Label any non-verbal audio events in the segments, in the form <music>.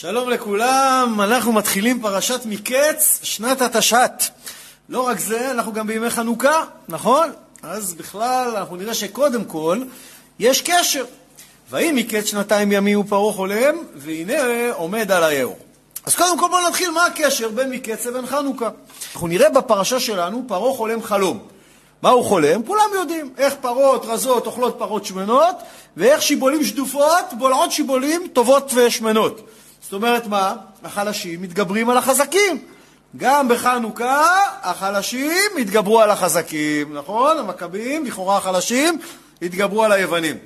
שלום לכולם, אנחנו מתחילים פרשת מקץ, שנת התש"ת. לא רק זה, אנחנו גם בימי חנוכה, נכון? אז בכלל, אנחנו נראה שקודם כל, יש קשר. ויהי מקץ שנתיים ימים ופרעה חולם, והנה עומד על היאור. אז קודם כל בואו נתחיל מה הקשר בין מקץ לבין חנוכה. אנחנו נראה בפרשה שלנו, פרעה חולם חלום. מה הוא חולם? כולם יודעים. איך פרות רזות אוכלות פרות שמנות, ואיך שיבולים שדופות בולעות שיבולים טובות ושמנות. זאת אומרת מה? החלשים מתגברים על החזקים. גם בחנוכה החלשים התגברו על החזקים, נכון? המכבים, לכאורה החלשים, התגברו על היוונים.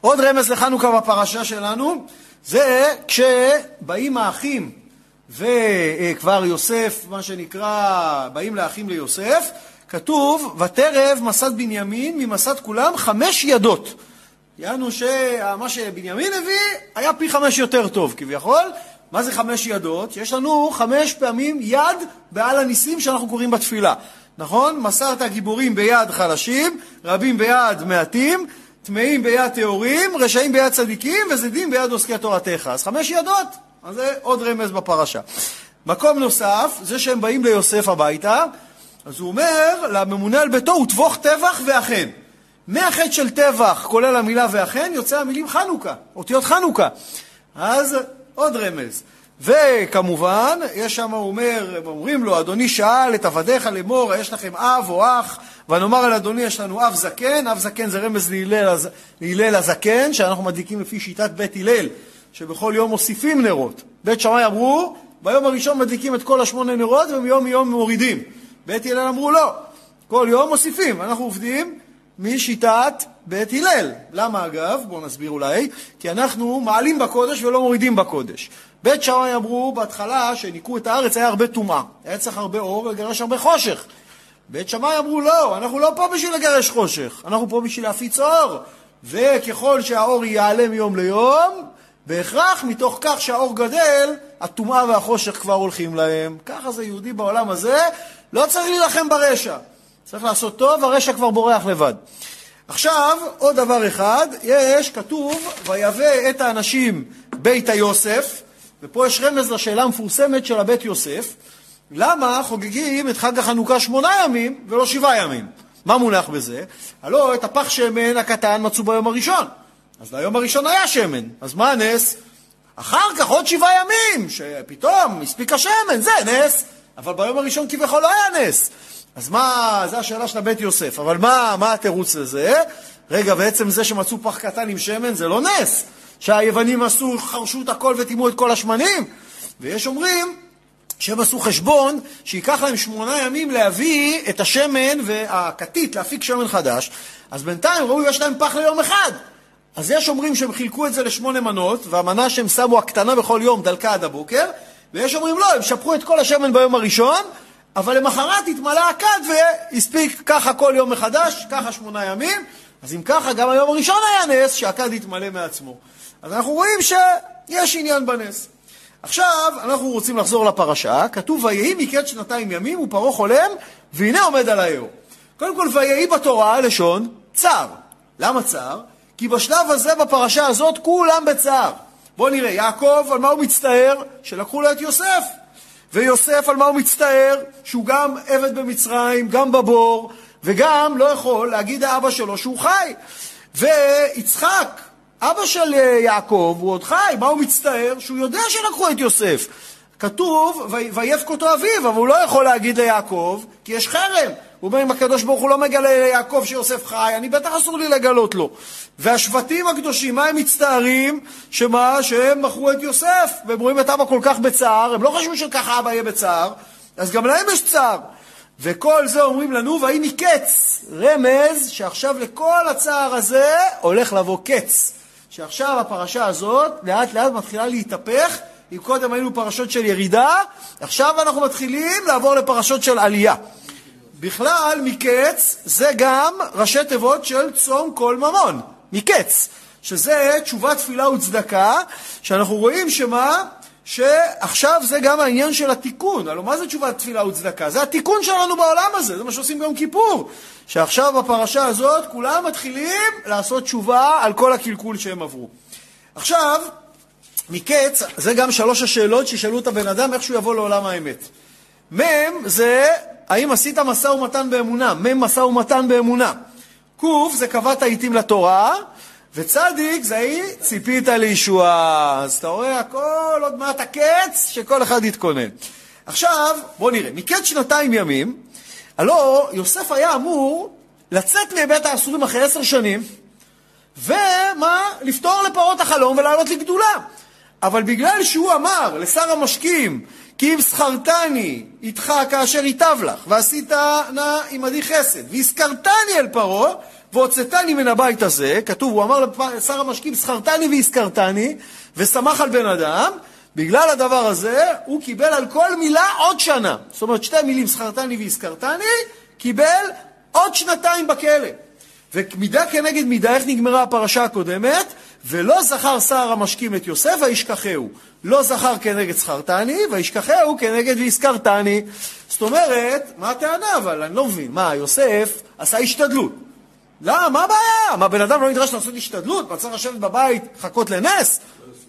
עוד רמז לחנוכה בפרשה שלנו, זה כשבאים האחים וכבר יוסף, מה שנקרא, באים לאחים ליוסף, כתוב, ותרב מסד בנימין ממסד כולם חמש ידות. יענו שמה שבנימין הביא היה פי חמש יותר טוב כביכול. מה זה חמש ידות? יש לנו חמש פעמים יד בעל הניסים שאנחנו קוראים בתפילה. נכון? מסרת גיבורים ביד חלשים, רבים ביד מעטים, טמאים ביד טהורים, רשעים ביד צדיקים וזדים ביד עוסקי תורתך. אז חמש ידות, אז זה עוד רמז בפרשה. מקום נוסף, זה שהם באים ליוסף הביתה, אז הוא אומר לממונה על ביתו, הוא טבוח טבח ואכן. מהחטא של טבח, כולל המילה ואכן, יוצא המילים חנוכה, אותיות חנוכה. אז עוד רמז. וכמובן, יש שם, הוא אומר, אומרים לו, אדוני שאל את עבדיך לאמור, יש לכם אב או אח? ונאמר על אדוני, יש לנו אב זקן, אב זקן זה רמז להלל הזקן, שאנחנו מדליקים לפי שיטת בית הלל, שבכל יום מוסיפים נרות. בית שמאי אמרו, ביום הראשון מדליקים את כל השמונה נרות, ומיום יום מורידים. בית הלל אמרו לא, כל יום מוסיפים. אנחנו עובדים משיטת בית הלל. למה אגב? בואו נסביר אולי. כי אנחנו מעלים בקודש ולא מורידים בקודש. בית שמאי אמרו בהתחלה שניקו את הארץ היה הרבה טומאה. היה צריך הרבה אור לגרש הרבה חושך. בית שמאי אמרו לא, אנחנו לא פה בשביל לגרש חושך, אנחנו פה בשביל להפיץ אור. וככל שהאור יעלה מיום ליום, בהכרח מתוך כך שהאור גדל, הטומאה והחושך כבר הולכים להם. ככה זה יהודי בעולם הזה, לא צריך להילחם ברשע. צריך לעשות טוב, הרשע כבר בורח לבד. עכשיו, עוד דבר אחד, יש, כתוב, ויבא את האנשים בית היוסף, ופה יש רמז לשאלה המפורסמת של הבית יוסף, למה חוגגים את חג החנוכה שמונה ימים ולא שבעה ימים? מה מונח בזה? הלא את הפח שמן הקטן מצאו ביום הראשון. אז ביום הראשון היה שמן, אז מה הנס? אחר כך עוד שבעה ימים, שפתאום הספיק השמן, זה נס. אבל ביום הראשון כביכול לא היה נס. אז מה, זו השאלה של הבית יוסף, אבל מה, מה התירוץ לזה? רגע, בעצם זה שמצאו פח קטן עם שמן זה לא נס, שהיוונים עשו, חרשו את הכל וטימאו את כל השמנים. ויש אומרים שהם עשו חשבון שייקח להם שמונה ימים להביא את השמן והכתית, להפיק שמן חדש, אז בינתיים ראו, יש להם פח ליום אחד. אז יש אומרים שהם חילקו את זה לשמונה מנות, והמנה שהם שמו הקטנה בכל יום דלקה עד הבוקר, ויש אומרים לא, הם שפכו את כל השמן ביום הראשון, אבל למחרת התמלא הכד והספיק ככה כל יום מחדש, ככה שמונה ימים, אז אם ככה גם היום הראשון היה נס שהכד התמלא מעצמו. אז אנחנו רואים שיש עניין בנס. עכשיו אנחנו רוצים לחזור לפרשה, כתוב ויהי מקץ שנתיים ימים ופרעה חולם והנה עומד על היאור. קודם כל ויהי בתורה לשון צר. למה צר? כי בשלב הזה בפרשה הזאת כולם בצער. בואו נראה, יעקב על מה הוא מצטער? שלקחו לו את יוסף. ויוסף על מה הוא מצטער? שהוא גם עבד במצרים, גם בבור, וגם לא יכול להגיד לאבא שלו שהוא חי. ויצחק, אבא של יעקב, הוא עוד חי, מה הוא מצטער? שהוא יודע שלקחו את יוסף. כתוב, ויבך אותו אביו, אבל הוא לא יכול להגיד ליעקב, כי יש חרם. הוא אומר, אם הקדוש ברוך הוא לא מגלה ליעקב שיוסף חי, אני בטח אסור לי לגלות לו. והשבטים הקדושים, מה הם מצטערים? שמה? שהם מכרו את יוסף, והם רואים את אבא כל כך בצער, הם לא חושבים שככה אבא יהיה בצער, אז גם להם יש צער. וכל זה אומרים לנו, ויהי מקץ, רמז שעכשיו לכל הצער הזה הולך לבוא קץ. שעכשיו הפרשה הזאת לאט לאט מתחילה להתהפך, אם קודם היינו פרשות של ירידה, עכשיו אנחנו מתחילים לעבור לפרשות של עלייה. בכלל, מקץ זה גם ראשי תיבות של צום כל ממון, מקץ, שזה תשובה, תפילה וצדקה, שאנחנו רואים שמה? שעכשיו זה גם העניין של התיקון. הלוא מה זה תשובת תפילה וצדקה? זה התיקון שלנו בעולם הזה, זה מה שעושים ביום כיפור. שעכשיו בפרשה הזאת כולם מתחילים לעשות תשובה על כל הקלקול שהם עברו. עכשיו, מקץ, זה גם שלוש השאלות שישאלו את הבן אדם איך שהוא יבוא לעולם האמת. מ' זה האם עשית משא ומתן באמונה, מ' משא ומתן באמונה. ק' זה קבעת עיתים לתורה, וצדיק זה האי ציפית לישועה. אז אתה רואה, הכל עוד מעט הקץ, שכל אחד יתכונן. עכשיו, בואו נראה, מקץ שנתיים ימים, הלא יוסף היה אמור לצאת מבית האסורים אחרי עשר שנים, ומה? לפתור לפרות החלום ולעלות לגדולה. אבל בגלל שהוא אמר לשר המשקים, כי אם שכרתני איתך כאשר ייטב לך, ועשית נא עמדי חסד, והזכרתני אל פרעה, והוצאתני מן הבית הזה, כתוב, הוא אמר לשר המשקים, שכרתני והזכרתני, ושמח על בן אדם, בגלל הדבר הזה, הוא קיבל על כל מילה עוד שנה. זאת אומרת, שתי מילים, שכרתני והזכרתני, קיבל עוד שנתיים בכלא. ומידה כנגד מידה, איך נגמרה הפרשה הקודמת? ולא זכר שר המשקים את יוסף וישכחהו. לא זכר כנגד זכרתני, וישכחהו כנגד והזכרתני. זאת אומרת, מה הטענה אבל? אני לא מבין. מה, יוסף עשה השתדלות. לא, מה הבעיה? מה, בן אדם לא נדרש לעשות השתדלות? מה, צריך לשבת בבית, לחכות לנס?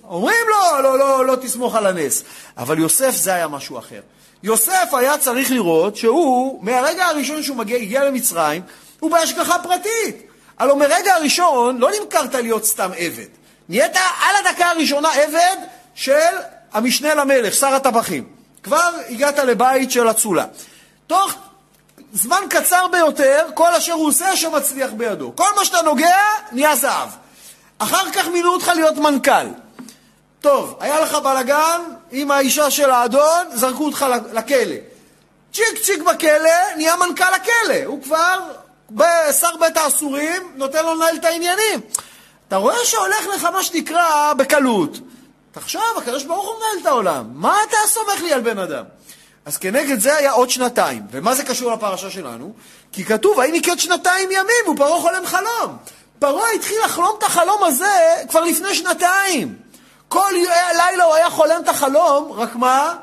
אומרים לו, לא, לא, לא תסמוך על הנס. אבל יוסף זה היה משהו אחר. יוסף היה צריך לראות שהוא, מהרגע הראשון שהוא מגיע, הגיע למצרים, הוא בהשגחה פרטית. הלוא מרגע הראשון לא נמכרת להיות סתם עבד. נהיית על הדקה הראשונה עבד של המשנה למלך, שר הטבחים. כבר הגעת לבית של אצולה. תוך זמן קצר ביותר, כל אשר הוא עושה, שמצליח בידו. כל מה שאתה נוגע, נהיה זהב. אחר כך מינו אותך להיות מנכ"ל. טוב, היה לך בלאגן עם האישה של האדון, זרקו אותך לכלא. צ'יק צ'יק בכלא, נהיה מנכ"ל הכלא. הוא כבר שר בית האסורים, נותן לו לנהל את העניינים. אתה רואה שהולך לך מה שנקרא בקלות. תחשוב, הקדוש ברוך הוא מנהל את העולם. מה אתה סומך לי על בן אדם? אז כנגד זה היה עוד שנתיים. ומה זה קשור לפרשה שלנו? כי כתוב, האם יקרת שנתיים ימים ופרעה חולם חלום. פרעה התחיל לחלום את החלום הזה כבר לפני שנתיים. כל לילה הוא היה חולם את החלום, רק מה?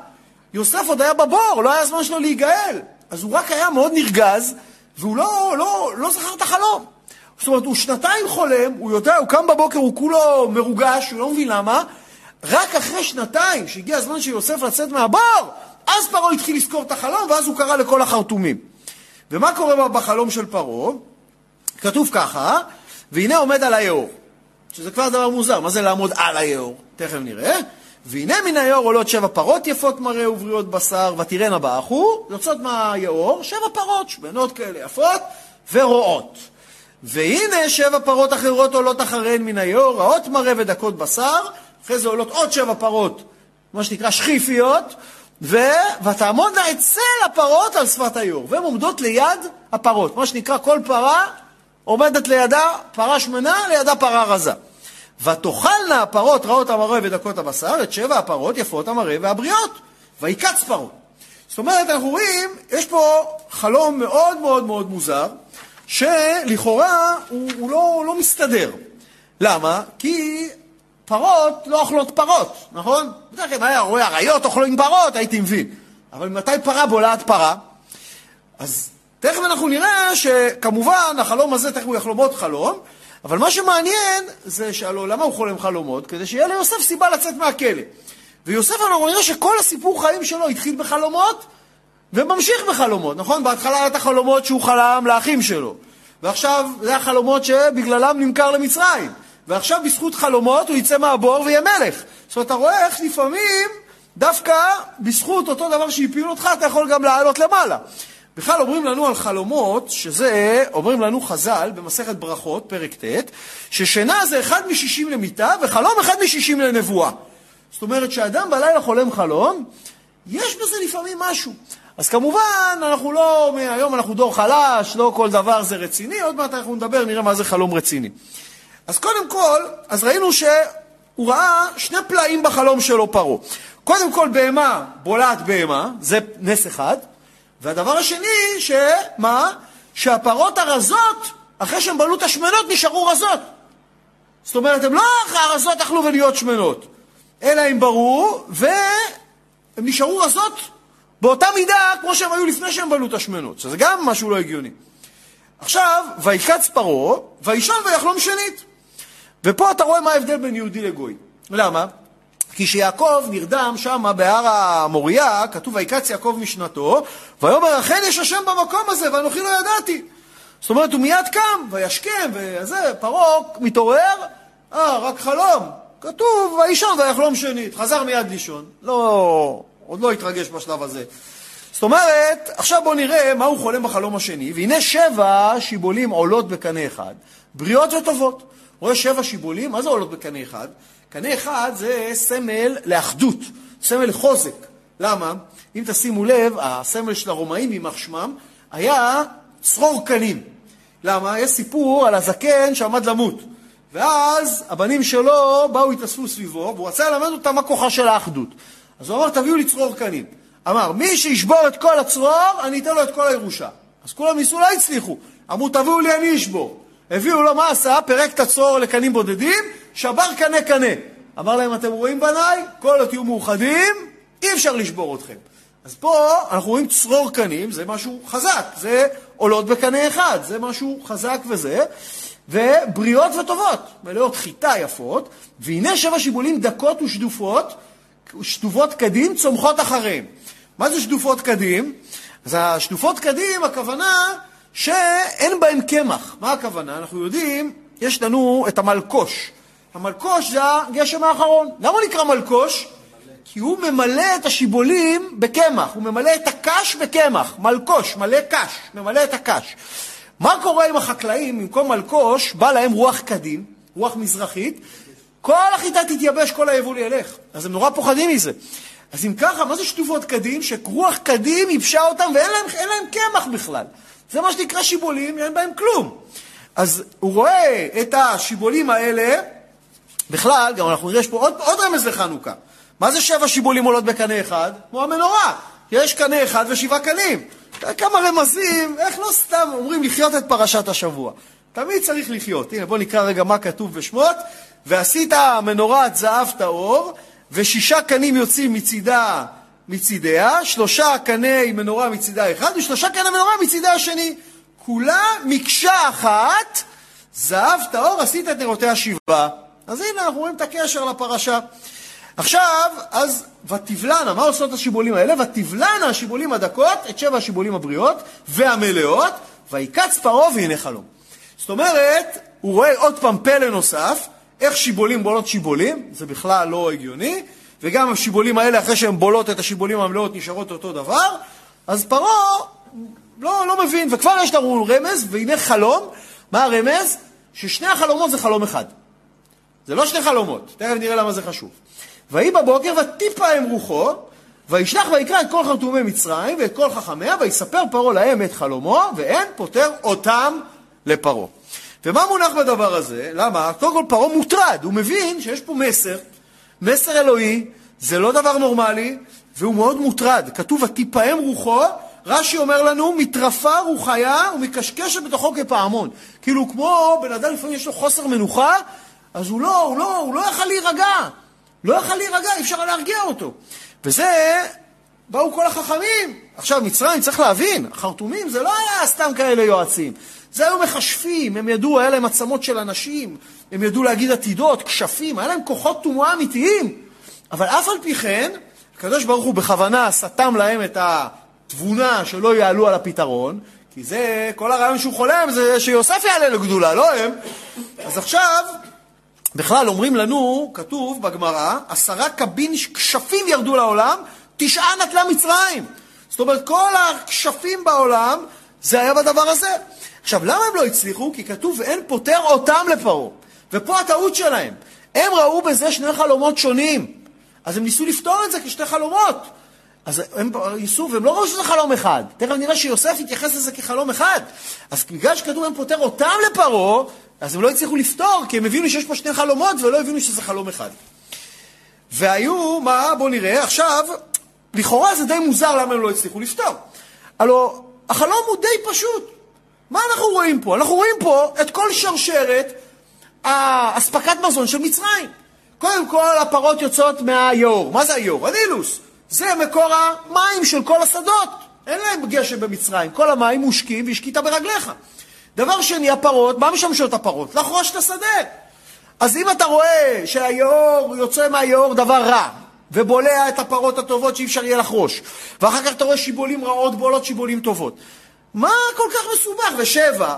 יוסף עוד היה בבור, לא היה זמן שלו להיגאל. אז הוא רק היה מאוד נרגז, והוא לא, לא, לא זכר את החלום. זאת אומרת, הוא שנתיים חולם, הוא יודע, הוא קם בבוקר, הוא כולו מרוגש, הוא לא מבין למה. רק אחרי שנתיים, שהגיע הזמן של יוסף לצאת מהבור, אז פרעה התחיל לזכור את החלום, ואז הוא קרא לכל החרטומים. ומה קורה בחלום של פרעה? כתוב ככה, והנה עומד על היאור. שזה כבר דבר מוזר, מה זה לעמוד על היאור? תכף נראה. והנה מן היאור עולות שבע פרות יפות מראה ובריאות בשר, ותראינה באחו, יוצאות מהיאור שבע פרות, שמנות כאלה יפות ורועות. והנה שבע פרות אחרות עולות אחריהן מן היאור, רעות מראה ודקות בשר, אחרי זה עולות עוד שבע פרות, מה שנקרא שחיפיות, ו... ותעמודנה אצל הפרות על שפת היאור, והן עומדות ליד הפרות, מה שנקרא כל פרה עומדת לידה פרה שמנה, לידה פרה רזה. ותאכלנה הפרות רעות המראה ודקות הבשר את שבע הפרות יפות המראה והבריאות, ויקץ פרעה. זאת אומרת, אנחנו רואים, יש פה חלום מאוד מאוד מאוד מוזר, שלכאורה הוא, הוא לא, לא מסתדר. למה? כי פרות לא אוכלות פרות, נכון? בדרך כלל היה רואה אריות אוכלים פרות, הייתי מבין. אבל מתי פרה בולעת פרה? אז תכף אנחנו נראה שכמובן החלום הזה, תכף הוא יחלום עוד חלום, אבל מה שמעניין זה שהלוא למה הוא חולם חלומות? כדי שיהיה ליוסף סיבה לצאת מהכלא. ויוסף אנחנו נראה שכל הסיפור חיים שלו התחיל בחלומות וממשיך בחלומות, נכון? בהתחלה היה את החלומות שהוא חלם לאחים שלו, ועכשיו זה החלומות שבגללם נמכר למצרים, ועכשיו בזכות חלומות הוא יצא מהבור ויהיה מלך. זאת אומרת, אתה רואה איך לפעמים דווקא בזכות אותו דבר שהפיל אותך אתה יכול גם לעלות למעלה. בכלל אומרים לנו על חלומות, שזה, אומרים לנו חז"ל במסכת ברכות, פרק ט', ששינה זה אחד משישים למיטה וחלום אחד משישים לנבואה. זאת אומרת שאדם בלילה חולם חלום, יש בזה לפעמים משהו. אז כמובן, אנחנו לא, היום אנחנו דור חלש, לא כל דבר זה רציני, עוד מעט אנחנו נדבר, נראה מה זה חלום רציני. אז קודם כל, אז ראינו שהוא ראה שני פלאים בחלום שלו פרעה. קודם כל, בהמה בולעת בהמה, זה נס אחד. והדבר השני, שמה? שהפרות הרזות, אחרי שהן בלעו את השמנות, נשארו רזות. זאת אומרת, הן לא הרזות אכלו ונהיות שמנות, אלא הן ברו, והן נשארו רזות באותה מידה כמו שהן היו לפני שהן בלעו את השמנות, שזה גם משהו לא הגיוני. עכשיו, ויקץ פרעה, וישן ויחלום שנית. ופה אתה רואה מה ההבדל בין יהודי לגוי. למה? כי כשיעקב נרדם שם בהר המוריה, כתוב ויקץ יעקב משנתו, ויאמר אכן יש השם במקום הזה ואנוכי לא ידעתי. זאת אומרת, הוא מיד קם, וישכם, וזה, פרעה מתעורר, אה, רק חלום. כתוב, וישון ויחלום שנית. חזר מיד לישון. לא, עוד לא התרגש בשלב הזה. זאת אומרת, עכשיו בואו נראה מה הוא חולם בחלום השני, והנה שבע שיבולים עולות בקנה אחד, בריאות וטובות. רואה שבע שיבולים, מה זה עולות בקנה אחד? קנה אחד זה סמל לאחדות, סמל לחוזק. למה? אם תשימו לב, הסמל של הרומאים, יימח שמם, היה צרור קנים. למה? יש סיפור על הזקן שעמד למות. ואז הבנים שלו באו, התאספו סביבו, והוא רצה ללמד אותם מה כוחה של האחדות. אז הוא אמר, תביאו לי צרור קנים. אמר, מי שישבור את כל הצרור, אני אתן לו את כל הירושה. אז כולם ניסו, לא הצליחו. אמרו, תביאו לי, אני אשבור. הביאו לו, עשה? פירק את הצרור לקנים בודדים, שבר קנה קנה. אמר להם, אתם רואים בניי? כל עוד תהיו מאוחדים, אי אפשר לשבור אתכם. אז פה אנחנו רואים צרור קנים, זה משהו חזק, זה עולות בקנה אחד, זה משהו חזק וזה, ובריאות וטובות, מלאות חיטה יפות, והנה שבע שיבולים דקות ושדופות, שטופות קדים צומחות אחריהם. מה זה שדופות קדים? אז השדופות קדים, הכוונה שאין בהם קמח. מה הכוונה? אנחנו יודעים, יש לנו את המלקוש. המלקוש זה הגשם האחרון. למה הוא נקרא מלקוש? כי הוא ממלא את השיבולים בקמח, הוא ממלא את הקש בקמח, מלקוש, מלא קש, ממלא את הקש. מה קורה עם החקלאים, במקום מלקוש, בא להם רוח קדים, רוח מזרחית, כל החיטה תתייבש, כל היבול ילך. אז הם נורא פוחדים מזה. אז אם ככה, מה זה שטופות קדים? שרוח קדים ייבשה אותם ואין להם, קמח בכלל. זה מה שנקרא שיבולים, אין בהם כלום. אז הוא רואה את השיבולים האלה, בכלל, גם אנחנו נראה, יש פה עוד, עוד רמז לחנוכה. מה זה שבע שיבולים עולות בקנה אחד? כמו המנורה. יש קנה אחד ושבעה קנים. כמה רמזים, איך לא סתם אומרים לחיות את פרשת השבוע. תמיד צריך לחיות. הנה, בואו נקרא רגע מה כתוב בשמות. ועשית מנורת זהב טהור, ושישה קנים יוצאים מצידה, מצידיה, שלושה קני מנורה מצידה אחד, ושלושה קני מנורה מצידה השני. כולה מקשה אחת, זהב טהור, עשית את נרותיה שבעה. אז הנה, אנחנו רואים את הקשר לפרשה. עכשיו, אז ותבלנה, מה עושות השיבולים האלה? ותבלנה השיבולים הדקות, את שבע השיבולים הבריאות והמלאות, ויקץ פרעה והנה חלום. זאת אומרת, הוא רואה עוד פעם פלא נוסף, איך שיבולים בולות שיבולים, זה בכלל לא הגיוני, וגם השיבולים האלה, אחרי שהן בולות את השיבולים המלאות, נשארות אותו דבר, אז פרעה לא, לא מבין, וכבר יש לנו רמז, והנה חלום, מה הרמז? ששני החלומות זה חלום אחד. זה לא שני חלומות, תכף נראה למה זה חשוב. ויהי בבוקר ותיפה הם רוחו, וישלח ויקרא את כל חרטומי מצרים ואת כל חכמיה, ויספר פרעה להם את חלומו, ואין פוטר אותם לפרעה. ומה מונח בדבר הזה? למה? קודם כל פרעה מוטרד, הוא מבין שיש פה מסר, מסר אלוהי, זה לא דבר נורמלי, והוא מאוד מוטרד. כתוב, ותיפעם רוחו, רש"י אומר לנו, מתרפה רוחיה ומקשקשת בתוכו כפעמון. כאילו, כמו בן אדם לפעמים יש לו חוסר מנוחה, אז הוא לא, הוא לא, הוא לא יכל להירגע. לא יכל להירגע, אי אפשר להרגיע אותו. וזה, באו כל החכמים. עכשיו, מצרים, צריך להבין, החרטומים זה לא היה סתם כאלה יועצים. זה היו מכשפים, הם ידעו, היה להם עצמות של אנשים, הם ידעו להגיד עתידות, כשפים, היה להם כוחות תנועה אמיתיים. אבל אף על פי כן, הקדוש ברוך הוא בכוונה סתם להם את התבונה שלא יעלו על הפתרון, כי זה, כל הרעיון שהוא חולם זה שיוסף יעלה לגדולה, לא הם. אז עכשיו, בכלל אומרים לנו, כתוב בגמרא, עשרה קבין כשפים ירדו לעולם, תשעה נטלה מצרים. זאת אומרת, כל הכשפים בעולם, זה היה בדבר הזה. עכשיו, למה הם לא הצליחו? כי כתוב, ואין פוטר אותם לפרעה. ופה הטעות שלהם. הם ראו בזה שני חלומות שונים. אז הם ניסו לפתור את זה כשתי חלומות. אז הם ניסו, והם לא ראו שזה חלום אחד. תכף נראה שיוסף יתייחס לזה כחלום אחד. אז בגלל שכתוב, הם פוטר אותם לפרעה, אז הם לא הצליחו לפתור, כי הם הבינו שיש פה שני חלומות ולא הבינו שזה חלום אחד. והיו, מה, בואו נראה, עכשיו, לכאורה זה די מוזר למה הם לא הצליחו לפתור. הלוא החלום הוא די פשוט. מה אנחנו רואים פה? אנחנו רואים פה את כל שרשרת האספקת מזון של מצרים. קודם כל, הפרות יוצאות מהיאור. מה זה היאור? הנילוס. זה מקור המים של כל השדות. אין להם גשם במצרים. כל המים מושקים והשקית ברגליך. דבר שני, הפרות, מה משמשות הפרות? לחרוש את השדה. אז אם אתה רואה שהיאור יוצא מהיאור דבר רע, ובולע את הפרות הטובות שאי אפשר יהיה לחרוש, ואחר כך אתה רואה שיבולים רעות בועלות שיבולים טובות. מה כל כך מסובך? ושבע,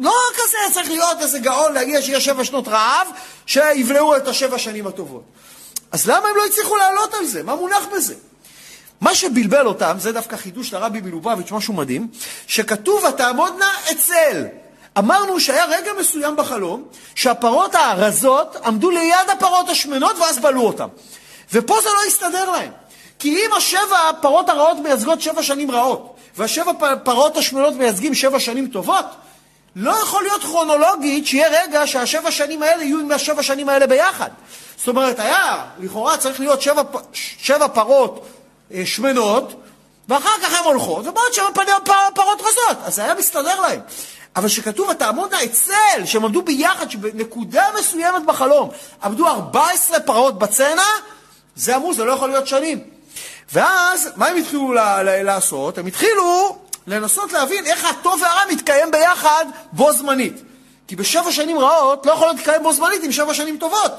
לא כזה צריך להיות איזה גאון להגיע שיש שבע שנות רעב, שיבלעו את השבע שנים הטובות. אז למה הם לא הצליחו לעלות על זה? מה מונח בזה? מה שבלבל אותם, זה דווקא חידוש לרבי מלובביץ', משהו מדהים, שכתוב ותעמודנה אצל. אמרנו שהיה רגע מסוים בחלום שהפרות הארזות עמדו ליד הפרות השמנות ואז בלעו אותן. ופה זה לא הסתדר להם. כי אם השבע הפרות הרעות מייצגות שבע שנים רעות, והשבע פרות השמנות מייצגים שבע שנים טובות, לא יכול להיות כרונולוגית שיהיה רגע שהשבע שנים האלה יהיו עם השבע שנים האלה ביחד. זאת אומרת, היה, לכאורה צריך להיות שבע, שבע פרות אה, שמנות, ואחר כך הן הולכות, ובעוד שבע פרות רזות. אז זה היה מסתדר להם. אבל כשכתוב ותעמודנה אצל, שהם עמדו ביחד, שבנקודה מסוימת בחלום עמדו 14 פרות בצנע, זה אמרו, זה לא יכול להיות שנים. ואז, מה הם התחילו לעשות? הם התחילו לנסות להבין איך הטוב והרע מתקיים ביחד בו זמנית. כי בשבע שנים רעות לא יכול להתקיים בו זמנית עם שבע שנים טובות.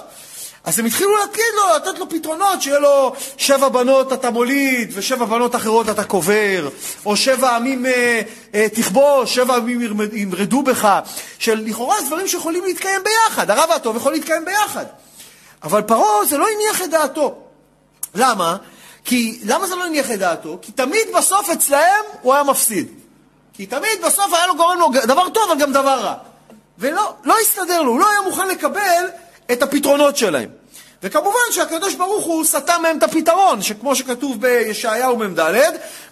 אז הם התחילו להגיד לו, לתת לו פתרונות, שיהיה לו שבע בנות אתה מוליד, ושבע בנות אחרות אתה קובר, או שבע עמים אה, אה, תכבוש, שבע עמים ימרדו בך, שלכאורה זה דברים שיכולים להתקיים ביחד, הרע והטוב יכול להתקיים ביחד. אבל פרעה זה לא הניח את דעתו. למה? כי, למה זה לא הניח את דעתו? כי תמיד בסוף אצלהם הוא היה מפסיד. כי תמיד בסוף היה לו גורם לו דבר טוב, אבל גם דבר רע. ולא לא הסתדר לו, הוא לא היה מוכן לקבל את הפתרונות שלהם. וכמובן שהקדוש ברוך הוא סתם מהם את הפתרון, שכמו שכתוב בישעיהו מ"ד,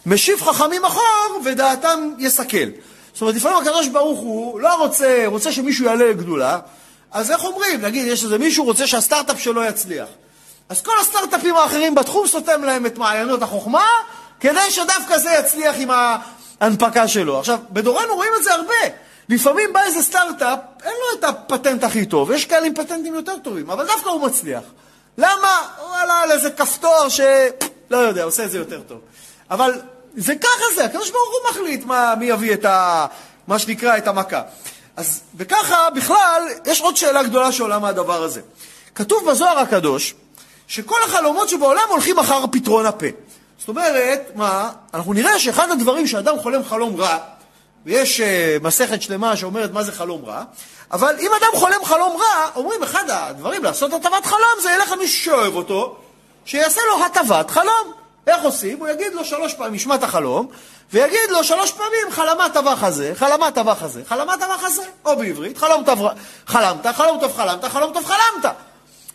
משיב חכמים אחור ודעתם יסכל. זאת אומרת, לפעמים הקדוש ברוך הוא לא רוצה, רוצה שמישהו יעלה לגדולה, אז איך אומרים? נגיד, יש איזה מישהו רוצה שהסטארט-אפ שלו יצליח. אז כל הסטארט-אפים האחרים בתחום סותם להם את מעיינות החוכמה, כדי שדווקא זה יצליח עם ההנפקה שלו. עכשיו, בדורנו רואים את זה הרבה. לפעמים בא איזה סטארט-אפ, אין לו את הפטנט הכי טוב, יש כאלה עם פטנטים יותר טובים, אבל דווקא הוא מצליח. למה? הוא עלה על איזה כפתור ש... לא יודע, עושה את זה יותר טוב. אבל זה ככה זה, הקדוש ברוך הוא מחליט מה, מי יביא את ה... מה שנקרא, את המכה. אז וככה, בכלל, יש עוד שאלה גדולה שעולה מהדבר הזה. כתוב בזוהר הקדוש, שכל החלומות שבעולם הולכים אחר פתרון הפה. זאת אומרת, מה? אנחנו נראה שאחד הדברים שאדם חולם חלום רע, ויש uh, מסכת שלמה שאומרת מה זה חלום רע, אבל אם אדם חולם חלום רע, אומרים אחד הדברים לעשות הטבת חלום זה ילך למישהו שאוהב אותו, שיעשה לו הטבת חלום. איך עושים? הוא יגיד לו שלוש פעמים, ישמע את החלום, ויגיד לו שלוש פעמים חלמה טבח הזה, חלמה טבח הזה, חלמה טבח הזה, או בעברית, חלום טוב חלמת, חלום טוב חלמת, חלום טוב חלמת.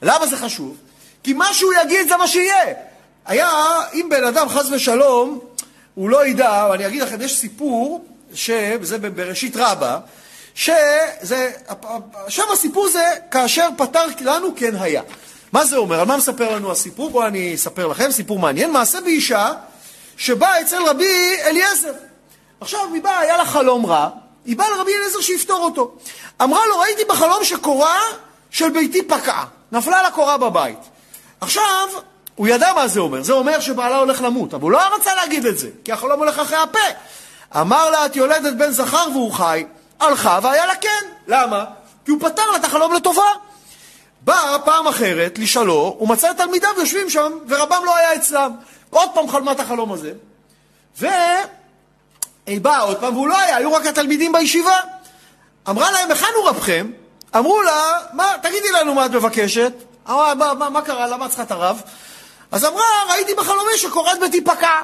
למה זה חשוב? כי מה שהוא יגיד זה מה שיהיה. היה, אם בן אדם חס ושלום, הוא לא ידע, אני אגיד לכם, יש סיפור, שזה בראשית רבה, שזה, שם הסיפור זה כאשר פתר לנו כן היה. מה זה אומר? על מה מספר לנו הסיפור? בואו אני אספר לכם, סיפור מעניין. מעשה באישה שבאה אצל רבי אליעזר. עכשיו, היא באה, היה לה חלום רע, היא באה לרבי אליעזר שיפתור אותו. אמרה לו, ראיתי בחלום שקורה של ביתי פקעה. נפלה לה קורה בבית. עכשיו, הוא ידע מה זה אומר. זה אומר שבעלה הולך למות, אבל הוא לא רצה להגיד את זה, כי החלום הולך אחרי הפה. אמר לה, את יולדת בן זכר והוא חי. הלכה והיה לה כן. למה? כי הוא פתר לה את החלום לטובה. באה פעם אחרת לשאלו, הוא מצא את תלמידיו יושבים שם, ורבם לא היה אצלם. עוד פעם חלמה את החלום הזה, והיא באה עוד פעם, והוא לא היה, היו רק התלמידים בישיבה. אמרה להם, היכן הוא רבכם? אמרו לה, מה, תגידי לנו מה את מבקשת. אמרה, מה, מה, מה קרה, למה צריכה את הרב? אז אמרה, ראיתי בחלומי שקורת ביתי פקע.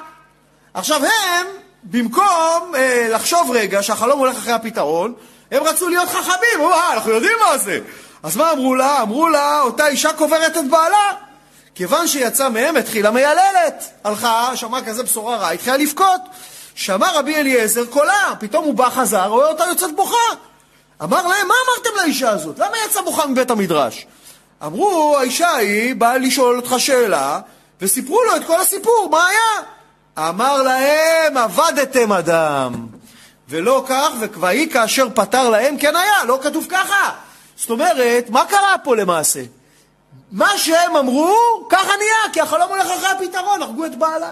עכשיו הם, במקום אה, לחשוב רגע שהחלום הולך אחרי הפתרון, הם רצו להיות חכמים, אה, אנחנו יודעים מה זה. אז מה אמרו לה? אמרו לה, אותה אישה קוברת את בעלה. כיוון שיצא מהם, התחילה מייללת. הלכה, שמעה כזה בשורה רעה, התחילה לבכות. שמע רבי אליעזר קולה, פתאום הוא בא חזר, רואה אותה יוצאת בוכה. אמר להם, מה אמרתם לאישה הזאת? למה יצאה בוכה מבית המדרש? אמרו, האישה ההיא באה לשאול אותך שאלה, וסיפרו לו את כל הסיפור, מה היה? אמר להם, עבדתם אדם. ולא כך, וכבהי כאשר פתר להם, כן היה, לא כתוב ככה. זאת אומרת, מה קרה פה למעשה? מה שהם אמרו, ככה נהיה, כי החלום הולך אחרי הפתרון, הרגו את בעלה.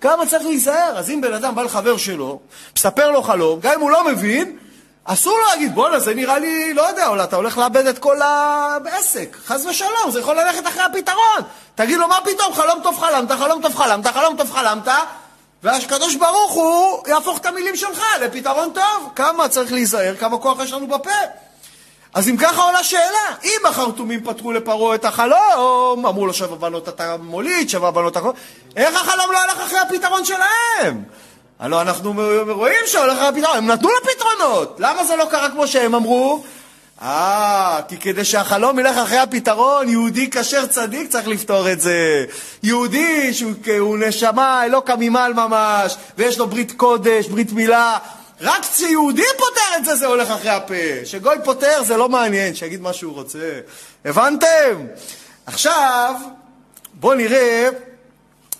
כמה צריך להיזהר? אז אם בן אדם בא לחבר שלו, מספר לו חלום, גם אם הוא לא מבין, אסור להגיד, בואנה, זה נראה לי, לא יודע, אולי אתה הולך לאבד את כל העסק. חס ושלום, זה יכול ללכת אחרי הפתרון. תגיד לו, מה פתאום, חלום טוב חלמת, חלום טוב חלמת, חלום טוב חלמת, והקדוש ברוך הוא יהפוך את המילים שלך לפתרון טוב. כמה צריך להיזהר, כמה כוח יש לנו בפה. אז אם ככה עולה שאלה, אם החרטומים פתחו לפרעה את החלום, אמרו לו שבע בנות אתה מוליד, שבע בנות אתה... איך החלום לא הלך אחרי הפתרון שלהם? הלוא אנחנו רואים שהולך אחרי הפתרון, הם נתנו לו פתרונות. למה זה לא קרה כמו שהם אמרו? אה, כי כדי שהחלום ילך אחרי הפתרון, יהודי כשר צדיק צריך לפתור את זה. יהודי שהוא נשמה, אלוקא ממעל ממש, ויש לו ברית קודש, ברית מילה, רק כשיהודי פותר את זה, זה הולך אחרי הפה. שגוי פותר זה לא מעניין, שיגיד מה שהוא רוצה. הבנתם? עכשיו, בואו נראה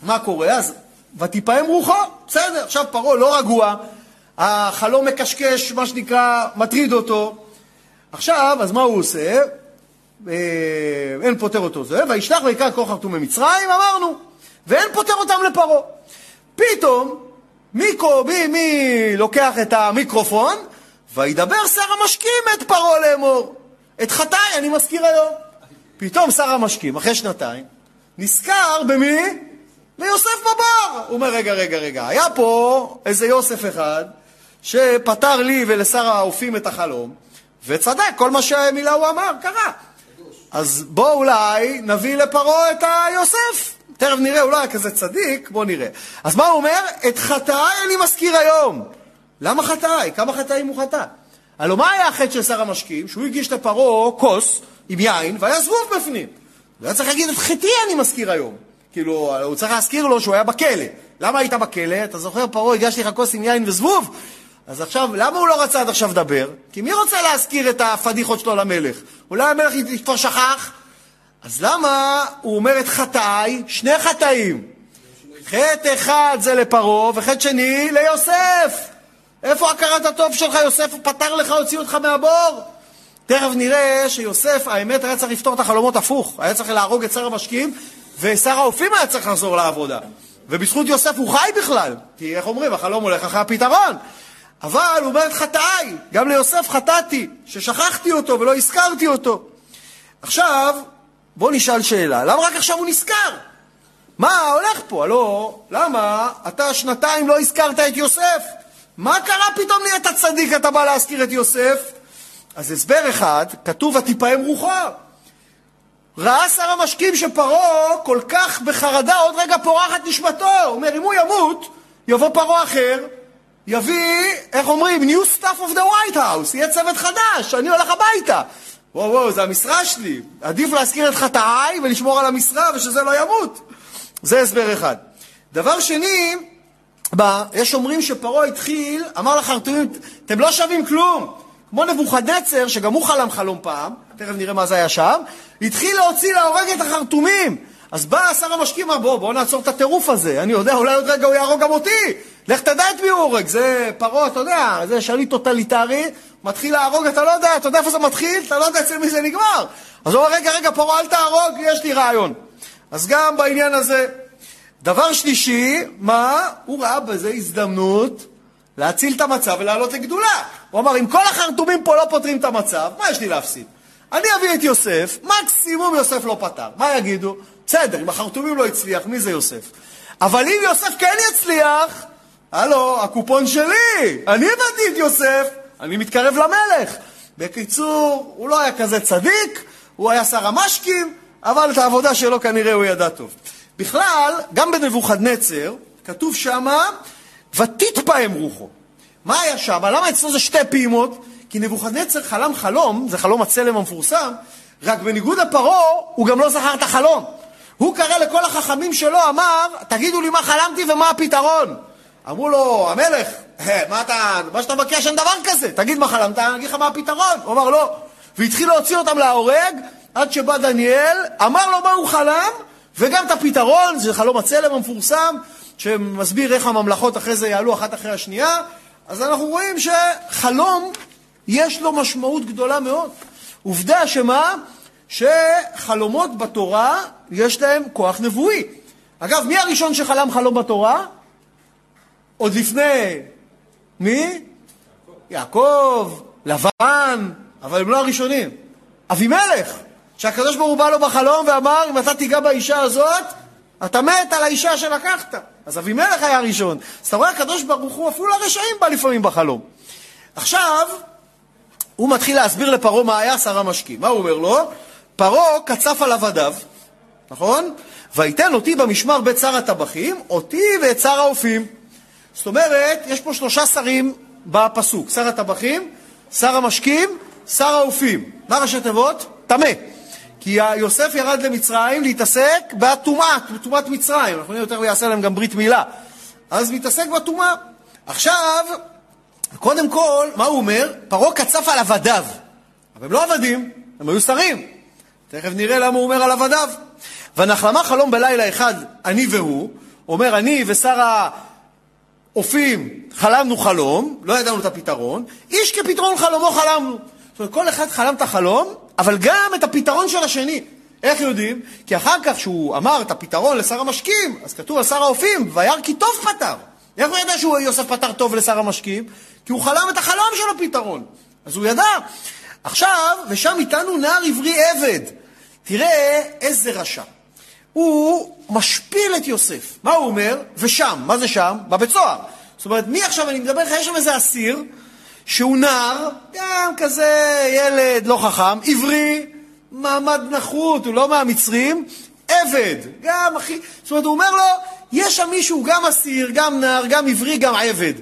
מה קורה. אז, ותיפעם רוחו, בסדר. עכשיו פרעה לא רגוע, החלום מקשקש, מה שנקרא, מטריד אותו. עכשיו, אז מה הוא עושה? אה, אין פותר אותו זה, וישלח ויקרא כל חרטום ממצרים, אמרנו, ואין פותר אותם לפרעה. פתאום, מי, מי, מי לוקח את המיקרופון? וידבר שר המשקים את פרעה לאמור. את חטאי אני מזכיר היום. פתאום שר המשקים, אחרי שנתיים, נזכר במי? ביוסף בבר. הוא אומר, רגע, רגע, רגע, היה פה איזה יוסף אחד שפתר לי ולשר האופים את החלום, וצדק, כל מה שהמילה הוא אמר, קרה. אז בוא אולי נביא לפרעה את היוסף. תכף נראה, הוא לא היה כזה צדיק, בואו נראה. אז מה הוא אומר? את חטאי אני מזכיר היום. למה חטאי? כמה חטאים הוא חטא? הלוא מה היה החטא של שר המשקים? שהוא הגיש לפרעה כוס עם יין והיה זבוב בפנים. הוא היה צריך להגיד את חטאי אני מזכיר היום. כאילו, הוא צריך להזכיר לו שהוא היה בכלא. למה היית בכלא? אתה זוכר, פרעה, הגשתי לך כוס עם יין וזבוב? אז עכשיו, למה הוא לא רצה עד עכשיו לדבר? כי מי רוצה להזכיר את הפדיחות שלו למלך? אולי המלך כבר שכח? אז למה הוא אומר את חטאי? שני חטאים. חטא אחד זה לפרעה, וחטא שני ליוסף. איפה הכרת הטוב שלך? יוסף הוא פתר לך, הוציא אותך מהבור. תכף נראה שיוסף, האמת, היה צריך לפתור את החלומות הפוך. היה צריך להרוג את שר המשקים, ושר האופים היה צריך לחזור לעבודה. ובזכות יוסף הוא חי בכלל. כי איך אומרים, החלום הולך אחרי הפתרון. אבל הוא אומר את חטאי, גם ליוסף חטאתי, ששכחתי אותו ולא הזכרתי אותו. עכשיו, בוא נשאל שאלה, למה רק עכשיו הוא נזכר? מה הולך פה? הלא, למה אתה שנתיים לא הזכרת את יוסף? מה קרה פתאום נהיית צדיק, אתה בא להזכיר את יוסף? אז הסבר אחד, כתוב ותיפעם רוחו. ראה שר המשקים שפרעה כל כך בחרדה, עוד רגע פורחת נשמתו. הוא אומר, אם הוא ימות, יבוא פרעה אחר, יביא, איך אומרים, new stuff of the white house, יהיה צוות חדש, אני הולך הביתה. וואו וואו, זה המשרה שלי. עדיף להזכיר את חטאיי ולשמור על המשרה ושזה לא ימות. זה הסבר אחד. דבר שני, בא, יש אומרים שפרעה התחיל, אמר לחרטומים, אתם לא שווים כלום. כמו נבוכדנצר, שגם הוא חלם חלום פעם, תכף נראה מה זה היה שם, התחיל להוציא להורג את החרטומים. אז בא שר המשקים, אמר, בוא, בוא נעצור את הטירוף הזה. אני יודע, אולי עוד רגע הוא יהרוג גם אותי. לך תדע את מי הוא הורג. זה פרעה, אתה יודע, זה שליט טוטליטרי, מתחיל להרוג, אתה לא יודע, אתה יודע איפה זה מתחיל? אתה לא יודע אצל מי זה נגמר. אז הוא אומר, רגע, רגע, פרעה, אל תהרוג, יש לי רעיון. אז גם בעניין הזה. דבר שלישי, מה? הוא ראה בזה הזדמנות להציל את המצב ולעלות לגדולה. הוא אמר, אם כל החרטומים פה לא פותרים את המצב, מה יש לי להפסיד? אני אביא את יוסף, מקסימום יוסף לא פתר. מה יגידו? בסדר, אם החרטומים לא הצליח, מי זה יוסף? אבל אם יוסף כן יצליח, הלו, הקופון שלי, אני הבאתי את יוסף, אני מתקרב למלך. בקיצור, הוא לא היה כזה צדיק, הוא היה שר המשקים, אבל את העבודה שלו כנראה הוא ידע טוב. בכלל, גם בנבוכדנצר, כתוב שמה, ותתפעם רוחו. מה היה שם? למה אצלו זה שתי פעימות? כי נבוכדנצר חלם חלום, זה חלום הצלם המפורסם, רק בניגוד לפרעה, הוא גם לא זכר את החלום. הוא קרא לכל החכמים שלו, אמר, תגידו לי מה חלמתי ומה הפתרון. אמרו לו, המלך, מה אתה, מה שאתה מבקש אין דבר כזה, תגיד מה חלמת, אני אגיד לך מה הפתרון. הוא אמר לא. והתחיל להוציא אותם להורג, עד שבא דניאל, אמר לו מה הוא חלם, וגם את הפתרון, זה חלום הצלם המפורסם, שמסביר איך הממלכות אחרי זה יעלו אחת אחרי השנייה, אז אנחנו רואים שחלום, יש לו משמעות גדולה מאוד. עובדה שמה? שחלומות בתורה, יש להם כוח נבואי. אגב, מי הראשון שחלם חלום בתורה? עוד לפני... מי? יעקב. לבן, אבל הם לא הראשונים. אבימלך, שהקדוש ברוך הוא בא לו בחלום ואמר, אם אתה תיגע באישה הזאת, אתה מת על האישה שלקחת. אז אבימלך היה הראשון. אז אתה רואה, הקדוש ברוך הוא, אפילו לרשעים בא לפעמים בחלום. עכשיו, הוא מתחיל להסביר לפרעה מה היה שר המשקים. מה הוא אומר לו? פרעה קצף על עבדיו, נכון? ויתן אותי במשמר בית שר הטבחים, אותי ואת שר האופים. זאת אומרת, יש פה שלושה שרים בפסוק, שר הטבחים, שר המשקים, שר האופים. מה ראשי תיבות? טמא. כי יוסף ירד למצרים להתעסק בטומאה, בטומאת מצרים. אנחנו נראה יותר ויעשה להם גם ברית מילה. אז מתעסק בטומאה. עכשיו, קודם כל, מה הוא אומר? פרעה קצף על עבדיו. אבל הם לא עבדים, הם היו שרים. תכף נראה למה הוא אומר על עבדיו. ונחלמה חלום בלילה אחד, אני והוא, אומר אני ושר האופים חלמנו חלום, לא ידענו את הפתרון, איש כפתרון חלומו חלמנו. זאת אומרת, כל אחד חלם את החלום, אבל גם את הפתרון של השני. איך יודעים? כי אחר כך שהוא אמר את הפתרון לשר המשקים, אז כתוב על שר האופים, וירא כי טוב פתר. איך הוא ידע שהוא יוסף פתר טוב לשר המשקים? כי הוא חלם את החלום של הפתרון. אז הוא ידע. עכשיו, ושם איתנו נער עברי עבד. תראה איזה רשע. הוא משפיל את יוסף. מה הוא אומר? ושם, מה זה שם? בבית סוהר. זאת אומרת, מי עכשיו, אני מדבר לך, יש שם איזה אסיר, שהוא נער, גם כזה ילד לא חכם, עברי, מעמד נחות, הוא לא מהמצרים, עבד, גם הכי... זאת אומרת, הוא אומר לו, יש שם מישהו, גם אסיר, גם נער, גם עברי, גם עבד.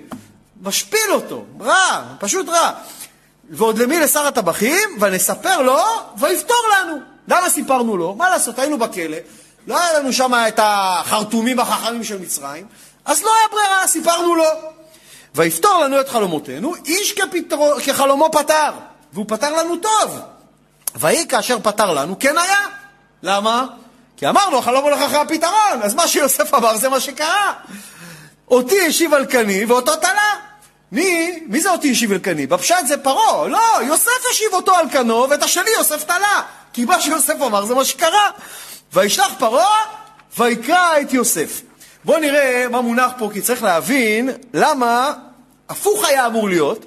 משפיל אותו, רע, פשוט רע. ועוד למי? לשר הטבחים, ונספר לו, ויפתור לנו. למה סיפרנו לו? מה לעשות, היינו בכלא, לא היה לנו שם את החרטומים החכמים של מצרים, אז לא היה ברירה, סיפרנו לו. ויפתור לנו את חלומותינו, איש כפתרו, כחלומו פתר, והוא פתר לנו טוב. ויהי כאשר פתר לנו, כן היה. למה? כי אמרנו, החלום הולך אחרי הפתרון, אז מה שיוסף אמר זה מה שקרה. אותי השיב על קני ואותו תלה. מי, מי זה אותי השיב על קני? בפשט זה פרעה. לא, יוסף השיב אותו על קנו, ואת השני יוסף תלה. כי מה שיוסף אמר זה מה שקרה. וישלח פרעה, ויקרא את יוסף. בואו נראה מה מונח פה, כי צריך להבין למה הפוך היה אמור להיות,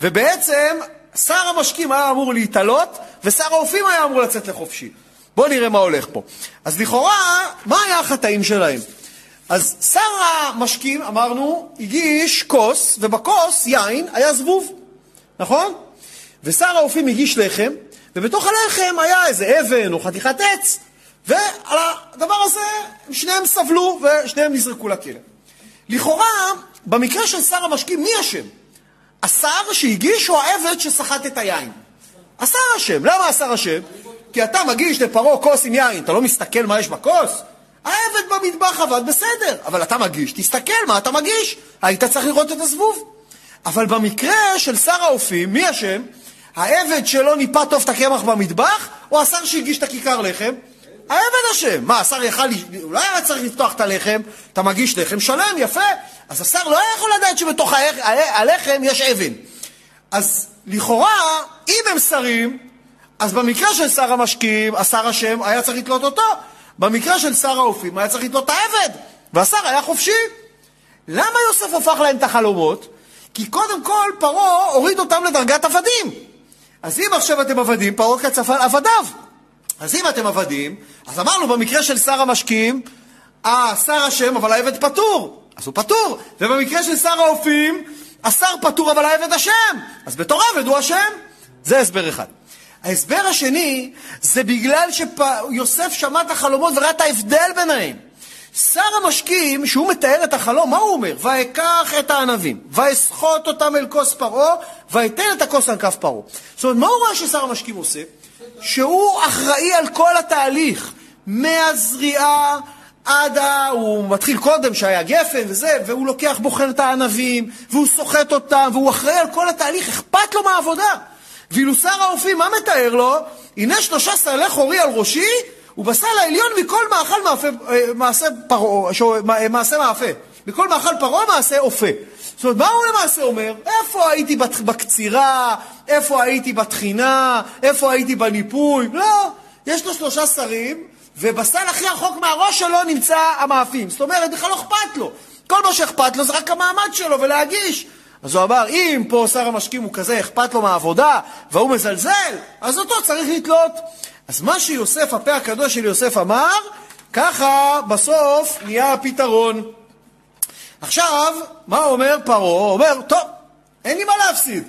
ובעצם שר המשקים היה אמור להתעלות, ושר האופים היה אמור לצאת לחופשי. בואו נראה מה הולך פה. אז לכאורה, מה היה החטאים שלהם? אז שר המשקים, אמרנו, הגיש כוס, ובכוס יין היה זבוב, נכון? ושר האופים הגיש לחם, ובתוך הלחם היה איזה אבן או חתיכת עץ, ועל הדבר הזה שניהם סבלו ושניהם נזרקו לכלא. לכאורה, במקרה של שר המשקים, מי אשם? השר שהגיש או העבד שסחט את היין? השר אשם. למה השר אשם? כי אתה מגיש לפרעה כוס עם יין, אתה לא מסתכל מה יש בכוס? העבד במטבח עבד בסדר, אבל אתה מגיש, תסתכל מה אתה מגיש. היית צריך לראות את הזבוב. אבל במקרה של שר האופים, מי אשם? העבד שלא ניפה טוב את הקמח במטבח, או השר שהגיש את הכיכר לחם? העבד אשם. מה, השר יכל, לא היה צריך לפתוח את הלחם, אתה מגיש לחם שלם, יפה. אז השר לא היה יכול לדעת שבתוך הלחם יש אבן. אז לכאורה, אם הם שרים, אז במקרה של שר המשקים, השר אשם היה צריך לתלות אותו. במקרה של שר האופים היה צריך לתלות את העבד, והשר היה חופשי. למה יוסף הפך להם את החלומות? כי קודם כל פרעה הוריד אותם לדרגת עבדים. אז אם עכשיו אתם עבדים, פרעה קצף על עבדיו. אז אם אתם עבדים, אז אמרנו במקרה של שר המשקים, השר אשם אבל העבד פטור, אז הוא פטור. ובמקרה של שר האופים, השר פטור אבל העבד אשם, אז בתור עבד הוא אשם. זה הסבר אחד. ההסבר השני זה בגלל שיוסף שמע את החלומות וראה את ההבדל ביניהם. שר המשקים, שהוא מתאר את החלום, מה הוא אומר? ואקח את הענבים, ואסחוט אותם אל כוס פרעה, ואתן את הכוס על כף פרעה. זאת אומרת, מה הוא רואה ששר המשקים עושה? שהוא אחראי על כל התהליך, מהזריעה עד ה... הוא מתחיל קודם שהיה גפן וזה, והוא לוקח, בוחר את הענבים, והוא סוחט אותם, והוא אחראי על כל התהליך, אכפת לו מהעבודה. ואילו שר האופים, מה מתאר לו? הנה שלושה סלי חורי על ראשי, ובסל העליון מכל מאכל מאפה, אה, מעשה פרעה, אה, מעשה מאפה. מכל מאכל פרעה מעשה אופה. זאת אומרת, מה הוא למעשה אומר? איפה הייתי בקצירה? איפה הייתי בתחינה? איפה הייתי בניפוי? לא, יש לו שלושה שרים, ובסל הכי רחוק מהראש שלו נמצא המאפים. זאת אומרת, בכלל לא אכפת לו. כל מה שאכפת לו זה רק המעמד שלו ולהגיש. אז הוא אמר, אם פה שר המשקים הוא כזה, אכפת לו מהעבודה, והוא מזלזל, אז אותו צריך לתלות. אז מה שיוסף, הפה הקדוש של יוסף אמר, ככה בסוף נהיה הפתרון. עכשיו, מה אומר פרעה? אומר, טוב, אין לי מה להפסיד.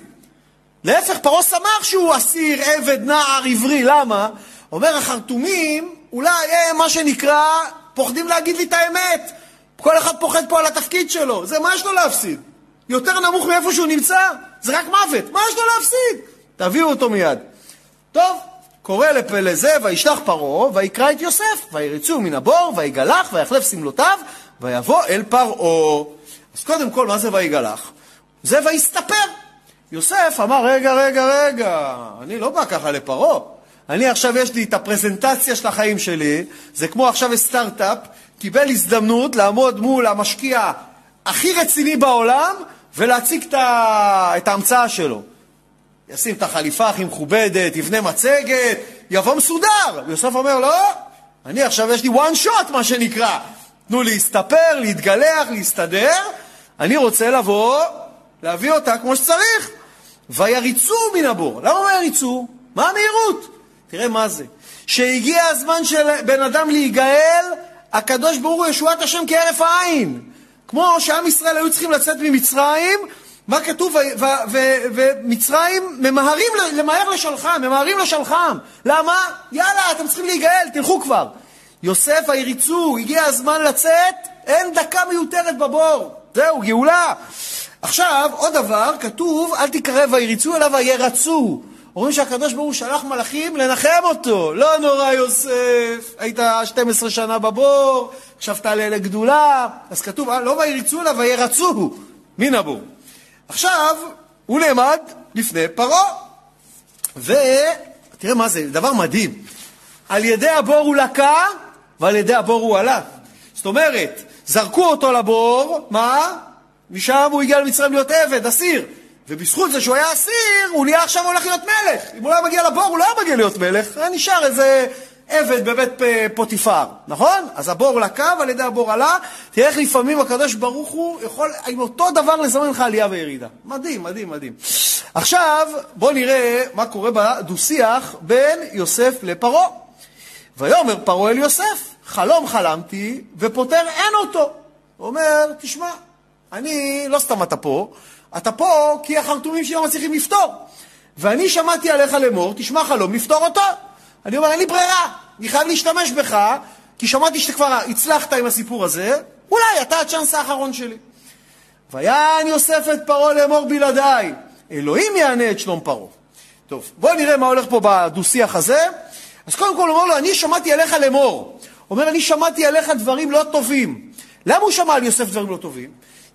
להפך, פרעה שמח שהוא אסיר, עבד, נער, עברי. למה? אומר, החרטומים, אולי הם, מה שנקרא, פוחדים להגיד לי את האמת. כל אחד פוחד פה על התפקיד שלו. זה, מה יש לו להפסיד? יותר נמוך מאיפה שהוא נמצא? זה רק מוות. מה יש לו להפסיד? תביאו אותו מיד. טוב, קורא לזה, וישלח פרעה, ויקרא את יוסף, וירצו מן הבור, ויגלח, ויחלף שמלותיו, ויבוא אל פרעה. אז קודם כל, מה זה ויגלח? זה ויסתפר. יוסף אמר, רגע, רגע, רגע, אני לא בא ככה לפרעה. אני עכשיו, יש לי את הפרזנטציה של החיים שלי, זה כמו עכשיו סטארט-אפ, קיבל הזדמנות לעמוד מול המשקיע הכי רציני בעולם ולהציג את ההמצאה שלו. ישים את החליפה הכי מכובדת, יבנה מצגת, יבוא מסודר. יוסף אומר, לא, אני עכשיו יש לי one shot, מה שנקרא. תנו להסתפר, להתגלח, להסתדר. אני רוצה לבוא, להביא אותה כמו שצריך. ויריצו מן הבור. למה ויריצו? מה המהירות? תראה מה זה. שהגיע הזמן של בן אדם להיגאל, הקדוש ברוך הוא ישועת השם כהרף העין. כמו שעם ישראל היו צריכים לצאת ממצרים, מה כתוב? ומצרים ממהרים למהר לשלחם, ממהרים לשלחם. למה? יאללה, אתם צריכים להיגאל, תלכו כבר. יוסף היריצו, הגיע הזמן לצאת, אין דקה מיותרת בבור. זהו, גאולה. עכשיו, עוד דבר, כתוב, אל תקרב ויריצו אלא וירצו. אומרים שהקדוש ברוך הוא שלח מלאכים לנחם אותו. לא נורא יוסף, היית 12 שנה בבור, עכשיו תעלה לגדולה. אז כתוב, אה, לא ויריצו אלא וירצו מן הבור. עכשיו, הוא נעמד לפני פרעה. ותראה מה זה, דבר מדהים. על ידי הבור הוא לקה, ועל ידי הבור הוא עלה. זאת אומרת, זרקו אותו לבור, מה? משם הוא הגיע למצרים להיות עבד, אסיר. ובזכות זה שהוא היה אסיר, הוא נהיה עכשיו הולך להיות מלך. אם הוא לא היה מגיע לבור, הוא לא היה מגיע להיות מלך, היה נשאר איזה עבד בבית פוטיפר, נכון? אז הבור לקה ועל ידי הבור עלה. תראה איך לפעמים הקדוש ברוך הוא יכול עם אותו דבר לזמן לך עלייה וירידה. מדהים, מדהים, מדהים. עכשיו, בואו נראה מה קורה בדו-שיח בין יוסף לפרעה. ויאמר פרעה אל יוסף, חלום חלמתי ופוטר אין אותו. הוא אומר, תשמע, אני, לא סתם אתה פה, אתה פה כי החרטומים שלי לא מצליחים לפתור. ואני שמעתי עליך לאמור, תשמע חלום, נפתור אותו. אני אומר, אין לי ברירה, אני חייב להשתמש בך, כי שמעתי שאתה כבר הצלחת עם הסיפור הזה, אולי אתה הצ'אנס האחרון שלי. ויען יוסף את פרעה לאמור בלעדיי, אלוהים יענה את שלום פרעה. טוב, בואו נראה מה הולך פה בדו-שיח הזה. אז קודם כל הוא אומר לו, אני שמעתי עליך לאמור. הוא אומר, אני שמעתי עליך דברים לא טובים. למה הוא שמע על יוסף דברים לא טובים?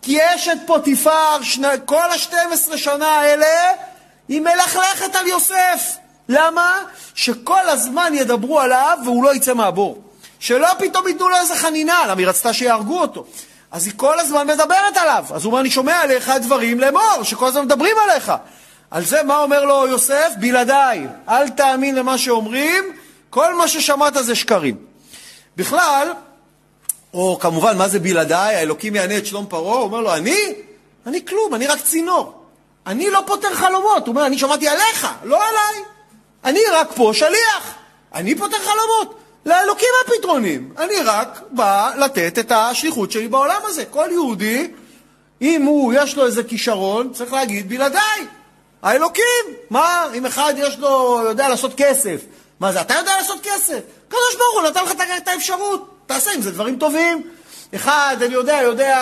כי אשת פוטיפר, שני, כל ה-12 שנה האלה, היא מלכלכת על יוסף. למה? שכל הזמן ידברו עליו והוא לא יצא מהבור. שלא פתאום ייתנו לו איזה חנינה, למה היא רצתה שיהרגו אותו. אז היא כל הזמן מדברת עליו. אז הוא אומר, אני שומע עליך דברים לאמור, שכל הזמן מדברים עליך. על זה מה אומר לו יוסף? בלעדיי. אל תאמין למה שאומרים, כל מה ששמעת זה שקרים. בכלל, או כמובן, מה זה בלעדיי? האלוקים יענה את שלום פרעה? הוא אומר לו, אני? אני כלום, אני רק צינור. אני לא פותר חלומות. הוא אומר, אני שמעתי עליך, לא עליי. אני רק פה שליח. אני פותר חלומות. לאלוקים הפתרונים. אני רק בא לתת את השליחות שלי בעולם הזה. כל יהודי, אם הוא, יש לו איזה כישרון, צריך להגיד בלעדיי. האלוקים. מה, אם אחד יש לו, יודע לעשות כסף. מה זה, אתה יודע לעשות כסף? הקדוש ברוך הוא נתן לך את האפשרות. תעשה עם זה דברים טובים. אחד, אני יודע, יודע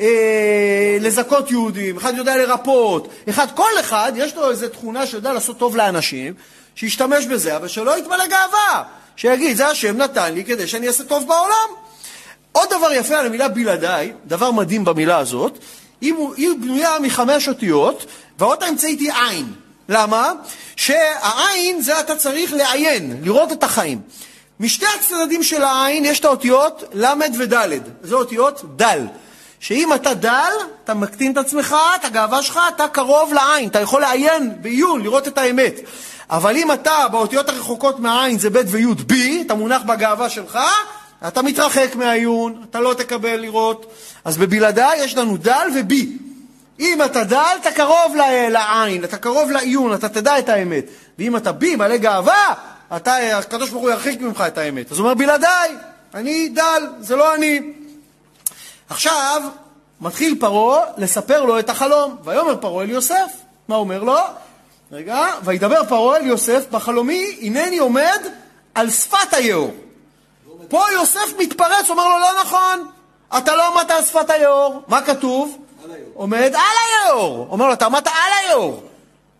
אה, לזכות יהודים, אחד יודע לרפות, אחד, כל אחד יש לו איזו תכונה שיודע לעשות טוב לאנשים, שישתמש בזה, אבל שלא יתמלא גאווה, שיגיד, זה השם נתן לי כדי שאני אעשה טוב בעולם. עוד דבר יפה על המילה בלעדיי, דבר מדהים במילה הזאת, היא, היא בנויה מחמש אותיות, והאות האמצעית היא עין. למה? שהעין זה אתה צריך לעיין, לראות את החיים. משתי הצדדים של העין יש את האותיות ל' וד', זה אותיות דל. שאם אתה דל, אתה מקטין את עצמך, את הגאווה שלך, אתה קרוב לעין, אתה יכול לעיין בעיון, לראות את האמת. אבל אם אתה, באותיות הרחוקות מהעין זה ב' וי' בי, אתה מונח בגאווה שלך, אתה מתרחק מהעיון, אתה לא תקבל לראות. אז בבלעדיי יש לנו דל ובי. אם אתה דל, אתה קרוב לעין, אתה קרוב לעיון, אתה תדע את האמת. ואם אתה בי, מלא גאווה, אתה, הקדוש ברוך הוא ירחיק ממך את האמת. אז הוא אומר, בלעדיי, אני דל, זה לא אני. עכשיו, מתחיל פרעה לספר לו את החלום. ויאמר פרעה אל יוסף. מה אומר לו? רגע, וידבר פרעה אל יוסף בחלומי, הנני עומד על שפת היאור. פה יוסף מתפרץ, אומר לו, לא נכון, אתה לא עמדת על שפת היאור. מה כתוב? עומד על היאור. אומר לו, אתה עמדת על היאור.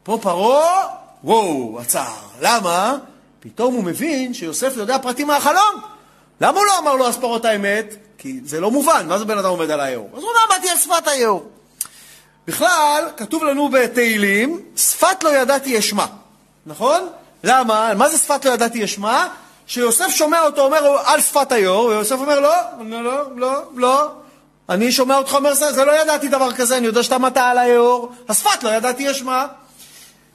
פה פרעה, וואו, עצר. למה? פתאום הוא מבין שיוסף יודע פרטים מהחלום. למה הוא לא אמר לו את האמת? כי זה לא מובן, מה זה בן אדם עומד על היאור? אז הוא אומר, עמדתי על שפת היאור. בכלל, כתוב לנו בתהילים, שפת לא ידעתי אשמע, נכון? למה? מה זה שפת לא ידעתי אשמע? שיוסף שומע אותו אומר על שפת היאור, ויוסף אומר לא, לא, לא, לא, לא. אני שומע אותך אומר, זה לא ידעתי דבר כזה, אני יודע שאתה מטע על היאור, השפת לא ידעתי אשמע.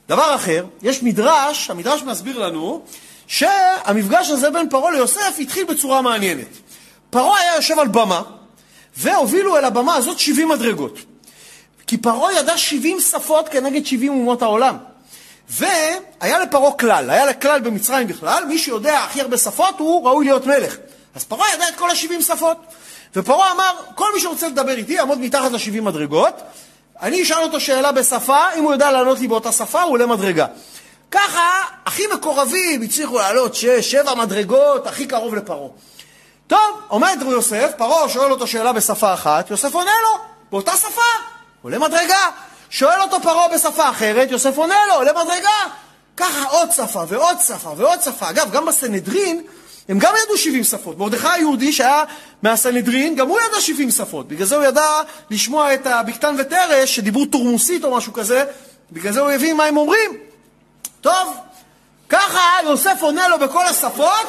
דבר אחר, יש מדרש, המדרש מסביר לנו, שהמפגש הזה בין פרעה ליוסף התחיל בצורה מעניינת. פרעה היה יושב על במה, והובילו אל הבמה הזאת 70 מדרגות. כי פרעה ידע 70 שפות כנגד 70 אומות העולם. והיה לפרעה כלל, היה לכלל במצרים בכלל, מי שיודע הכי הרבה שפות הוא ראוי להיות מלך. אז פרעה ידע את כל ה-70 שפות. ופרעה אמר, כל מי שרוצה לדבר איתי יעמוד מתחת ל-70 מדרגות, אני אשאל אותו שאלה בשפה, אם הוא יודע לענות לי באותה שפה, הוא עולה מדרגה. ככה, הכי מקורבים הצליחו לעלות שש, שבע מדרגות, הכי קרוב לפרעה. טוב, עומד יוסף, פרעה שואל אותו שאלה בשפה אחת, יוסף עונה לו, באותה שפה, עולה מדרגה. שואל אותו פרעה בשפה אחרת, יוסף עונה לו, עולה מדרגה. ככה עוד שפה ועוד שפה ועוד שפה. אגב, גם בסנהדרין, הם גם ידעו 70 שפות. מרדכי היהודי שהיה מהסנהדרין, גם הוא ידע 70 שפות. בגלל זה הוא ידע לשמוע את הבקתן ותרש, שדיברו תורמוסית או משהו כזה, בגלל זה הוא הבין מה הם אומרים. טוב, ככה יוסף עונה לו בכל השפות,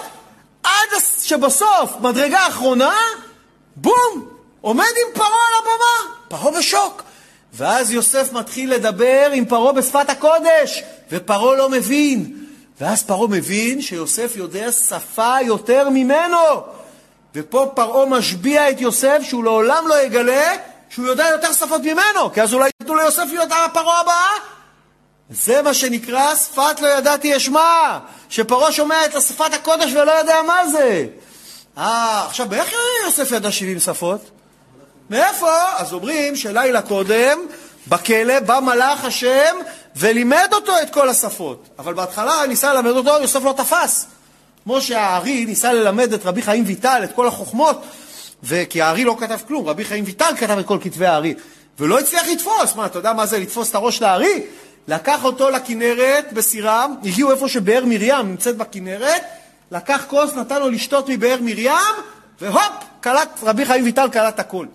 עד שבסוף, מדרגה אחרונה, בום, עומד עם פרעה על הבמה. פרעה בשוק. ואז יוסף מתחיל לדבר עם פרעה בשפת הקודש, ופרעה לא מבין. ואז פרעה מבין שיוסף יודע שפה יותר ממנו. ופה פרעה משביע את יוסף שהוא לעולם לא יגלה שהוא יודע יותר שפות ממנו, כי אז אולי ייתנו ליוסף להיות הפרעה הבאה. זה מה שנקרא שפת לא ידעתי אשמע, שפרעה שומע את שפת הקודש ולא יודע מה זה. אה, עכשיו, איך יוסף ידע 70 שפות? מאיפה? אז אומרים שלילה קודם, בכלא, בא מלאך השם ולימד אותו את כל השפות. אבל בהתחלה ניסה ללמד אותו, יוסף לא תפס. כמו שהארי ניסה ללמד את רבי חיים ויטל את כל החוכמות, וכי הארי לא כתב כלום, רבי חיים ויטל כתב את כל כתבי הארי, ולא הצליח לתפוס. מה, אתה יודע מה זה לתפוס את הראש לארי? לקח אותו לכנרת בסירה, הגיעו איפה שבאר מרים נמצאת בכנרת, לקח כוס, נתן לו לשתות מבאר מרים, והופ, קלט, רבי חיים ויטל קלט הכל.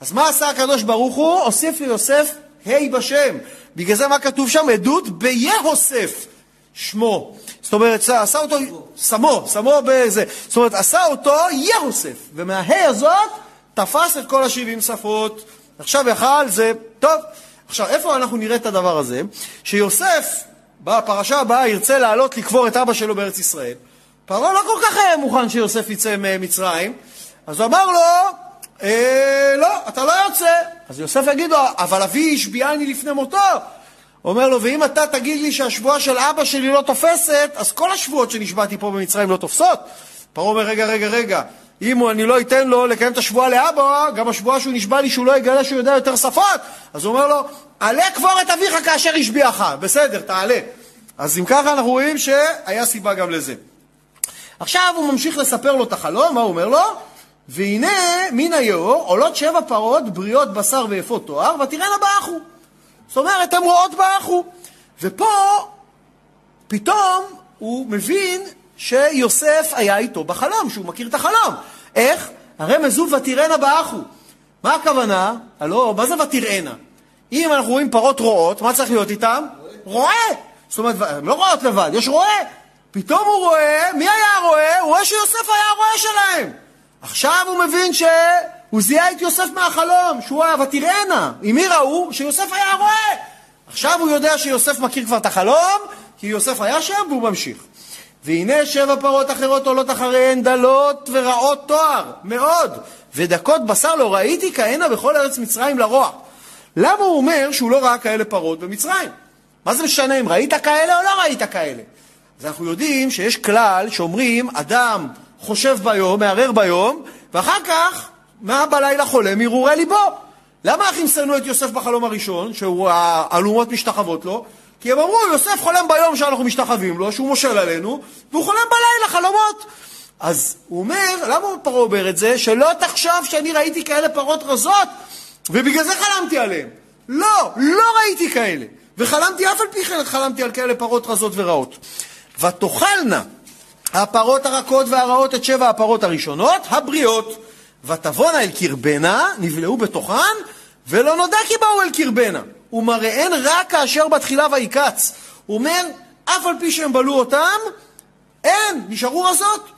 אז מה עשה הקדוש ברוך הוא? הוסיף ליוסף ה' בשם. בגלל זה מה כתוב שם? עדות ביהוסף שמו. זאת אומרת, עשה אותו, שמו, שמו בזה. זאת אומרת, עשה אותו יהוסף. ומהה הזאת תפס את כל השבעים שפות. עכשיו יכל זה, טוב. עכשיו, איפה אנחנו נראה את הדבר הזה? שיוסף, בפרשה הבאה, ירצה לעלות לקבור את אבא שלו בארץ ישראל. פרעה לא כל כך היה מוכן שיוסף יצא ממצרים, אז הוא אמר לו, לא, אתה לא יוצא. אז יוסף יגיד לו, אבל אבי השביעני לפני מותו. אומר לו, ואם אתה תגיד לי שהשבועה של אבא שלי לא תופסת, אז כל השבועות שנשבעתי פה במצרים לא תופסות. פרעה אומר, רגע, רגע, רגע, אם אני לא אתן לו לקיים את השבועה לאבא, גם השבועה שהוא נשבע לי שהוא לא יגלה שהוא יודע יותר שפות. אז הוא אומר לו, עלה קבור את אביך כאשר השביעך. בסדר, תעלה. אז אם ככה אנחנו רואים שהיה סיבה גם לזה. עכשיו הוא ממשיך לספר לו את החלום, מה הוא אומר לו? והנה מן היאור עולות שבע פרות בריאות בשר ויפות תואר, ותראינה באחו. זאת אומרת, הן רואות באחו. ופה פתאום הוא מבין שיוסף היה איתו בחלום, שהוא מכיר את החלום. איך? הרי מזוב ותראינה באחו. מה הכוונה? הלא, מה זה ותראינה? אם אנחנו רואים פרות רועות, מה צריך להיות איתן? רועה. זאת אומרת, הן לא רואות לבד, יש רועה. פתאום הוא רואה, מי היה הרועה? הוא רואה שיוסף היה הרועה שלהם. עכשיו הוא מבין שהוא זיהה את יוסף מהחלום, שהוא היה ותראנה. עם מי ראו? שיוסף היה הרועה. עכשיו הוא יודע שיוסף מכיר כבר את החלום, כי יוסף היה שם והוא ממשיך. והנה שבע פרות אחרות עולות אחריהן דלות ורעות תואר, מאוד, ודקות בשר לא ראיתי כהנה בכל ארץ מצרים לרוע. למה הוא אומר שהוא לא ראה כאלה פרות במצרים? מה זה משנה אם ראית כאלה או לא ראית כאלה? אז אנחנו יודעים שיש כלל שאומרים, אדם חושב ביום, מערער ביום, ואחר כך, מה בלילה חולם? הרהורי ליבו. למה האחים שנאו את יוסף בחלום הראשון, שהוא האלומות משתחוות לו? כי הם אמרו, יוסף חולם ביום שאנחנו משתחווים לו, שהוא מושל עלינו, והוא חולם בלילה חלומות. אז הוא אומר, למה פרעה אומר את זה? שלא תחשוב שאני ראיתי כאלה פרות רזות, ובגלל זה חלמתי עליהן. לא, לא ראיתי כאלה. וחלמתי אף על פי כן חלמתי על כאלה פרות רזות ורעות. ותאכלנה הפרות הרכות והרעות את שבע הפרות הראשונות, הבריאות. ותבואנה אל קרבנה, נבלעו בתוכן, ולא נודע כי באו אל קרבנה. ומראיהן רק כאשר בתחילה ויקץ. הוא אומר, אף על פי שהם בלו אותם, אין, נשארו רזות.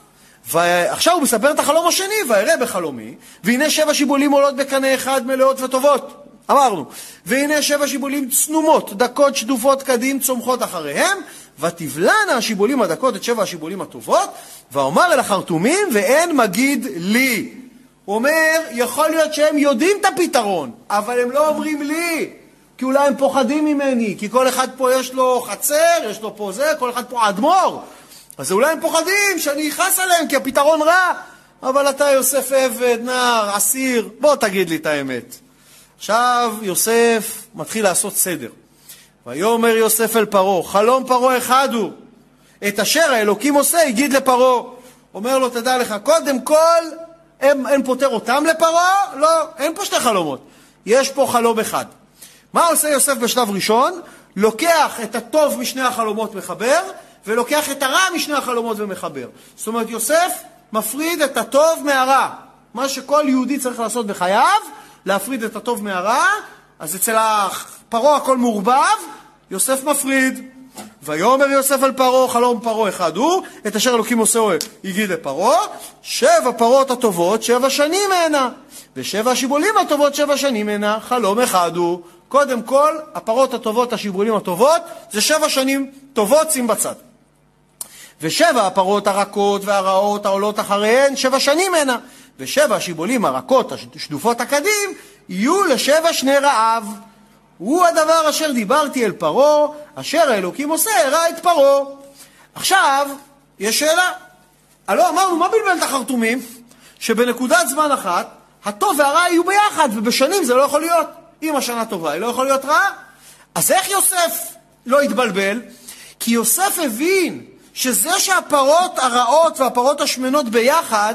ועכשיו הוא מספר את החלום השני, ואראה בחלומי, והנה שבע שיבולים עולות בקנה אחד מלאות וטובות. אמרנו, והנה שבע שיבולים צנומות, דקות, שדופות, קדים, צומחות אחריהם, ותבלענה השיבולים הדקות את שבע השיבולים הטובות, ואומר אל החרטומים, ואין מגיד לי. הוא אומר, יכול להיות שהם יודעים את הפתרון, אבל הם לא אומרים לי, כי אולי הם פוחדים ממני, כי כל אחד פה יש לו חצר, יש לו פה זה, כל אחד פה אדמו"ר. אז אולי הם פוחדים שאני אכעס עליהם, כי הפתרון רע. אבל אתה יוסף עבד, נער, אסיר, בוא תגיד לי את האמת. עכשיו יוסף מתחיל לעשות סדר. ויאמר יוסף אל פרעה, חלום פרעה אחד הוא, את אשר האלוקים עושה הגיד לפרעה. אומר לו, תדע לך, קודם כל, אין, אין פותר אותם לפרעה? לא, אין פה שתי חלומות. יש פה חלום אחד. מה עושה יוסף בשלב ראשון? לוקח את הטוב משני החלומות מחבר, ולוקח את הרע משני החלומות ומחבר. זאת אומרת, יוסף מפריד את הטוב מהרע. מה שכל יהודי צריך לעשות בחייו, להפריד את הטוב מהרע, אז אצל פרעה הכל מעורבב, יוסף מפריד. ויאמר יוסף על פרעה, חלום פרעה אחד הוא, את אשר אלוקים עושה הגיד לפרעה, שבע פרות הטובות שבע שנים הנה, ושבע השיבולים הטובות שבע שנים הנה, חלום אחד הוא. קודם כל, הפרות הטובות, השיבולים הטובות, זה שבע שנים טובות, שים בצד. ושבע הפרות הרכות והרעות העולות אחריהן שבע שנים הנה, ושבע השיבולים הרכות, השדופות הקדים, יהיו לשבע שני רעב. הוא הדבר אשר דיברתי אל פרעה, אשר האלוקים עושה, הראה את פרעה. עכשיו, יש שאלה. הלא אמרנו, מה בלבל את החרטומים? שבנקודת זמן אחת, הטוב והרע יהיו ביחד, ובשנים זה לא יכול להיות. אם השנה טובה, היא לא יכולה להיות רעה. אז איך יוסף לא התבלבל? כי יוסף הבין שזה שהפרות הרעות והפרות השמנות ביחד,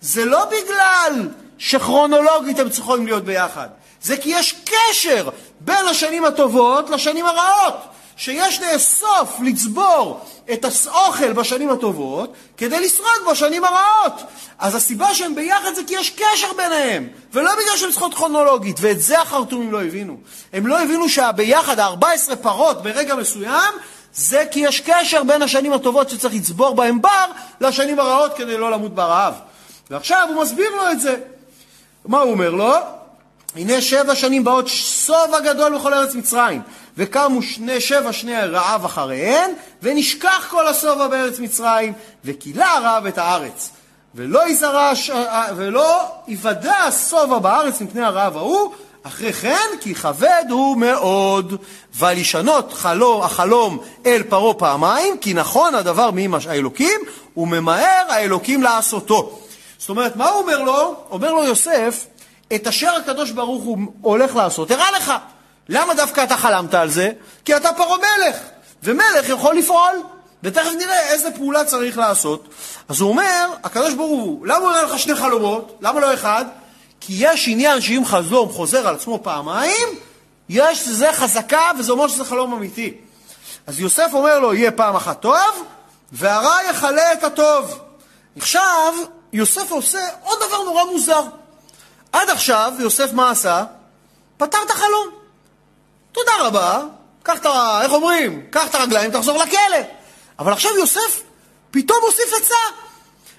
זה לא בגלל שכרונולוגית הם צריכים להיות ביחד. זה כי יש קשר בין השנים הטובות לשנים הרעות. שיש לאסוף, לצבור את האוכל בשנים הטובות כדי לשרוד בשנים הרעות. אז הסיבה שהם ביחד זה כי יש קשר ביניהם, ולא בגלל שהם צריכות כרונולוגית, ואת זה החרטומים לא הבינו. הם לא הבינו שהביחד, ה-14 פרות ברגע מסוים, זה כי יש קשר בין השנים הטובות שצריך לצבור בהן בר, לשנים הרעות כדי לא למות ברעב. ועכשיו הוא מסביר לו את זה. מה הוא אומר לו? הנה שבע שנים באות סוב הגדול בכל ארץ מצרים, וקמו שני, שבע שני רעב אחריהן, ונשכח כל השובע בארץ מצרים, וכילה הרעב את הארץ. ולא יזרע, ולא יוודע השובע בארץ מפני הרעב ההוא, אחרי כן כי כבד הוא מאוד. ולשנות חלום, החלום אל פרעה פעמיים, כי נכון הדבר מעם האלוקים, וממהר האלוקים לעשותו. זאת אומרת, מה הוא אומר לו? אומר לו יוסף, את אשר הקדוש ברוך הוא הולך לעשות, הראה לך. למה דווקא אתה חלמת על זה? כי אתה פרעה מלך, ומלך יכול לפעול. ותכף נראה איזה פעולה צריך לעשות. אז הוא אומר, הקדוש ברוך הוא, למה הוא אומר לך שני חלומות? למה לא אחד? כי יש עניין שאם חלום חוזר על עצמו פעמיים, יש לזה חזקה, וזה אומר שזה חלום אמיתי. אז יוסף אומר לו, יהיה פעם אחת טוב, והרע יכלה את הטוב. עכשיו, יוסף עושה עוד דבר נורא מוזר. עד עכשיו, יוסף מה עשה? פתר את החלום. תודה רבה, קח את ה... איך אומרים? קח את הרגליים, תחזור לכלא. אבל עכשיו יוסף פתאום הוסיף עצה.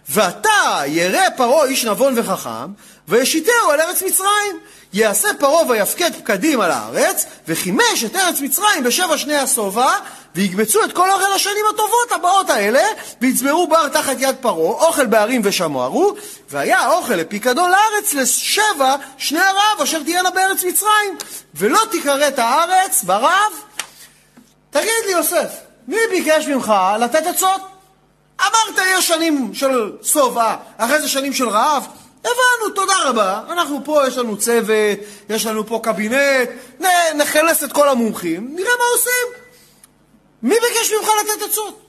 ועתה ירא פרעה איש נבון וחכם, וישיתהו על ארץ מצרים. יעשה פרעה ויפקד פקדים על הארץ, וחימש את ארץ מצרים בשבע שני השובע, ויגבצו את כל אוכל השנים הטובות הבאות האלה, ויצברו בר תחת יד פרעה, אוכל בערים ושמרו, והיה האוכל לפיקדון לארץ לשבע שני הרעב אשר תהיינה בארץ מצרים, ולא תכרת הארץ ברעב. תגיד לי, יוסף, מי ביקש ממך לתת עצות? אמרת יש שנים של שובע, אחרי זה שנים של רעב. הבנו, תודה רבה. אנחנו פה, יש לנו צוות, יש לנו פה קבינט, נכנס את כל המומחים, נראה מה עושים. מי ביקש ממך לתת עצות?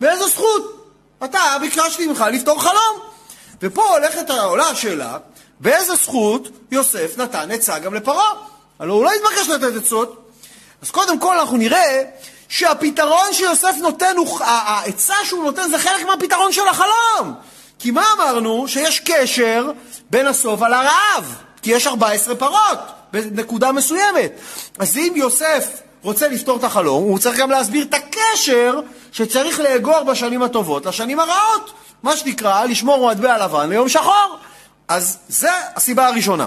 באיזו זכות? אתה, ביקשתי ממך לפתור חלום. ופה הולכת, עולה השאלה, באיזה זכות יוסף נתן עצה גם לפרעה? הלוא הוא לא התבקש לתת עצות. אז קודם כל אנחנו נראה שהפתרון שיוסף נותן, העצה שהוא נותן זה חלק מהפתרון של החלום. כי מה אמרנו? שיש קשר בין השובע לרעב, כי יש 14 פרות בנקודה מסוימת. אז אם יוסף רוצה לפתור את החלום, הוא צריך גם להסביר את הקשר שצריך לאגור בשנים הטובות לשנים הרעות. מה שנקרא, לשמור מטבע לבן ליום שחור. אז זה הסיבה הראשונה.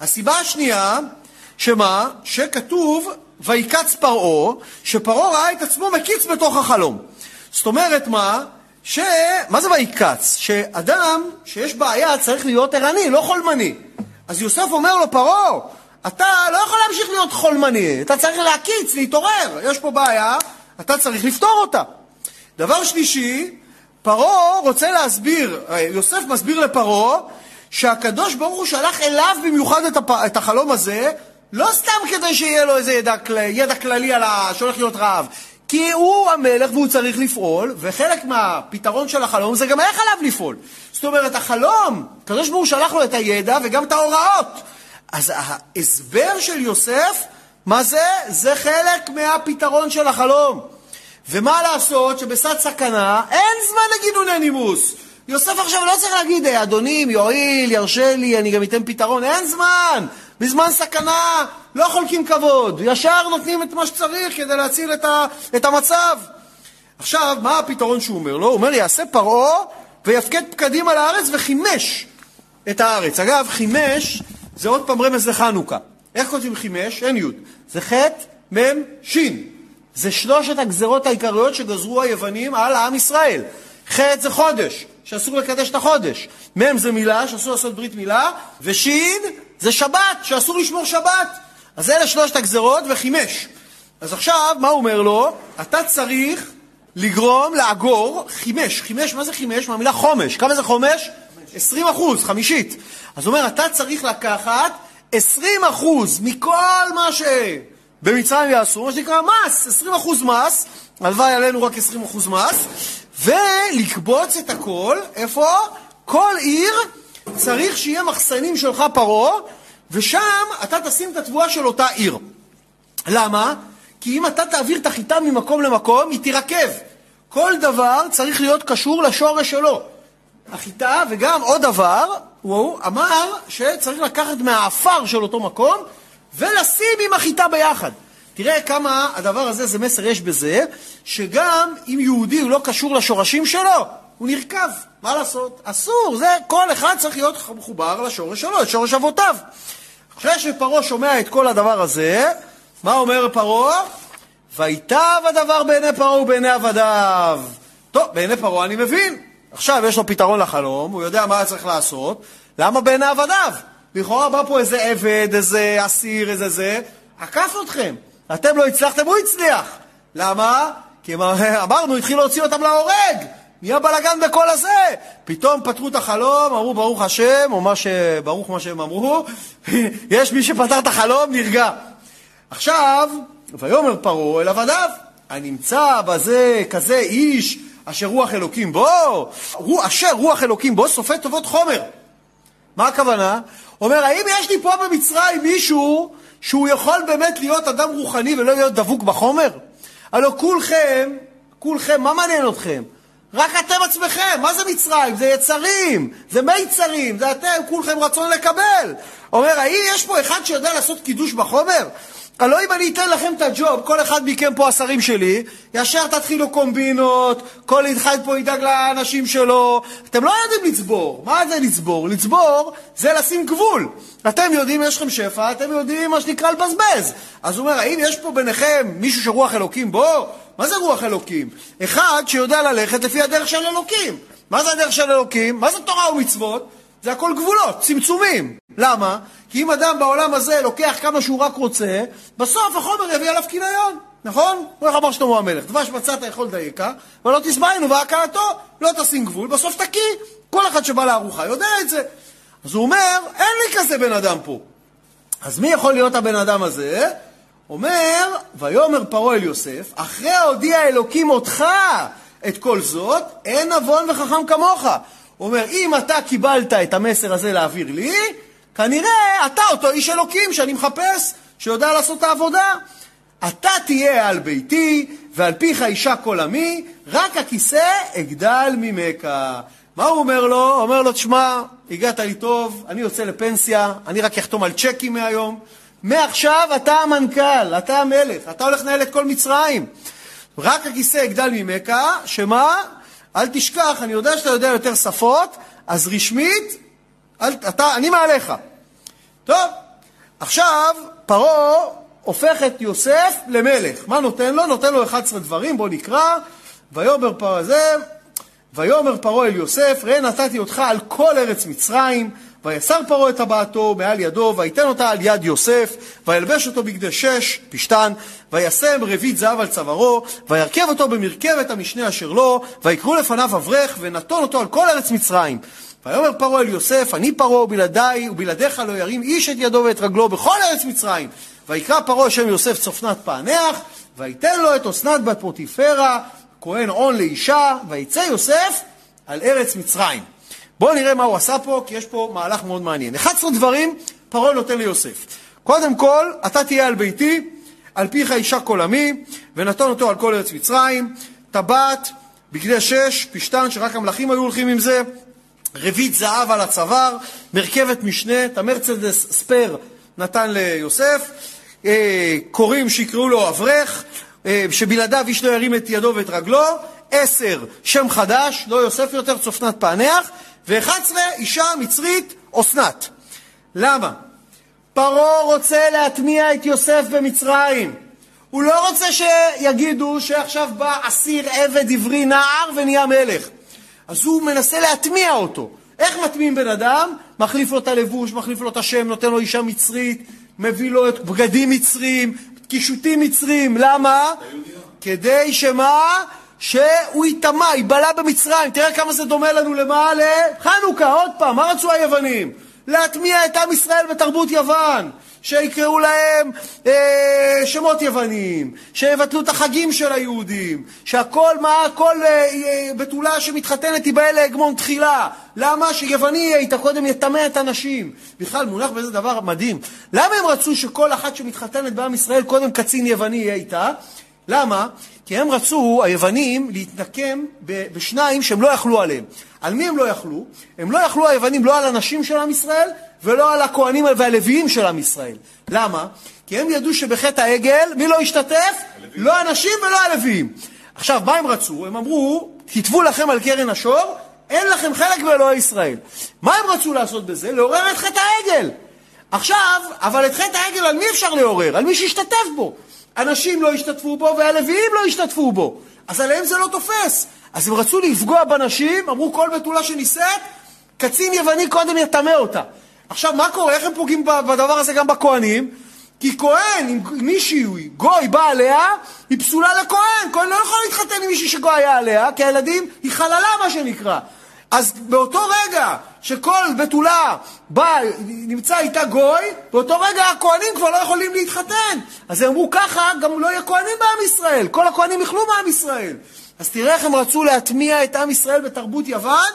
הסיבה השנייה, שמה? שכתוב ויקץ פרעה, שפרעה ראה את עצמו מקיץ בתוך החלום. זאת אומרת מה? ש... מה זה ויקץ? שאדם שיש בעיה צריך להיות ערני, לא חולמני. אז יוסף אומר לו, פרעה, אתה לא יכול להמשיך להיות חולמני, אתה צריך להקיץ, להתעורר, יש פה בעיה, אתה צריך לפתור אותה. דבר שלישי, פרעה רוצה להסביר, יוסף מסביר לפרעה שהקדוש ברוך הוא שלח אליו במיוחד את, הפ... את החלום הזה, לא סתם כדי שיהיה לו איזה ידע, ידע כללי על ה... שהולך להיות רעב, כי הוא המלך והוא צריך לפעול, וחלק מהפתרון של החלום זה גם איך עליו לפעול. זאת אומרת, החלום, הקדוש ברוך הוא שלח לו את הידע וגם את ההוראות. אז ההסבר של יוסף, מה זה? זה חלק מהפתרון של החלום. ומה לעשות שבסד סכנה אין זמן לגינוני נימוס. יוסף עכשיו לא צריך להגיד, אדוני, אם יועיל, ירשה לי, אני גם אתן פתרון. אין זמן. בזמן סכנה לא חולקים כבוד, ישר נותנים את מה שצריך כדי להציל את, ה, את המצב. עכשיו, מה הפתרון שהוא אומר לו? הוא אומר, יעשה פרעה ויפקד פקדים על הארץ וחימש את הארץ. אגב, חימש זה עוד פעם רמז לחנוכה. איך כותבים חימש? אין יוד. זה ח' מ' ש'. זה שלושת הגזרות העיקריות שגזרו היוונים על עם ישראל. ח' זה חודש, שאסור לקדש את החודש. מ' זה מילה, שאסור לעשות ברית מילה, וש' זה שבת, שאסור לשמור שבת. אז אלה שלושת הגזרות וחימש. אז עכשיו, מה הוא אומר לו? אתה צריך לגרום, לאגור, חימש. חימש, מה זה חימש? מהמילה חומש. כמה זה חומש? 20 אחוז, חמישית. אז הוא אומר, אתה צריך לקחת 20 אחוז מכל מה שבמצרים יעשו, מה שנקרא מס, 20 אחוז מס, הלוואי עלינו רק 20 אחוז מס, ולקבוץ את הכל, איפה? כל עיר צריך שיהיה מחסנים שלך פרעה, ושם אתה תשים את התבואה של אותה עיר. למה? כי אם אתה תעביר את החיטה ממקום למקום, היא תירקב. כל דבר צריך להיות קשור לשורש שלו. החיטה, וגם עוד דבר, הוא אמר שצריך לקחת מהעפר של אותו מקום ולשים עם החיטה ביחד. תראה כמה הדבר הזה, זה מסר יש בזה, שגם אם יהודי הוא לא קשור לשורשים שלו, הוא נרקב, מה לעשות? אסור, זה כל אחד צריך להיות מחובר לשורש שלו, לשורש אבותיו. אחרי שפרעה שומע את כל הדבר הזה, מה אומר פרעה? ויטב הדבר בעיני פרעה ובעיני עבדיו. טוב, בעיני פרעה אני מבין. עכשיו יש לו פתרון לחלום, הוא יודע מה צריך לעשות. למה בעיני עבדיו? לכאורה בא פה איזה עבד, איזה אסיר, איזה זה, עקף אתכם. אתם לא הצלחתם, הוא הצליח. למה? כי <laughs> אמרנו, התחיל להוציא אותם להורג. נהיה בלאגן בכל הזה. פתאום פתרו את החלום, אמרו ברוך השם, או מה ש... ברוך מה שהם אמרו, <laughs> יש מי שפתר את החלום, נרגע. עכשיו, ויאמר פרעה אל עבדיו, הנמצא בזה כזה איש אשר רוח אלוקים בו, הוא אשר רוח אלוקים בו סופי טובות חומר. מה הכוונה? אומר, האם יש לי פה במצרים מישהו שהוא יכול באמת להיות אדם רוחני ולא להיות דבוק בחומר? הלוא כולכם, כולכם, מה מעניין אתכם? רק אתם עצמכם, מה זה מצרים? זה יצרים, זה מיצרים, זה אתם, כולכם רצון לקבל. אומר, האם יש פה אחד שיודע לעשות קידוש בחומר? הלוא אם אני אתן לכם את הג'וב, כל אחד מכם פה השרים שלי, ישר תתחילו קומבינות, כל אחד פה ידאג לאנשים שלו. אתם לא יודעים לצבור. מה זה לצבור? לצבור זה לשים גבול. אתם יודעים, יש לכם שפע, אתם יודעים מה שנקרא לבזבז. אז הוא אומר, האם יש פה ביניכם מישהו שרוח אלוקים בו? מה זה רוח אלוקים? אחד שיודע ללכת לפי הדרך של אלוקים. מה זה הדרך של אלוקים? מה זה תורה ומצוות? זה הכל גבולות, צמצומים. למה? כי אם אדם בעולם הזה לוקח כמה שהוא רק רוצה, בסוף החומר יביא עליו כיליון, נכון? כמו איך אמר שלמה המלך, דבש מצאת יכול דייקה, ולא תשבענו והקלתו, לא תשים גבול, בסוף תקיא. כל אחד שבא לארוחה יודע את זה. אז הוא אומר, אין לי כזה בן אדם פה. אז מי יכול להיות הבן אדם הזה? אומר, ויאמר פרעה אל יוסף, אחרי הודיע אלוקים אותך את כל זאת, אין נבון וחכם כמוך. הוא אומר, אם אתה קיבלת את המסר הזה להעביר לי, כנראה אתה אותו איש אלוקים שאני מחפש, שיודע לעשות את העבודה. אתה תהיה על ביתי, ועל פיך אישה כל עמי, רק הכיסא אגדל ממך. מה הוא אומר לו? הוא אומר לו, תשמע, הגעת לי טוב, אני יוצא לפנסיה, אני רק אחתום על צ'קים מהיום. מעכשיו אתה המנכ"ל, אתה המלך, אתה הולך לנהל את כל מצרים. רק הכיסא אגדל ממך, שמה? אל תשכח, אני יודע שאתה יודע יותר שפות, אז רשמית, אל, אתה, אני מעליך. טוב, עכשיו פרעה הופך את יוסף למלך. מה נותן לו? נותן לו 11 דברים, בואו נקרא. ויאמר פרעה זה, ויאמר פרעה אל יוסף, ראה נתתי אותך על כל ארץ מצרים, ויסר פרעה את טבעתו מעל ידו, ויתן אותה על יד יוסף, וילבש אותו בגדי שש, פשתן, וישם רבית זהב על צווארו, וירכב אותו במרכבת המשנה אשר לו, ויקראו לפניו אברך, ונתון אותו על כל ארץ מצרים. ויאמר פרעה אל יוסף, אני פרעה ובלעדיי, ובלעדיך לא ירים איש את ידו ואת רגלו בכל ארץ מצרים. ויקרא פרעה שם יוסף צופנת פענח, ויתן לו את אסנת בת פוטיפרה, כהן עון לאישה, ויצא יוסף על ארץ מצרים. בואו נראה מה הוא עשה פה, כי יש פה מהלך מאוד מעניין. 11 דברים פרעה נותן ליוסף. קודם כל, אתה תהיה על ביתי, על פיך אישה כל עמי, ונתן אותו על כל ארץ מצרים, טבעת, בגדי שש, פשתן, שרק המלכים היו הולכים עם זה, רבית זהב על הצוואר, מרכבת משנה, את המרצדס ספייר נתן ליוסף, אה, קוראים שיקראו לו אברך, אה, שבלעדיו איש לא ירים את ידו ואת רגלו, עשר, שם חדש, לא יוסף יותר, צופנת פענח, ו-11, אישה מצרית, אסנת. למה? פרעה רוצה להטמיע את יוסף במצרים. הוא לא רוצה שיגידו שעכשיו בא אסיר עבד עברי נער ונהיה מלך. אז הוא מנסה להטמיע אותו. איך מטמיעים בן אדם? מחליף לו את הלבוש, מחליף לו את השם, נותן לו אישה מצרית, מביא לו את בגדים מצרים, קישוטים מצרים. למה? כדי שמה? שהוא ייטמע, ייבלע במצרים. תראה כמה זה דומה לנו למה? לחנוכה, עוד פעם. מה רצו היוונים? להטמיע את עם ישראל בתרבות יוון. שיקראו להם אה, שמות יווניים, שיבטלו את החגים של היהודים, שהכל, מה, כל אה, אה, בתולה שמתחתנת תיבאה להגמון תחילה. למה? שיווני יהיה איתה קודם יטמא את הנשים. בכלל, מונח בזה דבר מדהים. למה הם רצו שכל אחת שמתחתנת בעם ישראל, קודם קצין יווני יהיה איתה? למה? כי הם רצו, היוונים, להתנקם בשניים שהם לא יכלו עליהם. על מי הם לא יכלו? הם לא יכלו היוונים לא על הנשים של עם ישראל ולא על הכהנים והלוויים של עם ישראל. למה? כי הם ידעו שבחטא העגל, מי לא השתתף? הלווים. לא הנשים ולא הלוויים. עכשיו, מה הם רצו? הם אמרו, כתבו לכם על קרן השור, אין לכם חלק באלוהי ישראל. מה הם רצו לעשות בזה? לעורר את חטא העגל. עכשיו, אבל את חטא העגל על מי אפשר לעורר? על מי שהשתתף בו. אנשים לא השתתפו בו והלוויים לא השתתפו בו. אז עליהם זה לא תופס. אז הם רצו לפגוע בנשים, אמרו כל בתולה שנישאת, קצין יווני קודם יטמא אותה. עכשיו, מה קורה? איך הם פוגעים בדבר הזה גם בכהנים? כי כהן, אם מישהו, גוי, בא עליה, היא פסולה לכהן. כהן לא יכול להתחתן עם מישהי שגוי היה עליה, כי הילדים, היא חללה, מה שנקרא. אז באותו רגע שכל בתולה בא, נמצא איתה גוי, באותו רגע הכהנים כבר לא יכולים להתחתן. אז הם אמרו ככה, גם לא יהיה כהנים בעם ישראל, כל הכהנים יכלו בעם ישראל. אז תראה איך הם רצו להטמיע את עם ישראל בתרבות יוון,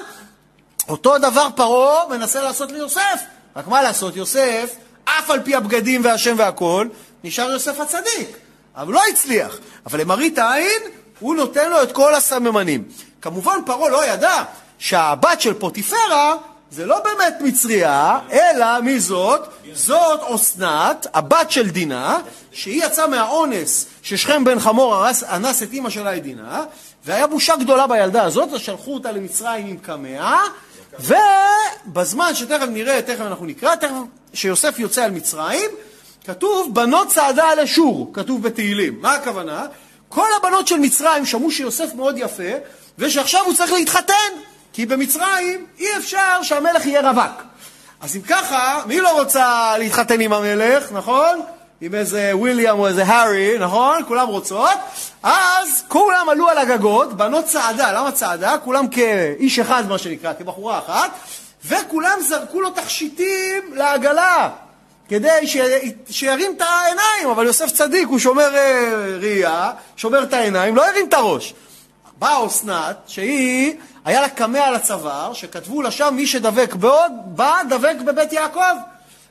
אותו דבר פרעה מנסה לעשות ליוסף. רק מה לעשות, יוסף, אף על פי הבגדים והשם והכל, נשאר יוסף הצדיק. אבל לא הצליח. אבל למראית העין, הוא נותן לו את כל הסממנים. כמובן, פרעה לא ידע שהבת של פוטיפרה זה לא באמת מצריה, אלא מי זאת? זאת אסנת, הבת של דינה, שהיא יצאה מהאונס ששכם בן חמור אנס את אימא שלה את דינה, והיה בושה גדולה בילדה הזאת, אז שלחו אותה למצרים עם קמע, ובזמן שתכף נראה, תכף אנחנו נקרא, תכף שיוסף יוצא על מצרים, כתוב בנות צעדה על אשור, כתוב בתהילים. מה הכוונה? כל הבנות של מצרים שמעו שיוסף מאוד יפה, ושעכשיו הוא צריך להתחתן, כי במצרים אי אפשר שהמלך יהיה רווק. אז אם ככה, מי לא רוצה להתחתן עם המלך, נכון? עם איזה וויליאם או איזה הארי, נכון? כולם רוצות. אז כולם עלו על הגגות, בנות צעדה. למה צעדה? כולם כאיש אחד, מה שנקרא, כבחורה אחת, וכולם זרקו לו תכשיטים לעגלה, כדי ש... שירים את העיניים. אבל יוסף צדיק, הוא שומר אה, ראייה, שומר את העיניים, לא הרים את הראש. באה אסנת, שהיא, היה לה קמע על הצוואר, שכתבו לה שם, מי שדבק בעוד, בא דבק בבית יעקב.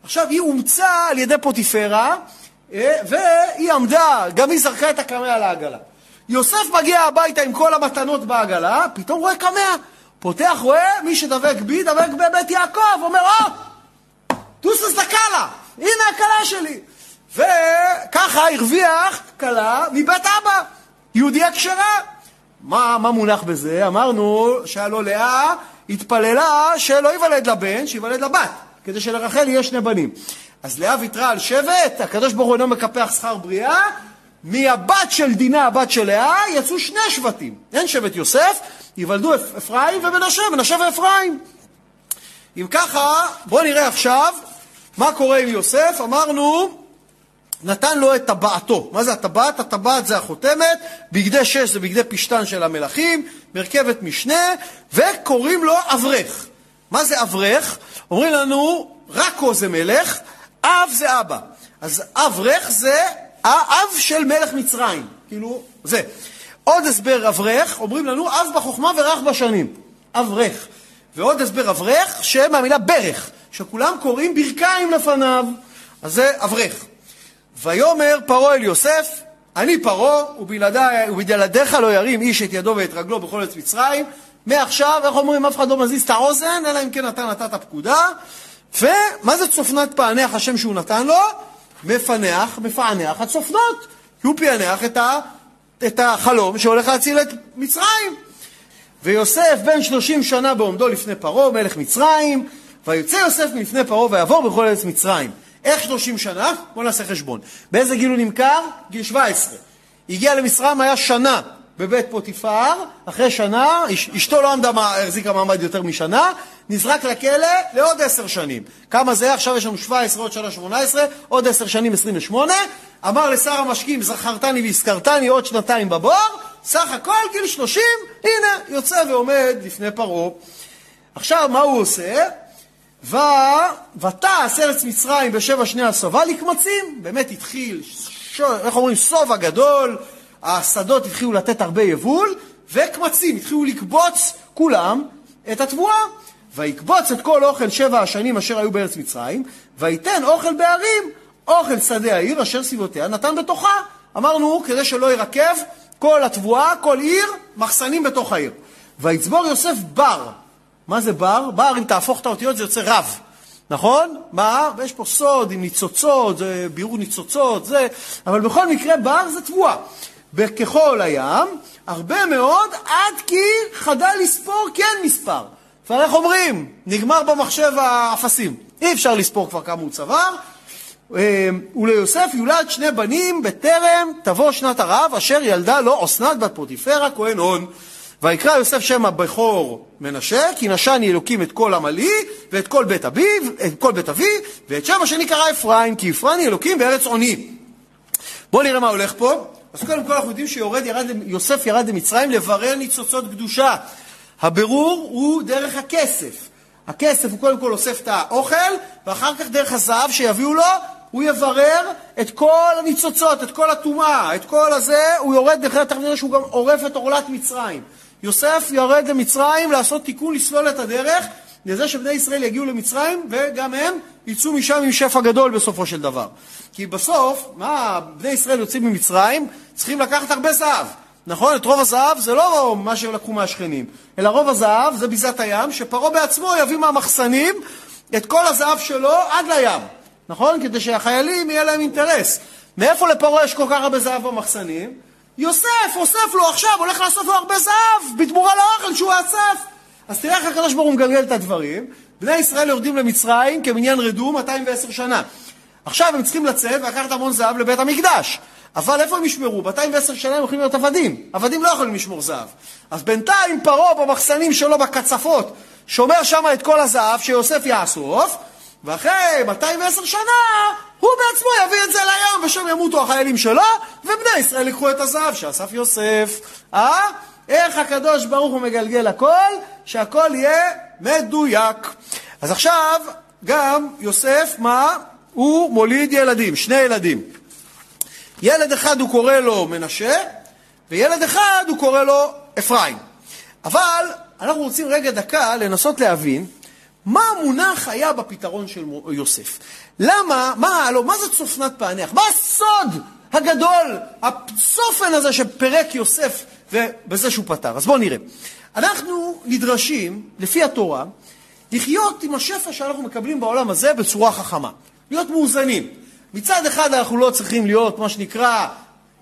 עכשיו, היא אומצה על ידי פוטיפרה, אה, והיא עמדה, גם היא זרקה את הקמע על העגלה. יוסף מגיע הביתה עם כל המתנות בעגלה, פתאום רואה קמע. פותח, רואה, מי שדבק בי, דבק בבית יעקב. אומר, או, טוסוס דקאלה, הנה הכלה שלי. וככה הרוויח כלה מבית אבא, יהודייה כשרה. מה, מה מונח בזה? אמרנו שהלא לאה התפללה שלא ייוולד לבן, שיוולד לבת, כדי שלרחל יהיה שני בנים. אז לאה ויתרה על שבט, הקדוש ברוך הוא אינו מקפח שכר בריאה, מהבת של דינה, הבת של לאה, יצאו שני שבטים. אין שבט יוסף, ייוולדו אפרים ומנשה, מנשה ואפרים. אם ככה, בואו נראה עכשיו מה קורה עם יוסף. אמרנו, נתן לו את טבעתו. מה זה הטבעת? הטבעת זה החותמת, בגדי שש זה בגדי פשתן של המלכים, מרכבת משנה, וקוראים לו אברך. מה זה אברך? אומרים לנו, רקו זה מלך, אב זה אבא. אז אברך זה האב של מלך מצרים. כאילו, זה. עוד הסבר אברך, אומרים לנו, אב בחוכמה ורך בשנים. אברך. ועוד הסבר אברך, שם מהמילה ברך, שכולם קוראים ברכיים לפניו. אז זה אברך. ויאמר פרעה אל יוסף, אני פרעה, ובלעדיך לא ירים איש את ידו ואת רגלו בכל ארץ מצרים. מעכשיו, איך אומרים, אף אחד לא מזיז את האוזן, אלא אם כן אתה נתת פקודה. ומה זה צופנת פענח השם שהוא נתן לו? מפנח, מפענח הצופנות. כי הוא פענח את, ה, את החלום שהולך להציל את מצרים. ויוסף בן שלושים שנה בעומדו לפני פרעה, מלך מצרים, ויוצא יוסף מלפני פרעה ויעבור בכל ארץ מצרים. איך 30 שנה? בואו נעשה חשבון. באיזה גיל הוא נמכר? גיל 17. הגיע למצרים, היה שנה בבית פוטיפר, אחרי שנה, אש, אשתו לא עמדה, החזיקה מעמד יותר משנה, נזרק לכלא לעוד עשר שנים. כמה זה? עכשיו יש לנו 17, עוד שנה 18, עוד עשר שנים 28. אמר לשר המשקיעים, זכרתני והזכרתני עוד שנתיים בבור, סך הכל גיל 30, הנה, יוצא ועומד לפני פרעה. עכשיו, מה הוא עושה? ותעש ארץ מצרים בשבע שני הסובה לקמצים. באמת התחיל. איך אומרים, סובה גדול, השדות התחילו לתת הרבה יבול, וקמצים, התחילו לקבוץ כולם את התבואה. ויקבוץ את כל אוכל שבע השנים אשר היו בארץ מצרים, ויתן אוכל בערים, אוכל שדה העיר אשר סביבותיה נתן בתוכה. אמרנו, כדי שלא ירקב, כל התבואה, כל עיר, מחסנים בתוך העיר. ויצבור יוסף בר, מה זה בר? בר, אם תהפוך את האותיות, זה יוצא רב. נכון? מה? ויש פה סוד עם ניצוצות, זה בירור ניצוצות, זה... אבל בכל מקרה, בר זה תבואה. בכחול הים, הרבה מאוד, עד כי חדל לספור כן מספר. כבר איך אומרים? נגמר במחשב האפסים. אי אפשר לספור כבר כמה הוא צבר. אה, וליוסף יולד שני בנים בטרם תבוא שנת הרעב, אשר ילדה לו אסנת בת פוטיפרה כהן הון. ויקרא יוסף שם הבכור מנשה, כי נשני אלוקים את כל עמלי ואת כל בית אביו, את כל בית אבי, ואת שם השני קרא אפרים, כי אפרני אלוקים בארץ עוני. בואו נראה מה הולך פה. אז קודם כל אנחנו יודעים שיוסף ירד למצרים לברר ניצוצות קדושה. הבירור הוא דרך הכסף. הכסף הוא קודם כל אוסף את האוכל, ואחר כך דרך הזהב שיביאו לו, הוא יברר את כל הניצוצות, את כל הטומאה, את כל הזה, הוא יורד דרך התחתונה שהוא גם עורף את עורלת מצרים. יוסף יורד למצרים לעשות תיקון, לסלול את הדרך, לזה שבני ישראל יגיעו למצרים, וגם הם יצאו משם עם שפע גדול בסופו של דבר. כי בסוף, מה, בני ישראל יוצאים ממצרים, צריכים לקחת הרבה זהב. נכון? את רוב הזהב זה לא מה שלקחו מהשכנים, אלא רוב הזהב זה ביזת הים, שפרעה בעצמו יביא מהמחסנים את כל הזהב שלו עד לים, נכון? כדי שהחיילים יהיה להם אינטרס. מאיפה לפרעה יש כל כך הרבה זהב במחסנים? יוסף אוסף לו עכשיו, הולך לאסוף לו הרבה זהב, בתמורה לאוכל שהוא אסף. אז תראה איך הקדוש ברוך הוא מגלגל את הדברים. בני ישראל יורדים למצרים כמניין רדום 210 שנה. עכשיו הם צריכים לצאת ולקחת המון זהב לבית המקדש. אבל איפה הם ישמרו? 210 שנה הם יכולים להיות עבדים. עבדים לא יכולים לשמור זהב. אז בינתיים פרעה במחסנים שלו בקצפות שומר שם את כל הזהב שיוסף יאסוף, ואחרי 210 שנה הוא בעצמו יביא את זה לים, ושם ימותו החיילים שלו, ובני ישראל ייקחו את הזהב שאסף יוסף. אה? איך הקדוש ברוך הוא מגלגל הכל, שהכל יהיה מדויק. אז עכשיו, גם יוסף, מה? הוא מוליד ילדים, שני ילדים. ילד אחד הוא קורא לו מנשה, וילד אחד הוא קורא לו אפרים. אבל אנחנו רוצים רגע דקה לנסות להבין מה המונח היה בפתרון של יוסף. למה, מה, הלוא, מה זה צופנת פענח? מה הסוד הגדול, הצופן הזה שפירק יוסף ובזה שהוא פתר? אז בואו נראה. אנחנו נדרשים, לפי התורה, לחיות עם השפע שאנחנו מקבלים בעולם הזה בצורה חכמה. להיות מאוזנים. מצד אחד אנחנו לא צריכים להיות מה שנקרא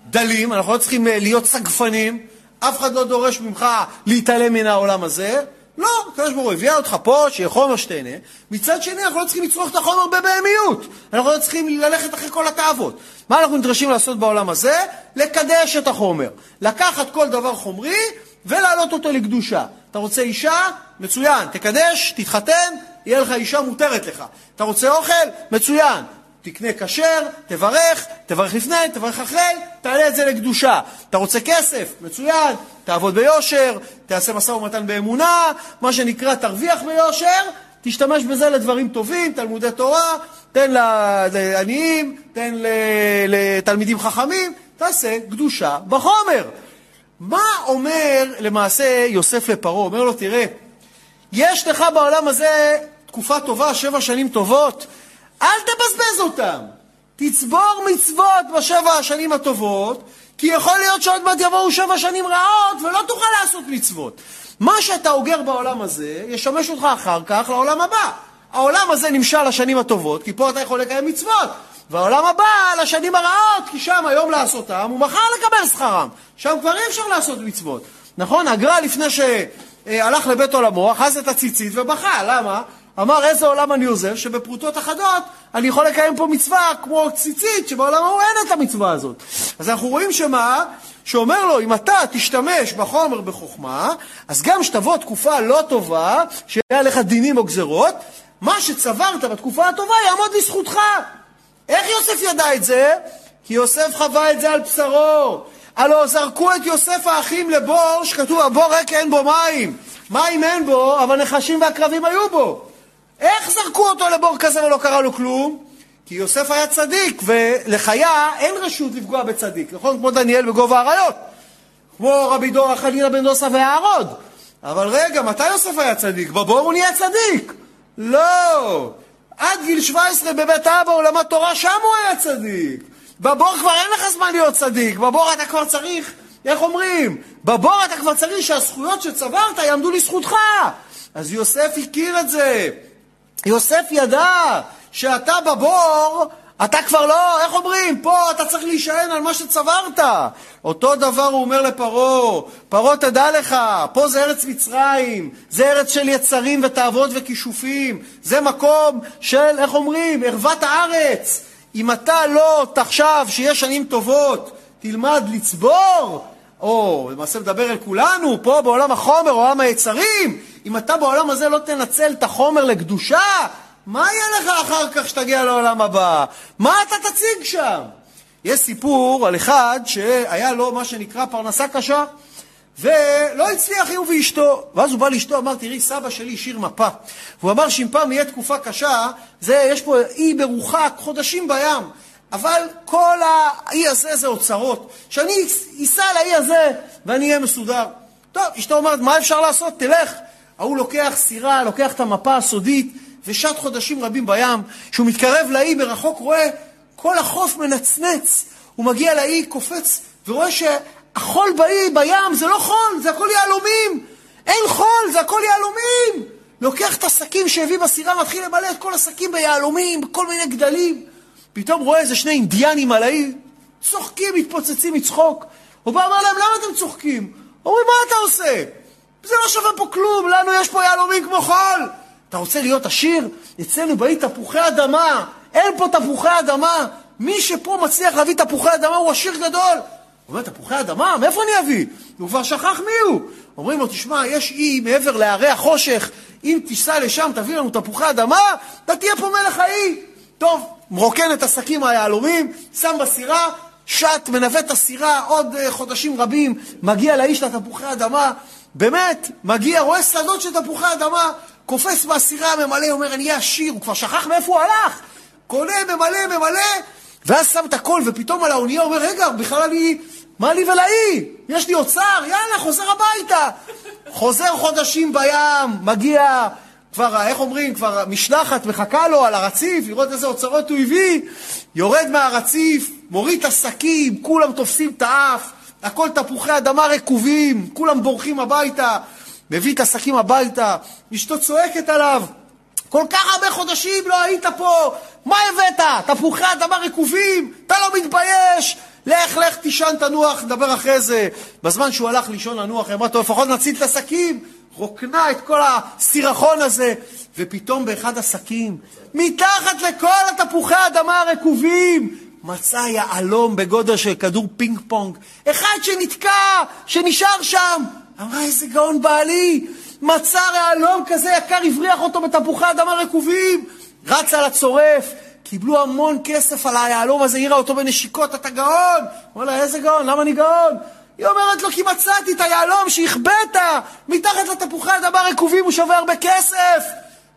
דלים, אנחנו לא צריכים אה, להיות סגפנים, אף אחד לא דורש ממך להתעלם מן העולם הזה. לא, הקדוש ברוך הוא הביא אותך פה, שיהיה חומר שתהנה. מצד שני, אנחנו לא צריכים לצרוך את החומר בבהמיות. אנחנו לא צריכים ללכת אחרי כל התאוות. מה אנחנו נדרשים לעשות בעולם הזה? לקדש את החומר. לקחת כל דבר חומרי ולהעלות אותו לקדושה. אתה רוצה אישה? מצוין. תקדש, תתחתן, יהיה לך אישה מותרת לך. אתה רוצה אוכל? מצוין. תקנה כשר, תברך, תברך לפני, תברך אחרי, תעלה את זה לקדושה. אתה רוצה כסף? מצוין, תעבוד ביושר, תעשה משא ומתן באמונה, מה שנקרא תרוויח ביושר, תשתמש בזה לדברים טובים, תלמודי תורה, תן לעניים, תן לתלמידים חכמים, תעשה קדושה בחומר. מה אומר למעשה יוסף לפרעה? אומר לו, תראה, יש לך בעולם הזה תקופה טובה, שבע שנים טובות, אל תבזבז אותם. תצבור מצוות בשבע השנים הטובות, כי יכול להיות שעוד מעט יבואו שבע שנים רעות ולא תוכל לעשות מצוות. מה שאתה אוגר בעולם הזה, ישמש אותך אחר כך לעולם הבא. העולם הזה נמשל לשנים הטובות, כי פה אתה יכול לקיים מצוות. והעולם הבא לשנים הרעות, כי שם היום לעשותם ומחר לקבל שכרם. שם כבר אי אפשר לעשות מצוות. נכון? הגר"א לפני שהלך לבית עולמו, אחז את הציצית ובכה. למה? אמר איזה עולם אני עוזב, שבפרוטות אחדות אני יכול לקיים פה מצווה כמו ציצית, שבעולם ההוא אין את המצווה הזאת. אז אנחנו רואים שמה? שאומר לו, אם אתה תשתמש בחומר בחוכמה, אז גם שתבוא תקופה לא טובה, שיהיה עליך דינים או גזרות, מה שצברת בתקופה הטובה יעמוד לזכותך. איך יוסף ידע את זה? כי יוסף חווה את זה על בשרו. הלא זרקו את יוסף האחים לבור, שכתוב, הבור ריק אין בו מים. מים אין בו, אבל נחשים ועקרבים היו בו. איך זרקו אותו לבור כזה ולא קרה לו כלום? כי יוסף היה צדיק, ולחיה אין רשות לפגוע בצדיק, נכון? כמו דניאל בגובה האריות. כמו רבי דור חלילה בן דוסה והערוד. אבל רגע, מתי יוסף היה צדיק? בבור הוא נהיה צדיק. לא. עד גיל 17 בבית אבא הוא למד תורה, שם הוא היה צדיק. בבור כבר אין לך זמן להיות צדיק, בבור אתה כבר צריך, איך אומרים? בבור אתה כבר צריך שהזכויות שצברת יעמדו לזכותך. אז יוסף הכיר את זה. יוסף ידע שאתה בבור, אתה כבר לא, איך אומרים? פה אתה צריך להישען על מה שצברת. אותו דבר הוא אומר לפרעה, פרעה תדע לך, פה זה ארץ מצרים, זה ארץ של יצרים ותאוות וכישופים, זה מקום של, איך אומרים, ערוות הארץ. אם אתה לא תחשב שיש שנים טובות, תלמד לצבור, או למעשה מדבר אל כולנו, פה בעולם החומר, עולם היצרים, אם אתה בעולם הזה לא תנצל את החומר לקדושה, מה יהיה לך אחר כך כשתגיע לעולם הבא? מה אתה תציג שם? יש סיפור על אחד שהיה לו מה שנקרא פרנסה קשה, ולא הצליח הוא ואשתו. ואז הוא בא לאשתו, אמר, תראי, סבא שלי השאיר מפה. והוא אמר שאם פעם יהיה תקופה קשה, זה, יש פה אי מרוחק, חודשים בים. אבל כל האי הזה זה אוצרות. שאני אסע לאי הזה ואני אהיה מסודר. טוב, אשתו אומרת, מה אפשר לעשות? תלך. ההוא לוקח סירה, לוקח את המפה הסודית, ושט חודשים רבים בים. כשהוא מתקרב לאי מרחוק רואה כל החוף מנצנץ. הוא מגיע לאי, קופץ, ורואה החול באי, בים, זה לא חול, זה הכל יהלומים. אין חול, זה הכל יהלומים. לוקח את השקים שהביא בסירה, מתחיל למלא את כל השקים ביהלומים, בכל מיני גדלים. פתאום רואה איזה שני אינדיאנים על האי, צוחקים, מתפוצצים מצחוק. הוא בא ואומר להם, למה אתם צוחקים? אומרים, מה אתה עושה? זה לא שווה פה כלום, לנו יש פה יהלומים כמו חול. אתה רוצה להיות עשיר? אצלנו באי תפוחי אדמה. אין פה תפוחי אדמה. מי שפה מצליח להביא תפוחי אדמה הוא עשיר גדול. הוא אומר, תפוחי אדמה? מאיפה אני אביא? הוא כבר שכח מי הוא. אומרים לו, תשמע, יש אי מעבר להרי החושך, אם תיסע לשם, תביא לנו תפוחי אדמה, אתה תהיה פה מלך האי. טוב, מרוקן את השקים היהלומים, שם בסירה, שט, מנווט את הסירה עוד uh, חודשים רבים, מגיע לאיש לתפוחי אדמה, באמת, מגיע, רואה שדות של תפוחי אדמה, קופץ מהסירה, ממלא, אומר, אני אהיה עשיר, הוא כבר שכח מאיפה הוא הלך. קונה, ממלא, ממלא, ואז שם את הכל, ופתאום על האונייה אומר, רגע, בכלל אני, מה לי ולאי? יש לי אוצר, יאללה, חוזר הביתה. חוזר חודשים בים, מגיע, כבר, איך אומרים, כבר משלחת מחכה לו על הרציף, לראות איזה אוצרות הוא הביא, יורד מהרציף, מוריד את השקים, כולם תופסים את האף, הכל תפוחי אדמה רקובים, כולם בורחים הביתה, מביא את השקים הביתה, אשתו צועקת עליו, כל כך הרבה חודשים לא היית פה, מה הבאת? תפוחי אדמה רקובים? אתה לא מתבייש? לך, לך תישן, תנוח, נדבר אחרי זה. בזמן שהוא הלך לישון לנוח, היא טוב, לפחות נציל את השקים. רוקנה את כל הסירחון הזה, ופתאום באחד השקים, מתחת לכל התפוחי האדמה הרקובים, מצא יהלום בגודל של כדור פינג פונג. אחד שנתקע, שנשאר שם. אמרה, איזה גאון בעלי, מצא יהלום כזה יקר, הבריח אותו בתפוחי אדמה רקובים. רצה לצורף, קיבלו המון כסף על היהלום הזה, העירה אותו בנשיקות, אתה גאון. אמר לה, איזה גאון? למה אני גאון? היא אומרת לו, כי מצאתי את היהלום שהחבאת מתחת לתפוחי אדמה רקובים, הוא שווה הרבה כסף.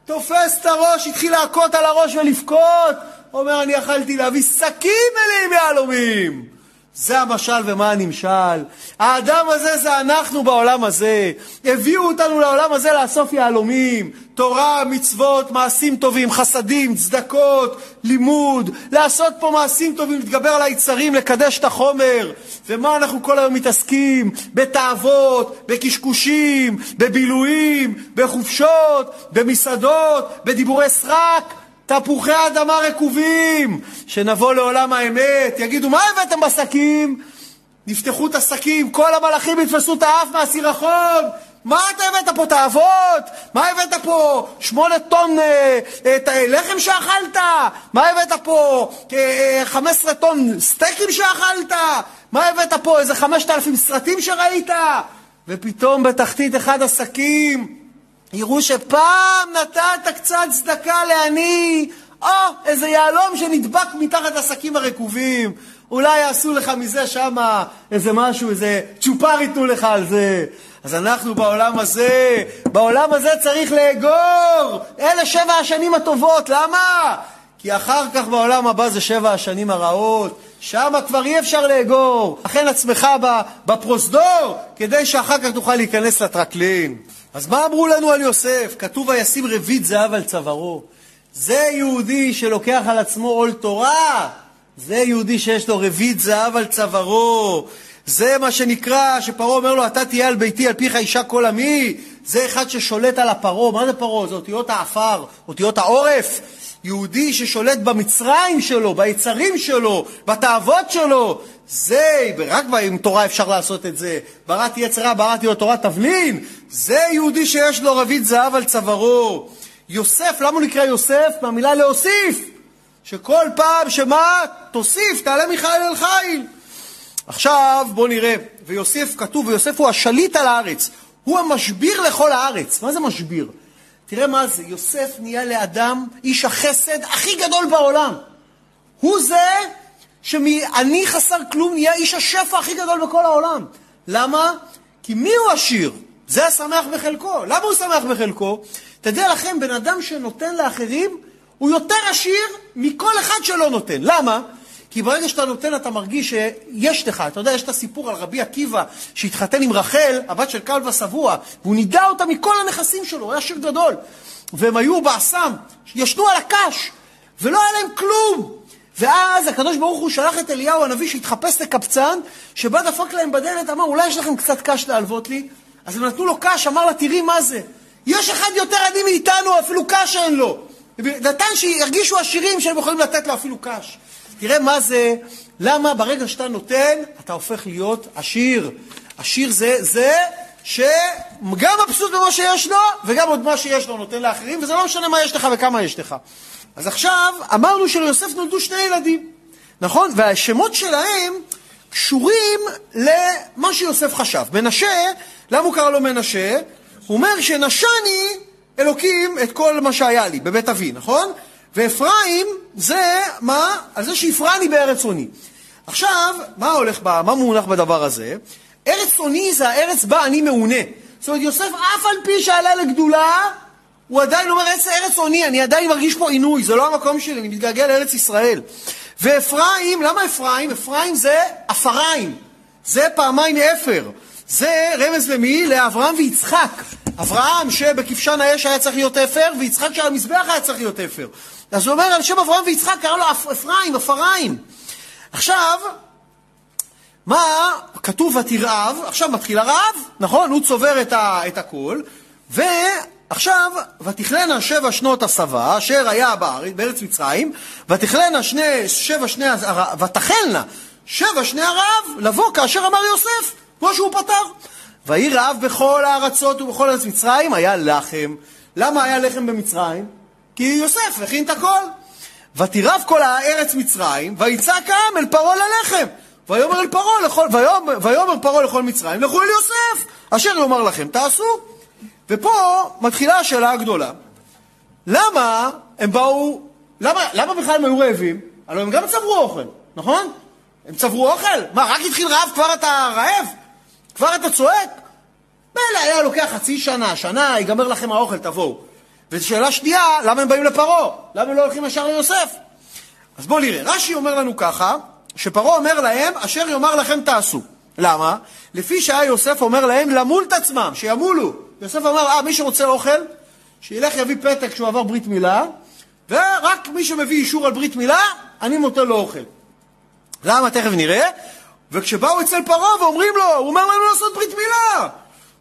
תופס את הראש, התחיל להכות על הראש ולבכות. אומר, אני יכלתי להביא שקים מלאים יהלומים. זה המשל ומה הנמשל. האדם הזה זה אנחנו בעולם הזה. הביאו אותנו לעולם הזה לאסוף יהלומים. תורה, מצוות, מעשים טובים, חסדים, צדקות, לימוד. לעשות פה מעשים טובים, להתגבר על היצרים, לקדש את החומר. ומה אנחנו כל היום מתעסקים? בתאוות, בקשקושים, בבילויים, בחופשות, במסעדות, בדיבורי סרק. תפוחי אדמה רקובים, שנבוא לעולם האמת, יגידו, מה הבאתם בשקים? נפתחו את השקים, כל המלאכים יתפסו את האף מהסירחון. מה אתה הבאת פה, תאוות? מה הבאת פה, שמונה טון אה, אה, לחם שאכלת? מה הבאת פה, אה, חמש עשרה טון סטייקים שאכלת? מה הבאת פה, איזה חמשת אלפים סרטים שראית? ופתאום בתחתית אחד השקים יראו שפעם נתת קצת צדקה לעני, או איזה יהלום שנדבק מתחת לשקים הרקובים. אולי יעשו לך מזה שמה איזה משהו, איזה צ'ופר ייתנו לך על זה. אז אנחנו בעולם הזה, בעולם הזה צריך לאגור. אלה שבע השנים הטובות, למה? כי אחר כך בעולם הבא זה שבע השנים הרעות. שם כבר אי אפשר לאגור. אכן עצמך בפרוזדור, כדי שאחר כך תוכל להיכנס לטרקלין. אז מה אמרו לנו על יוסף? כתוב וישים רבית זהב על צווארו. זה יהודי שלוקח על עצמו עול תורה, זה יהודי שיש לו רבית זהב על צווארו. זה מה שנקרא, שפרעה אומר לו, אתה תהיה על ביתי, על פיך אישה כל עמי. זה אחד ששולט על הפרעה. מה זה פרעה? זה אותיות העפר, אותיות העורף. יהודי ששולט במצרים שלו, ביצרים שלו, בתאוות שלו. זה, רק עם תורה אפשר לעשות את זה. בראתי יצרה, בראתי לו תורה תבלין. זה יהודי שיש לו רבית זהב על צווארו. יוסף, למה הוא נקרא יוסף? מהמילה להוסיף. שכל פעם שמה? תוסיף, תעלה מיכאל אל חיל. עכשיו בואו נראה, ויוסף כתוב, ויוסף הוא השליט על הארץ. הוא המשביר לכל הארץ. מה זה משביר? תראה מה זה, יוסף נהיה לאדם, איש החסד הכי גדול בעולם. הוא זה שמעני חסר כלום נהיה איש השפע הכי גדול בכל העולם. למה? כי מי הוא עשיר? זה השמח בחלקו. למה הוא שמח בחלקו? תדע לכם, בן אדם שנותן לאחרים, הוא יותר עשיר מכל אחד שלא נותן. למה? כי ברגע שאתה נותן אתה מרגיש שיש לך, אתה יודע, יש את הסיפור על רבי עקיבא שהתחתן עם רחל, הבת של כלבא ושבוע, והוא נידע אותה מכל הנכסים שלו, הוא היה עשיר גדול. והם היו באסם, ישנו על הקש, ולא היה להם כלום. ואז הקדוש ברוך הוא שלח את אליהו הנביא שהתחפש לקבצן, שבא דפק להם בדלת, אמר, אולי יש לכם קצת קש להלוות לי? אז הם נתנו לו קש, אמר לה, תראי מה זה. יש אחד יותר עני מאיתנו, אפילו קש אין לו. נתן שירגישו עשירים שהם יכולים לתת לו אפילו קש. תראה מה זה, למה ברגע שאתה נותן, אתה הופך להיות עשיר. עשיר זה, זה שגם מבסוט במה שיש לו, וגם עוד מה שיש לו נותן לאחרים, וזה לא משנה מה יש לך וכמה יש לך. אז עכשיו, אמרנו שליוסף נולדו שני ילדים, נכון? והשמות שלהם קשורים למה שיוסף חשב. מנשה, למה הוא קרא לו מנשה? הוא אומר שנשני אלוקים את כל מה שהיה לי בבית אבי, נכון? ואפרים זה, מה? על זה שהפרני בארץ עוני. עכשיו, מה הולך, בה, מה מונח בדבר הזה? ארץ עוני זה הארץ בה אני מעונה. זאת אומרת, יוסף אף על פי שעלה לגדולה, הוא עדיין אומר, ארץ, ארץ עוני, אני עדיין מרגיש פה עינוי, זה לא המקום שלי, אני מתגעגע לארץ ישראל. ואפרים, למה אפרים? אפרים זה אפריים, זה פעמיים אפר. זה רמז למי? לאברהם ויצחק. אברהם שבכבשן האש היה צריך להיות אפר, ויצחק שעל המזבח היה צריך להיות אפר. אז הוא אומר על שם אברהם ויצחק, קרא לו אפרים, אפריים. עכשיו, מה כתוב ותרעב, עכשיו מתחיל הרעב, נכון? הוא צובר את, ה, את הכל, ועכשיו, ותכלנה שבע שנות הסבה, אשר היה בארץ, בארץ מצרים, ותכלנה שני, שבע שני, ותחלנה שבע שני הרעב, לבוא כאשר אמר יוסף, כמו שהוא פתר. ויהי רעב בכל הארצות ובכל ארץ מצרים, היה לחם. למה היה לחם במצרים? כי יוסף הכין את הכל. ותירב כל הארץ מצרים, ויצעק העם אל פרעה ללחם. ויאמר אל פרעה לכל, ויאמר פרעה לכל מצרים, לכו אל יוסף, אשר יאמר לכם תעשו. ופה מתחילה השאלה הגדולה. למה הם באו, למה, למה בכלל הם היו רעבים? הלוא הם גם צברו אוכל, נכון? הם צברו אוכל? מה, רק התחיל רעב כבר אתה רעב? כבר אתה צועק? מילא היה לוקח חצי שנה, שנה, ייגמר לכם האוכל, תבואו. ושאלה שנייה, למה הם באים לפרעה? למה הם לא הולכים ישר ליוסף? אז בואו נראה. רש"י אומר לנו ככה, שפרעה אומר להם, אשר יאמר לכם תעשו. למה? לפי שהיה יוסף אומר להם למול את עצמם, שימולו. יוסף אמר, אה, מי שרוצה אוכל, שילך יביא פתק שהוא עבר ברית מילה, ורק מי שמביא אישור על ברית מילה, אני נותן לו אוכל. למה? תכף נראה. וכשבאו אצל פרעה ואומרים לו, הוא אומר לנו לעשות ברית מילה.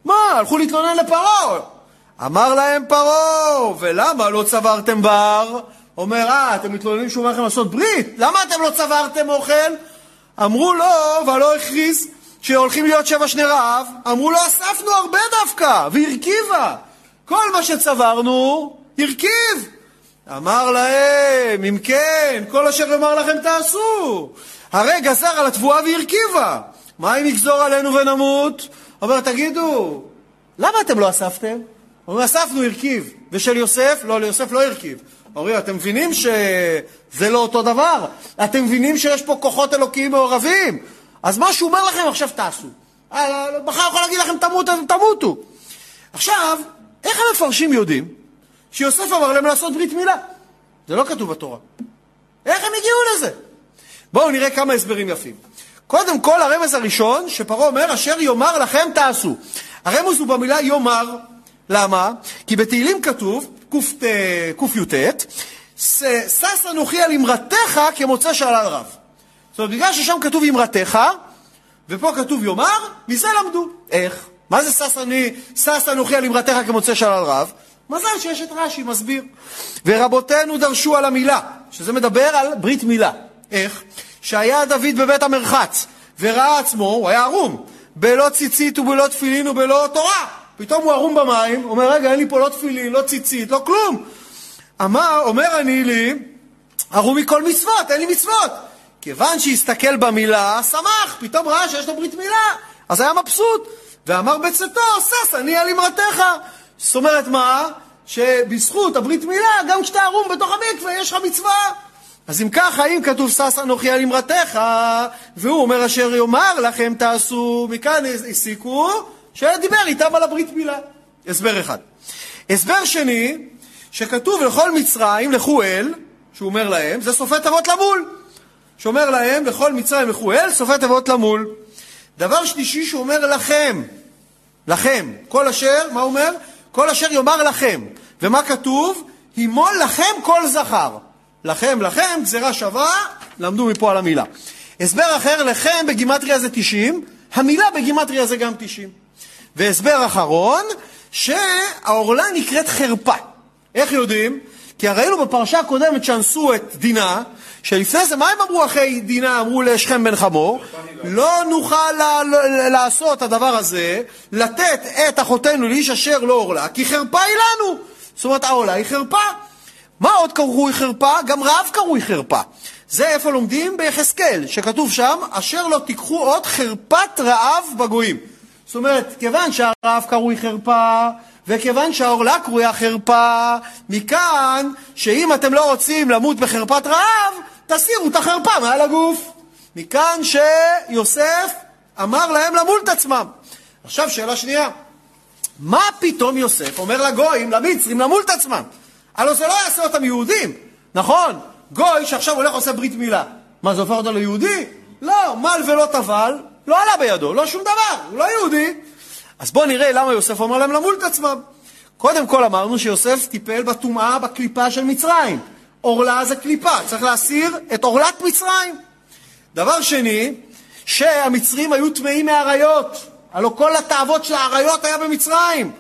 מה, הלכו להתלונן לפרעה. אמר להם פרעה, ולמה לא צברתם בר? אומר, אה, אתם מתלוננים שהוא אומר לכם לעשות ברית? למה אתם לא צברתם אוכל? אמרו לו, ולא הכריז שהולכים להיות שבע שני רעב. אמרו לו, אספנו הרבה דווקא, והרכיבה. כל מה שצברנו, הרכיב. אמר להם, אם כן, כל אשר יאמר לכם תעשו. הרי גזר על התבואה והרכיבה. מה אם יגזור עלינו ונמות? אומר, תגידו, למה אתם לא אספתם? אומרים, אספנו הרכיב. ושל יוסף? לא, ליוסף לא הרכיב. אומרים, אתם מבינים שזה לא אותו דבר? אתם מבינים שיש פה כוחות אלוקיים מעורבים? אז מה שהוא אומר לכם עכשיו תעשו. אה, מחר יכול להגיד לכם תמותו, אתם תמותו. עכשיו, איך המפרשים יודעים שיוסף אמר להם לעשות ברית מילה? זה לא כתוב בתורה. איך הם הגיעו לזה? בואו נראה כמה הסברים יפים. קודם כל, הרמז הראשון, שפרעה אומר, אשר יאמר לכם תעשו. הרמז הוא במילה יאמר. למה? כי בתהילים כתוב, קי"ט, שש אנוכי על אמרתך כמוצא שלל רב. זאת אומרת, בגלל ששם כתוב אמרתך, ופה כתוב יאמר, מזה למדו. איך? מה זה שש, אני, שש אנוכי על אמרתך כמוצא שלל רב? מזל שיש את רש"י, מסביר. ורבותינו דרשו על המילה, שזה מדבר על ברית מילה. איך? שהיה דוד בבית המרחץ, וראה עצמו, הוא היה ערום, בלא ציצית ובלא תפילין ובלא תורה. פתאום הוא ערום במים, אומר, רגע, אין לי פה לא תפילין, לא ציצית, לא כלום. אמר, אומר אני לי, ערום מכל מצוות, אין לי מצוות. כיוון שהסתכל במילה, שמח, פתאום ראה שיש לו ברית מילה, אז היה מבסוט. ואמר בצאתו, שש אני על אמרתך. זאת אומרת מה? שבזכות הברית מילה, גם כשאתה ערום בתוך המקווה, יש לך מצווה. אז אם ככה, אם כתוב שש אנוכי על אמרתך, והוא אומר אשר יאמר לכם תעשו, מכאן הסיקו שדיבר איתם על הברית מילה. הסבר אחד. הסבר שני, שכתוב לכל מצרים לכו אל, שהוא אומר להם, זה סופי תיבות למול. שאומר להם, לכל מצרים לכו אל, סופי תיבות למול. דבר שלישי שהוא אומר לכם, לכם, כל אשר, מה אומר? כל אשר יאמר לכם. ומה כתוב? הימול לכם כל זכר. לכם, לכם, גזירה שווה, למדו מפה על המילה. הסבר אחר, לכם בגימטריה זה 90, המילה בגימטריה זה גם 90. והסבר אחרון, שהעורלה נקראת חרפה. איך יודעים? כי ראינו בפרשה הקודמת שאנסו את דינה, שלפני זה, מה הם אמרו אחרי דינה? אמרו לשכם בן חמור, לא נוכל לעשות הדבר הזה, לתת את אחותינו לאיש אשר לא עורלה, כי חרפה היא לנו. זאת אומרת, העורלה היא חרפה. מה עוד קרוי חרפה? גם רעב קרוי חרפה. זה איפה לומדים? ביחזקאל, שכתוב שם, אשר לא תיקחו עוד חרפת רעב בגויים. זאת אומרת, כיוון שהרעב קרוי חרפה, וכיוון שהעורלה קרויה חרפה, מכאן שאם אתם לא רוצים למות בחרפת רעב, תסירו את החרפה מעל הגוף. מכאן שיוסף אמר להם למול את עצמם. עכשיו שאלה שנייה, מה פתאום יוסף אומר לגויים, למצרים, למול את עצמם? הלוא זה לא יעשה אותם יהודים, נכון? גוי שעכשיו הולך ועושה ברית מילה, מה זה הופך אותו ליהודי? לא, מל ולא טבל, לא עלה בידו, לא שום דבר, הוא לא יהודי. אז בואו נראה למה יוסף אומר להם למול את עצמם. קודם כל אמרנו שיוסף טיפל בטומאה בקליפה של מצרים. עורלה זה קליפה, צריך להסיר את עורלת מצרים. דבר שני, שהמצרים היו טמאים מאריות. הלוא כל התאוות של האריות היה במצרים.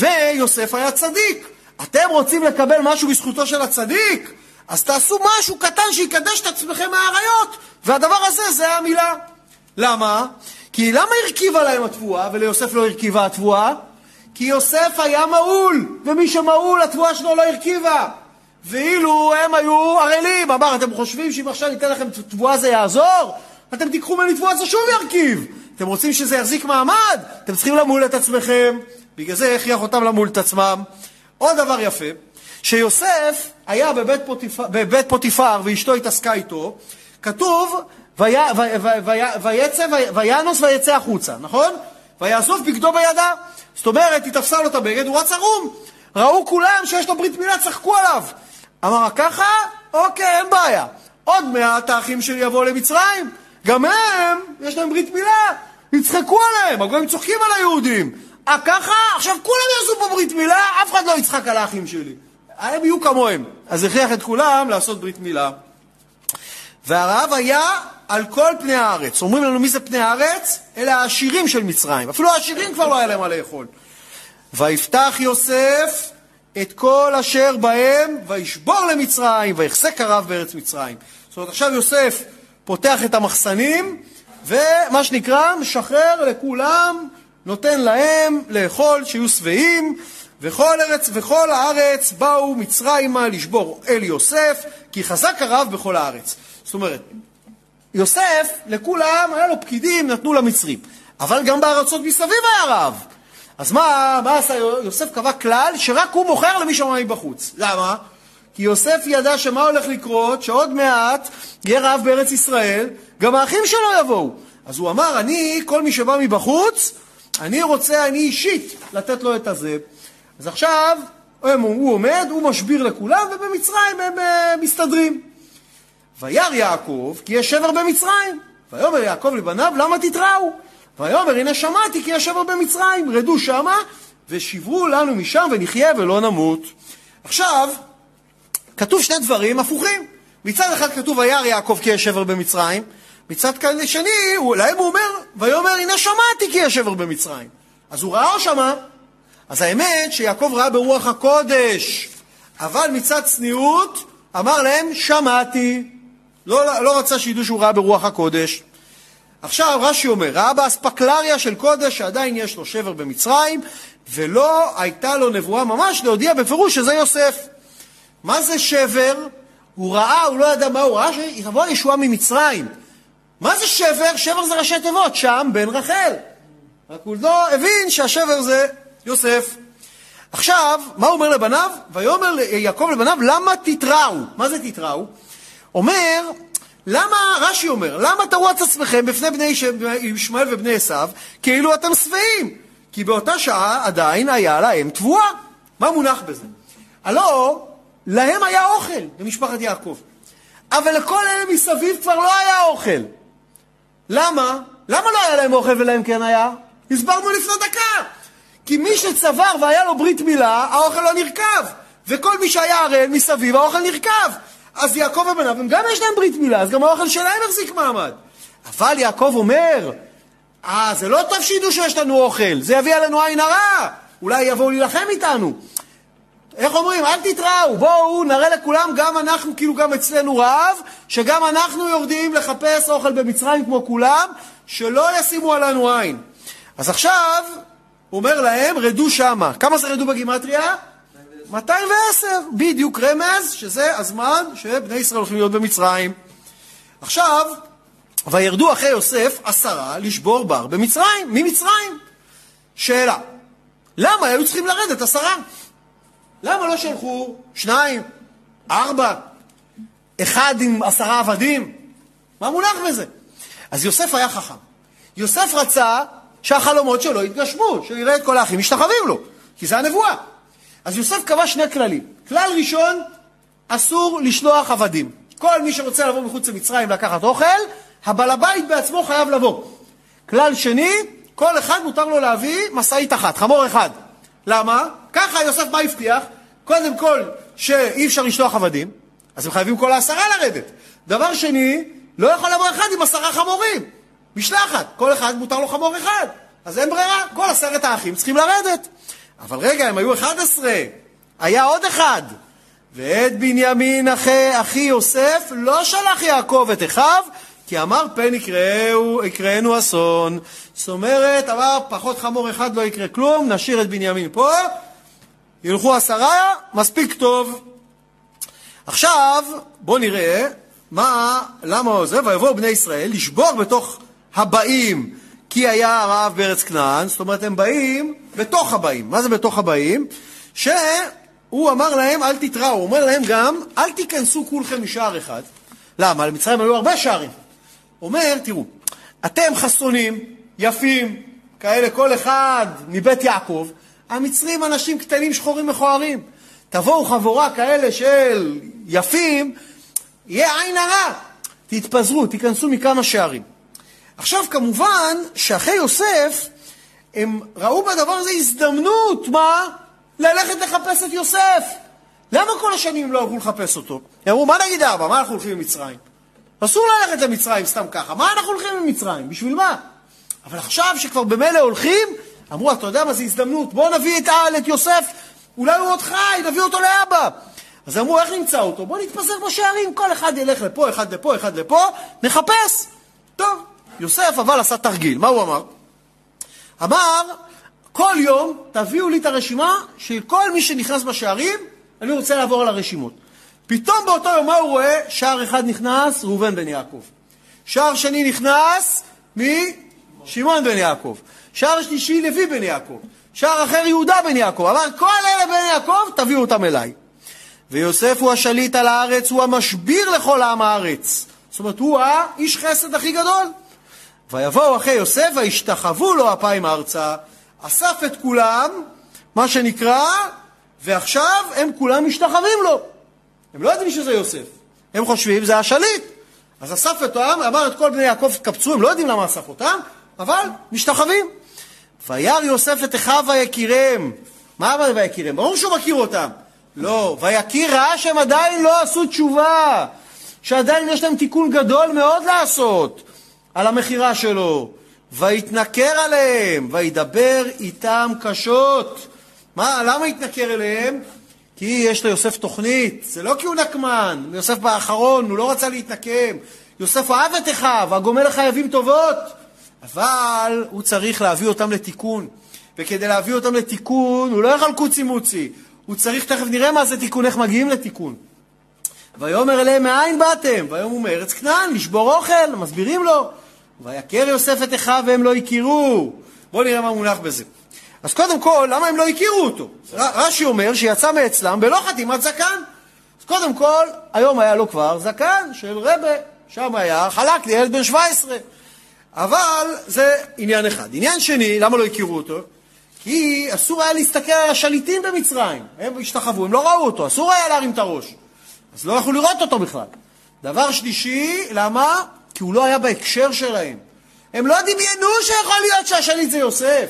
ויוסף היה צדיק. אתם רוצים לקבל משהו בזכותו של הצדיק? אז תעשו משהו קטן שיקדש את עצמכם מהאריות. והדבר הזה, זה המילה. למה? כי למה הרכיבה להם התבואה וליוסף לא הרכיבה התבואה? כי יוסף היה מעול, ומי שמעול התבואה שלו לא הרכיבה. ואילו הם היו ערלים, אמר, אתם חושבים שאם עכשיו ניתן לכם תבואה זה יעזור? אתם תיקחו ממני תבואה זה שוב ירכיב. אתם רוצים שזה יחזיק מעמד? אתם צריכים למול את עצמכם. בגלל זה הכריח אותם למול את עצמם. עוד דבר יפה, שיוסף היה בבית פוטיפר, בבית פוטיפר ואשתו התעסקה איתו, כתוב וינוס ויצא החוצה, נכון? ויאסוף בגדו בידה. זאת אומרת, היא תפסה לו את הבגד, הוא רץ ערום. ראו כולם שיש לו ברית מילה, צחקו עליו. אמר, ככה? אוקיי, אין בעיה. עוד מעט האחים שלי יבואו למצרים, גם הם, יש להם ברית מילה, יצחקו עליהם, הגויים צוחקים על היהודים. אה, ככה? עכשיו כולם יעשו פה ברית מילה, אף אחד לא יצחק על האחים שלי. הם יהיו כמוהם. אז הכריח את כולם לעשות ברית מילה. והרעב היה על כל פני הארץ. אומרים לנו מי זה פני הארץ? אלה העשירים של מצרים. אפילו העשירים כבר לא היה להם מה לאכול. ויפתח יוסף את כל אשר בהם, וישבור למצרים, ויחסק הרב בארץ מצרים. זאת אומרת, עכשיו יוסף פותח את המחסנים, ומה שנקרא, משחרר לכולם, נותן להם לאכול, שיהיו שבעים, וכל, ארץ, וכל הארץ באו מצרימה לשבור אל יוסף, כי חזק הרב בכל הארץ. זאת אומרת, יוסף, לכולם, היה לו פקידים, נתנו למצרים. אבל גם בארצות מסביב היה רב. אז מה, מה עשה יוסף? קבע כלל שרק הוא מוכר למי שעומד מבחוץ. למה? כי יוסף ידע שמה הולך לקרות, שעוד מעט יהיה רב בארץ ישראל, גם האחים שלו יבואו. אז הוא אמר, אני, כל מי שבא מבחוץ, אני רוצה, אני אישית, לתת לו את הזה. אז עכשיו, הוא עומד, הוא משביר לכולם, ובמצרים הם uh, מסתדרים. וירא יעקב, כי יש שבר במצרים. ויאמר יעקב לבניו, למה תתראו? ויאמר, הנה שמעתי כי יש שבר במצרים, רדו שמה, ושברו לנו משם ונחיה ולא נמות. עכשיו, כתוב שני דברים הפוכים. מצד אחד כתוב, וירא יעקב כי יש שבר במצרים, מצד שני, להם הוא אומר, ויאמר, הנה שמעתי כי יש שבר במצרים. אז הוא ראה או שמע? אז האמת שיעקב ראה ברוח הקודש, אבל מצד צניעות אמר להם, שמעתי. לא, לא רצה שידעו שהוא ראה ברוח הקודש. עכשיו רש"י אומר, ראה באספקלריה של קודש שעדיין יש לו שבר במצרים, ולא הייתה לו נבואה ממש להודיע בפירוש שזה יוסף. מה זה שבר? הוא ראה, הוא לא ידע מה הוא ראה, שיבוא ישועה ממצרים. מה זה שבר? שבר זה ראשי תיבות, שם בן רחל. רק הוא לא הבין שהשבר זה יוסף. עכשיו, מה הוא אומר לבניו? ויאמר יעקב לבניו, למה תתראו? מה זה תתראו? אומר, למה, רש"י אומר, למה תראו את עצמכם בפני בני ישמעאל ובני עשיו, כאילו אתם שבעים? כי באותה שעה עדיין היה להם תבואה. מה מונח בזה? הלא, להם היה אוכל במשפחת יעקב. אבל לכל אלה מסביב כבר לא היה אוכל. למה? למה לא היה להם אוכל ולהם כן היה? הסברנו לפני דקה. כי מי שצבר והיה לו ברית מילה, האוכל לא נרקב. וכל מי שהיה ערל מסביב, האוכל נרקב. אז יעקב ובניו, הם גם יש להם ברית מילה, אז גם האוכל שלהם החזיק מעמד. אבל יעקב אומר, אה, זה לא טוב שידעו שיש לנו אוכל, זה יביא עלינו עין הרע, אולי יבואו להילחם איתנו. איך אומרים? אל תתראו, בואו נראה לכולם, גם אנחנו, כאילו גם אצלנו רעב, שגם אנחנו יורדים לחפש אוכל במצרים כמו כולם, שלא ישימו עלינו עין. אז עכשיו, הוא אומר להם, רדו שמה. כמה זה רדו בגימטריה? 210. בדיוק רמז, שזה הזמן שבני ישראל הולכים להיות במצרים. עכשיו, וירדו אחרי יוסף עשרה לשבור בר במצרים, ממצרים. שאלה, למה היו צריכים לרדת עשרה? למה לא שלחו שניים, ארבע, אחד עם עשרה עבדים? מה מונח בזה? אז יוסף היה חכם. יוסף רצה שהחלומות שלו יתגשמו, שהוא יראה את כל האחים משתחווים לו, כי זה הנבואה. אז יוסף קבע שני כללים. כלל ראשון, אסור לשלוח עבדים. כל מי שרוצה לבוא מחוץ למצרים לקחת אוכל, הבעל הבית בעצמו חייב לבוא. כלל שני, כל אחד מותר לו להביא משאית אחת, חמור אחד. למה? ככה יוסף מה הבטיח? קודם כל, שאי אפשר לשלוח עבדים, אז הם חייבים כל העשרה לרדת. דבר שני, לא יכול לבוא אחד עם עשרה חמורים. משלחת, כל אחד מותר לו חמור אחד. אז אין ברירה, כל עשרת האחים צריכים לרדת. אבל רגע, הם היו 11, היה עוד אחד. ואת בנימין אחי, אחי יוסף לא שלח יעקב את אחיו, כי אמר פן יקראנו, יקראנו אסון. זאת אומרת, אמר פחות חמור אחד לא יקרה כלום, נשאיר את בנימין פה, ילכו עשרה, מספיק טוב. עכשיו, בואו נראה מה, למה זה, ויבואו בני ישראל לשבור בתוך הבאים, כי היה הרעב בארץ כנען, זאת אומרת הם באים בתוך הבאים. מה זה בתוך הבאים? שהוא אמר להם אל תתראו, הוא אומר להם גם אל תיכנסו כולכם משער אחד. למה? למצרים היו הרבה שערים. אומר, תראו, אתם חסונים, יפים, כאלה כל אחד מבית יעקב, המצרים אנשים קטנים, שחורים, מכוערים. תבואו חבורה כאלה של יפים, יהיה עין הרע. תתפזרו, תיכנסו מכמה שערים. עכשיו, כמובן, שאחרי יוסף, הם ראו בדבר הזה הזדמנות, מה? ללכת לחפש את יוסף. למה כל השנים לא הלכו לחפש אותו? הם אמרו, מה נגיד אבא? מה אנחנו הולכים למצרים? אסור ללכת למצרים סתם ככה. מה אנחנו הולכים למצרים? בשביל מה? אבל עכשיו שכבר במילא הולכים, אמרו, אתה יודע מה, זו הזדמנות, בוא נביא את, את יוסף, אולי הוא עוד חי, נביא אותו לאבא. אז אמרו, איך נמצא אותו? בוא נתפזר בשערים, כל אחד ילך לפה, אחד לפה, אחד לפה, נחפש. טוב, יוסף אבל עשה תרגיל, מה הוא אמר? אמר, כל יום תביאו לי את הרשימה של כל מי שנכנס בשערים, אני רוצה לעבור על הרשימות. פתאום באותו יום מה הוא רואה? שער אחד נכנס, ראובן בן יעקב. שער שני נכנס, מי? שמעון בן יעקב. שער שלישי, לוי בן יעקב. שער אחר, יהודה בן יעקב. אמר, כל אלה בן יעקב, תביאו אותם אליי. ויוסף הוא השליט על הארץ, הוא המשביר לכל עם הארץ. זאת אומרת, הוא האיש חסד הכי גדול. ויבואו אחרי יוסף וישתחוו לו אפיים ארצה, אסף את כולם, מה שנקרא, ועכשיו הם כולם משתחווים לו. הם לא יודעים שזה יוסף, הם חושבים זה השליט. אז אסף אותם, אמר את כל בני יעקב קפצו, הם לא יודעים למה אסף אותם, אבל משתחווים. וירא יוסף את אחיו ויקירם. מה אמר ויקירם? ברור שהוא מכיר אותם. לא, ויקיר ראה שהם עדיין לא עשו תשובה, שעדיין יש להם תיקון גדול מאוד לעשות. על המכירה שלו, ויתנכר עליהם, וידבר איתם קשות. מה, למה יתנכר אליהם? כי יש ליוסף תוכנית, זה לא כי הוא נקמן, יוסף באחרון, הוא לא רצה להתנקם. יוסף אהב את אחיו, הגומל לחייבים טובות, אבל הוא צריך להביא אותם לתיקון. וכדי להביא אותם לתיקון, הוא לא יכול קוצי מוצי, הוא צריך, תכף נראה מה זה תיקון, איך מגיעים לתיקון. ויאמר אליהם, מאין באתם? ויאמרו מארץ כנען, לשבור אוכל, מסבירים לו. ויכר יוסף את אחיו והם לא הכירו. בואו נראה מה מונח בזה. אז קודם כל, למה הם לא הכירו אותו? רש"י אומר שיצא מאצלם בלא חתימת זקן. אז קודם כל, היום היה לו כבר זקן של רבה, שם היה חלק לילד בן 17. אבל זה עניין אחד. עניין שני, למה לא הכירו אותו? כי אסור היה להסתכל על השליטים במצרים. הם השתחוו, הם לא ראו אותו, אסור היה להרים את הראש. אז לא יכלו לראות אותו בכלל. דבר שלישי, למה? כי הוא לא היה בהקשר שלהם. הם לא דמיינו שיכול להיות שהשליט זה יוסף.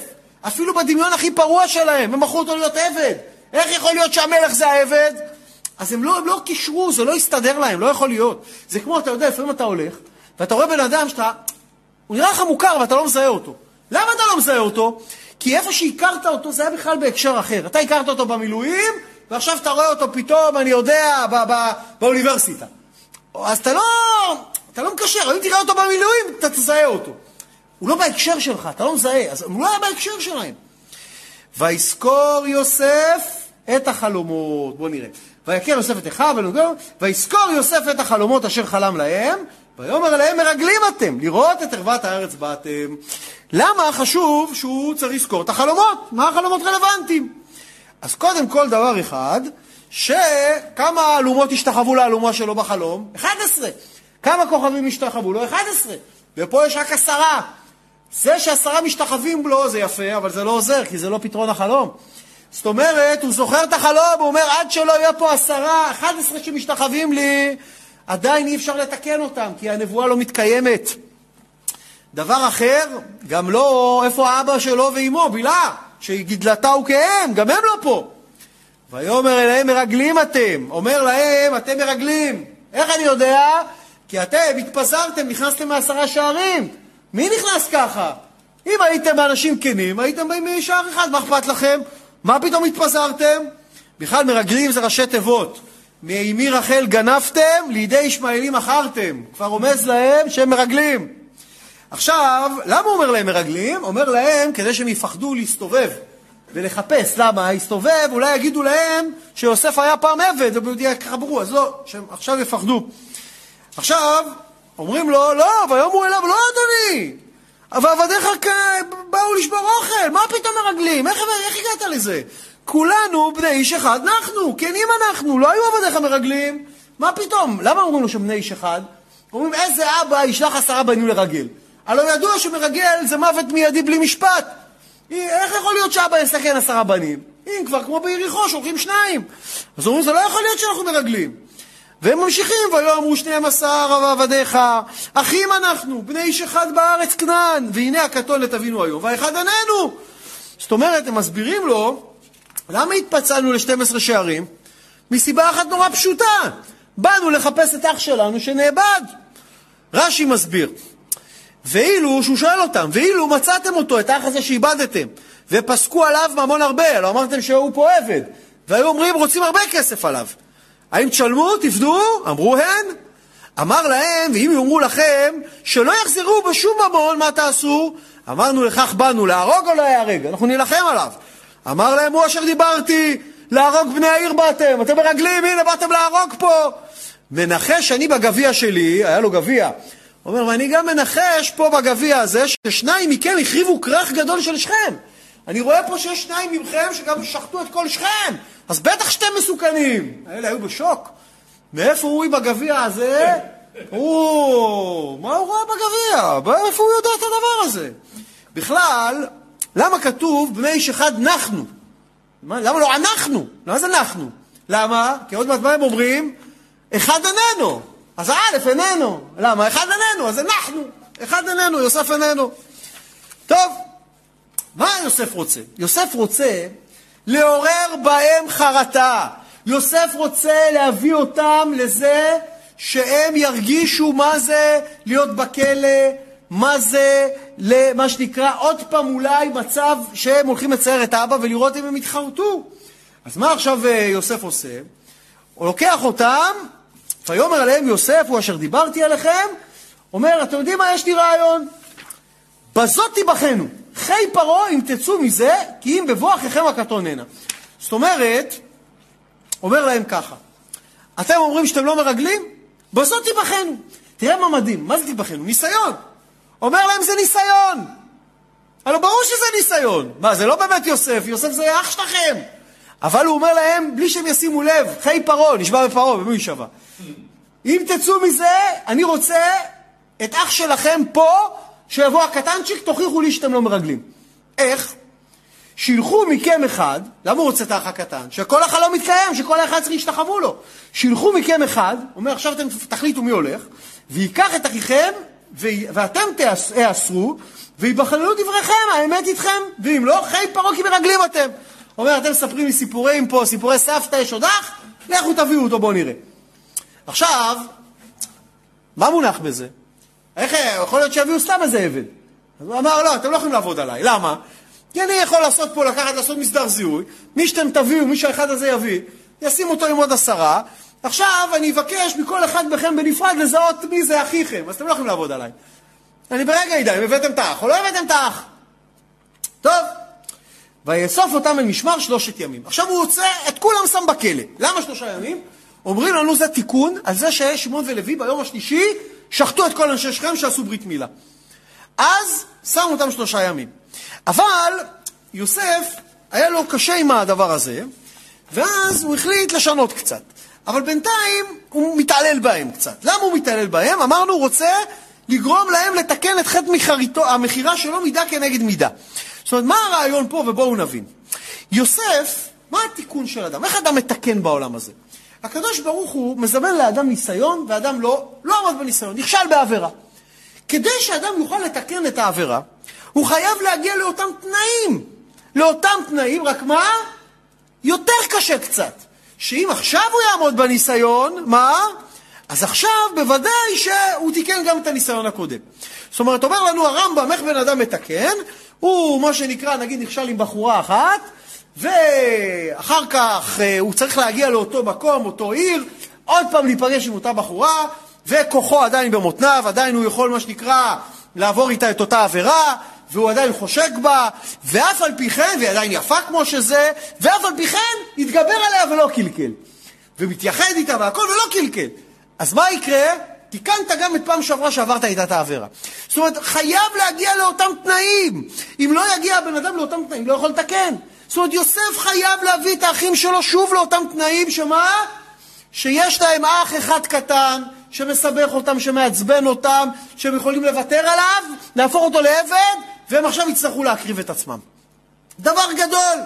אפילו בדמיון הכי פרוע שלהם, הם מכרו אותו להיות עבד. איך יכול להיות שהמלך זה העבד? אז הם לא, הם לא קישרו, זה לא הסתדר להם, לא יכול להיות. זה כמו, אתה יודע, לפעמים אתה הולך, ואתה רואה בן אדם שאתה, הוא נראה לך מוכר ואתה לא מזהה אותו. למה אתה לא מזהה אותו? כי איפה שהכרת אותו זה היה בכלל בהקשר אחר. אתה הכרת אותו במילואים, ועכשיו אתה רואה אותו פתאום, אני יודע, בא, בא, באוניברסיטה. אז אתה לא, אתה לא מקשר, אם תראה אותו במילואים, אתה תזהה אותו. הוא לא בהקשר שלך, אתה לא מזהה, אז הוא לא היה בהקשר שלהם. ויזכור יוסף את החלומות, בואו נראה. ויכר יוסף את אחיו ויזכור יוסף את החלומות אשר חלם להם, ויאמר להם מרגלים אתם, לראות את ערוות הארץ באתם. למה חשוב שהוא צריך לזכור את החלומות? מה החלומות רלוונטיים? אז קודם כל דבר אחד, שכמה אלומות השתחוו לאלומה שלו בחלום? 11. כמה כוכבים השתחוו לו? 11. ופה יש רק עשרה. זה שעשרה משתחווים לו זה יפה, אבל זה לא עוזר, כי זה לא פתרון החלום. זאת אומרת, הוא זוכר את החלום, הוא אומר, עד שלא יהיה פה עשרה, 11 שמשתחווים לי, עדיין אי אפשר לתקן אותם, כי הנבואה לא מתקיימת. דבר אחר, גם לא איפה אבא שלו ואימו, בילה, שגידלתה וכאם, גם הם לא פה. ויאמר אליהם מרגלים אתם, אומר להם, אתם מרגלים. איך אני יודע? כי אתם התפזרתם, נכנסתם מעשרה שערים. מי נכנס ככה? אם הייתם אנשים כנים, הייתם באים משער אחד, מה אכפת לכם? מה פתאום התפזרתם? בכלל מרגלים זה ראשי תיבות. מאמי רחל גנבתם, לידי ישמעאלי מכרתם. כבר רומז להם שהם מרגלים. עכשיו, למה הוא אומר להם מרגלים? אומר להם כדי שהם יפחדו להסתובב ולחפש. למה? הסתובב, אולי יגידו להם שיוסף היה פעם עבד, וככה אז לא, שהם עכשיו יפחדו. עכשיו, אומרים לו, לא, ויאמרו אליו, לא אדוני, אבל עבדיך באו לשבור אוכל, מה פתאום מרגלים? איך, איך הגעת לזה? כולנו בני איש אחד אנחנו, כנים אנחנו, לא היו עבדיך מרגלים. מה פתאום? למה אומרים לו שהם בני איש אחד? אומרים, איזה אבא ישלח עשרה בנים לרגל? הלוא ידוע שמרגל זה מוות מיידי בלי משפט. איך יכול להיות שאבא יסכן עשרה בנים? אם כבר כמו ביריחו, שולחים שניים. אז אומרים, זה לא יכול להיות שאנחנו מרגלים. והם ממשיכים, ויאמרו שניהם עשר עבדיך, אחים אנחנו, בני איש אחד בארץ כנען, והנה הקטון לתבינו היום, והאחד עננו. זאת אומרת, הם מסבירים לו, למה התפצלנו ל-12 שערים? מסיבה אחת נורא פשוטה, באנו לחפש את אח שלנו שנאבד. רש"י מסביר, ואילו, שהוא שואל אותם, ואילו מצאתם אותו, את האח הזה שאיבדתם, ופסקו עליו ממון הרבה, לא אמרתם שהוא פה עבד, והיו אומרים, רוצים הרבה כסף עליו. האם תשלמו, תפדו? אמרו הן. אמר להם, ואם יאמרו לכם שלא יחזרו בשום ממון, מה תעשו? אמרנו לכך באנו, להרוג או להיהרג? אנחנו נילחם עליו. אמר להם, הוא אשר דיברתי, להרוג בני העיר באתם, אתם מרגלים, הנה באתם להרוג פה. מנחש אני בגביע שלי, היה לו גביע, אומר, ואני גם מנחש פה בגביע הזה, ששניים מכם החריבו כרך גדול של שכם. אני רואה פה שיש שניים מכם שגם שחטו את כל שכם. אז בטח שאתם מסוכנים. האלה היו בשוק. מאיפה הוא עם הגביע הזה? <laughs> הוא... מה הוא רואה בגביע? מאיפה הוא יודע את הדבר הזה? בכלל, למה כתוב בני איש אחד נחנו? למה לא אנחנו? למה זה אנחנו? למה? כי עוד מעט מה הם אומרים? אחד איננו. אז האלף איננו. למה? אחד איננו, אז אנחנו. אחד איננו, יוסף איננו. טוב, מה יוסף רוצה? יוסף רוצה לעורר בהם חרטה. יוסף רוצה להביא אותם לזה שהם ירגישו מה זה להיות בכלא, מה זה, למה שנקרא, עוד פעם אולי מצב שהם הולכים לצייר את אבא ולראות אם הם יתחרטו. אז מה עכשיו אה, יוסף עושה? הוא לוקח אותם, ויאמר עליהם יוסף, הוא אשר דיברתי עליכם, אומר, אתם יודעים מה, יש לי רעיון. בזאת תיבחנו. חי פרעה אם תצאו מזה, כי אם בבוא אחיכם הקטון הנה. זאת אומרת, אומר להם ככה, אתם אומרים שאתם לא מרגלים? בזאת תיבחנו. תראה מה מדהים, מה זה תיבחנו? ניסיון. אומר להם זה ניסיון. הלוא ברור שזה ניסיון. מה, זה לא באמת יוסף, יוסף זה אח שלכם. אבל הוא אומר להם, בלי שהם ישימו לב, חי פרעה, נשבע בפרעה, במי יישבע. אם תצאו מזה, אני רוצה את אח שלכם פה, שיבוא הקטנצ'יק, תוכיחו לי שאתם לא מרגלים. איך? שילחו מכם אחד, למה הוא רוצה את האח הקטן? שכל החלום מתקיים, שכל האחד צריך להשתחוו לו. שילחו מכם אחד, אומר עכשיו אתם תחליטו מי הולך, וייקח את אחיכם, ואתם תאסרו, ויבחללו דבריכם, האמת איתכם, ואם לא, חי פרעה כי מרגלים אתם. אומר, אתם מספרים לי סיפורים פה, סיפורי סבתא, יש עוד אח? לכו תביאו אותו, בואו נראה. עכשיו, מה מונח בזה? איך, יכול להיות שיביאו סתם איזה עבד. אז הוא אמר, לא, אתם לא יכולים לעבוד עליי. למה? כי אני יכול לעשות פה, לקחת, לעשות מסדר זיהוי, מי שאתם תביאו, מי שהאחד הזה יביא, ישים אותו עם עוד עשרה, עכשיו אני אבקש מכל אחד מכם בנפרד לזהות מי זה אחיכם, אז אתם לא יכולים לעבוד עליי. אני ברגע אדע אם הבאתם את האח או לא הבאתם את האח. טוב, ויאסוף אותם אל משמר שלושת ימים. עכשיו הוא יוצא, את כולם שם בכלא. למה שלושה ימים? אומרים לנו זה תיקון על זה ששמעון ולוי ביום השלישי שחטו את כל אנשי שכם שעשו ברית מילה. אז שמו אותם שלושה ימים. אבל יוסף, היה לו קשה עם הדבר הזה, ואז הוא החליט לשנות קצת. אבל בינתיים הוא מתעלל בהם קצת. למה הוא מתעלל בהם? אמרנו, הוא רוצה לגרום להם לתקן את חטא המכירה שלו מידה כנגד מידה. זאת אומרת, מה הרעיון פה? ובואו נבין. יוסף, מה התיקון של אדם? איך אדם מתקן בעולם הזה? הקדוש ברוך הוא מזמן לאדם ניסיון, ואדם לא, לא עמד בניסיון, נכשל בעבירה. כדי שאדם יוכל לתקן את העבירה, הוא חייב להגיע לאותם תנאים. לאותם תנאים, רק מה? יותר קשה קצת. שאם עכשיו הוא יעמוד בניסיון, מה? אז עכשיו בוודאי שהוא תיקן גם את הניסיון הקודם. זאת אומרת, אומר לנו הרמב"ם איך בן אדם מתקן, הוא מה שנקרא, נגיד נכשל עם בחורה אחת, ואחר כך אה, הוא צריך להגיע לאותו מקום, אותו עיר, עוד פעם להיפגש עם אותה בחורה, וכוחו עדיין במותניו, עדיין הוא יכול, מה שנקרא, לעבור איתה את אותה עבירה, והוא עדיין חושק בה, ואף על פי כן, והיא עדיין יפה כמו שזה, ואף על פי כן, התגבר עליה ולא קלקל. ומתייחד איתה והכל ולא קלקל. אז מה יקרה? תיקנת גם את פעם שעברה שעברת איתה את העבירה. זאת אומרת, חייב להגיע לאותם תנאים. אם לא יגיע הבן אדם לאותם תנאים, לא יכול לתקן. זאת אומרת, יוסף חייב להביא את האחים שלו שוב לאותם תנאים, שמה? שיש להם אח אחד קטן, שמסבך אותם, שמעצבן אותם, שהם יכולים לוותר עליו, להפוך אותו לעבד, והם עכשיו יצטרכו להקריב את עצמם. דבר גדול.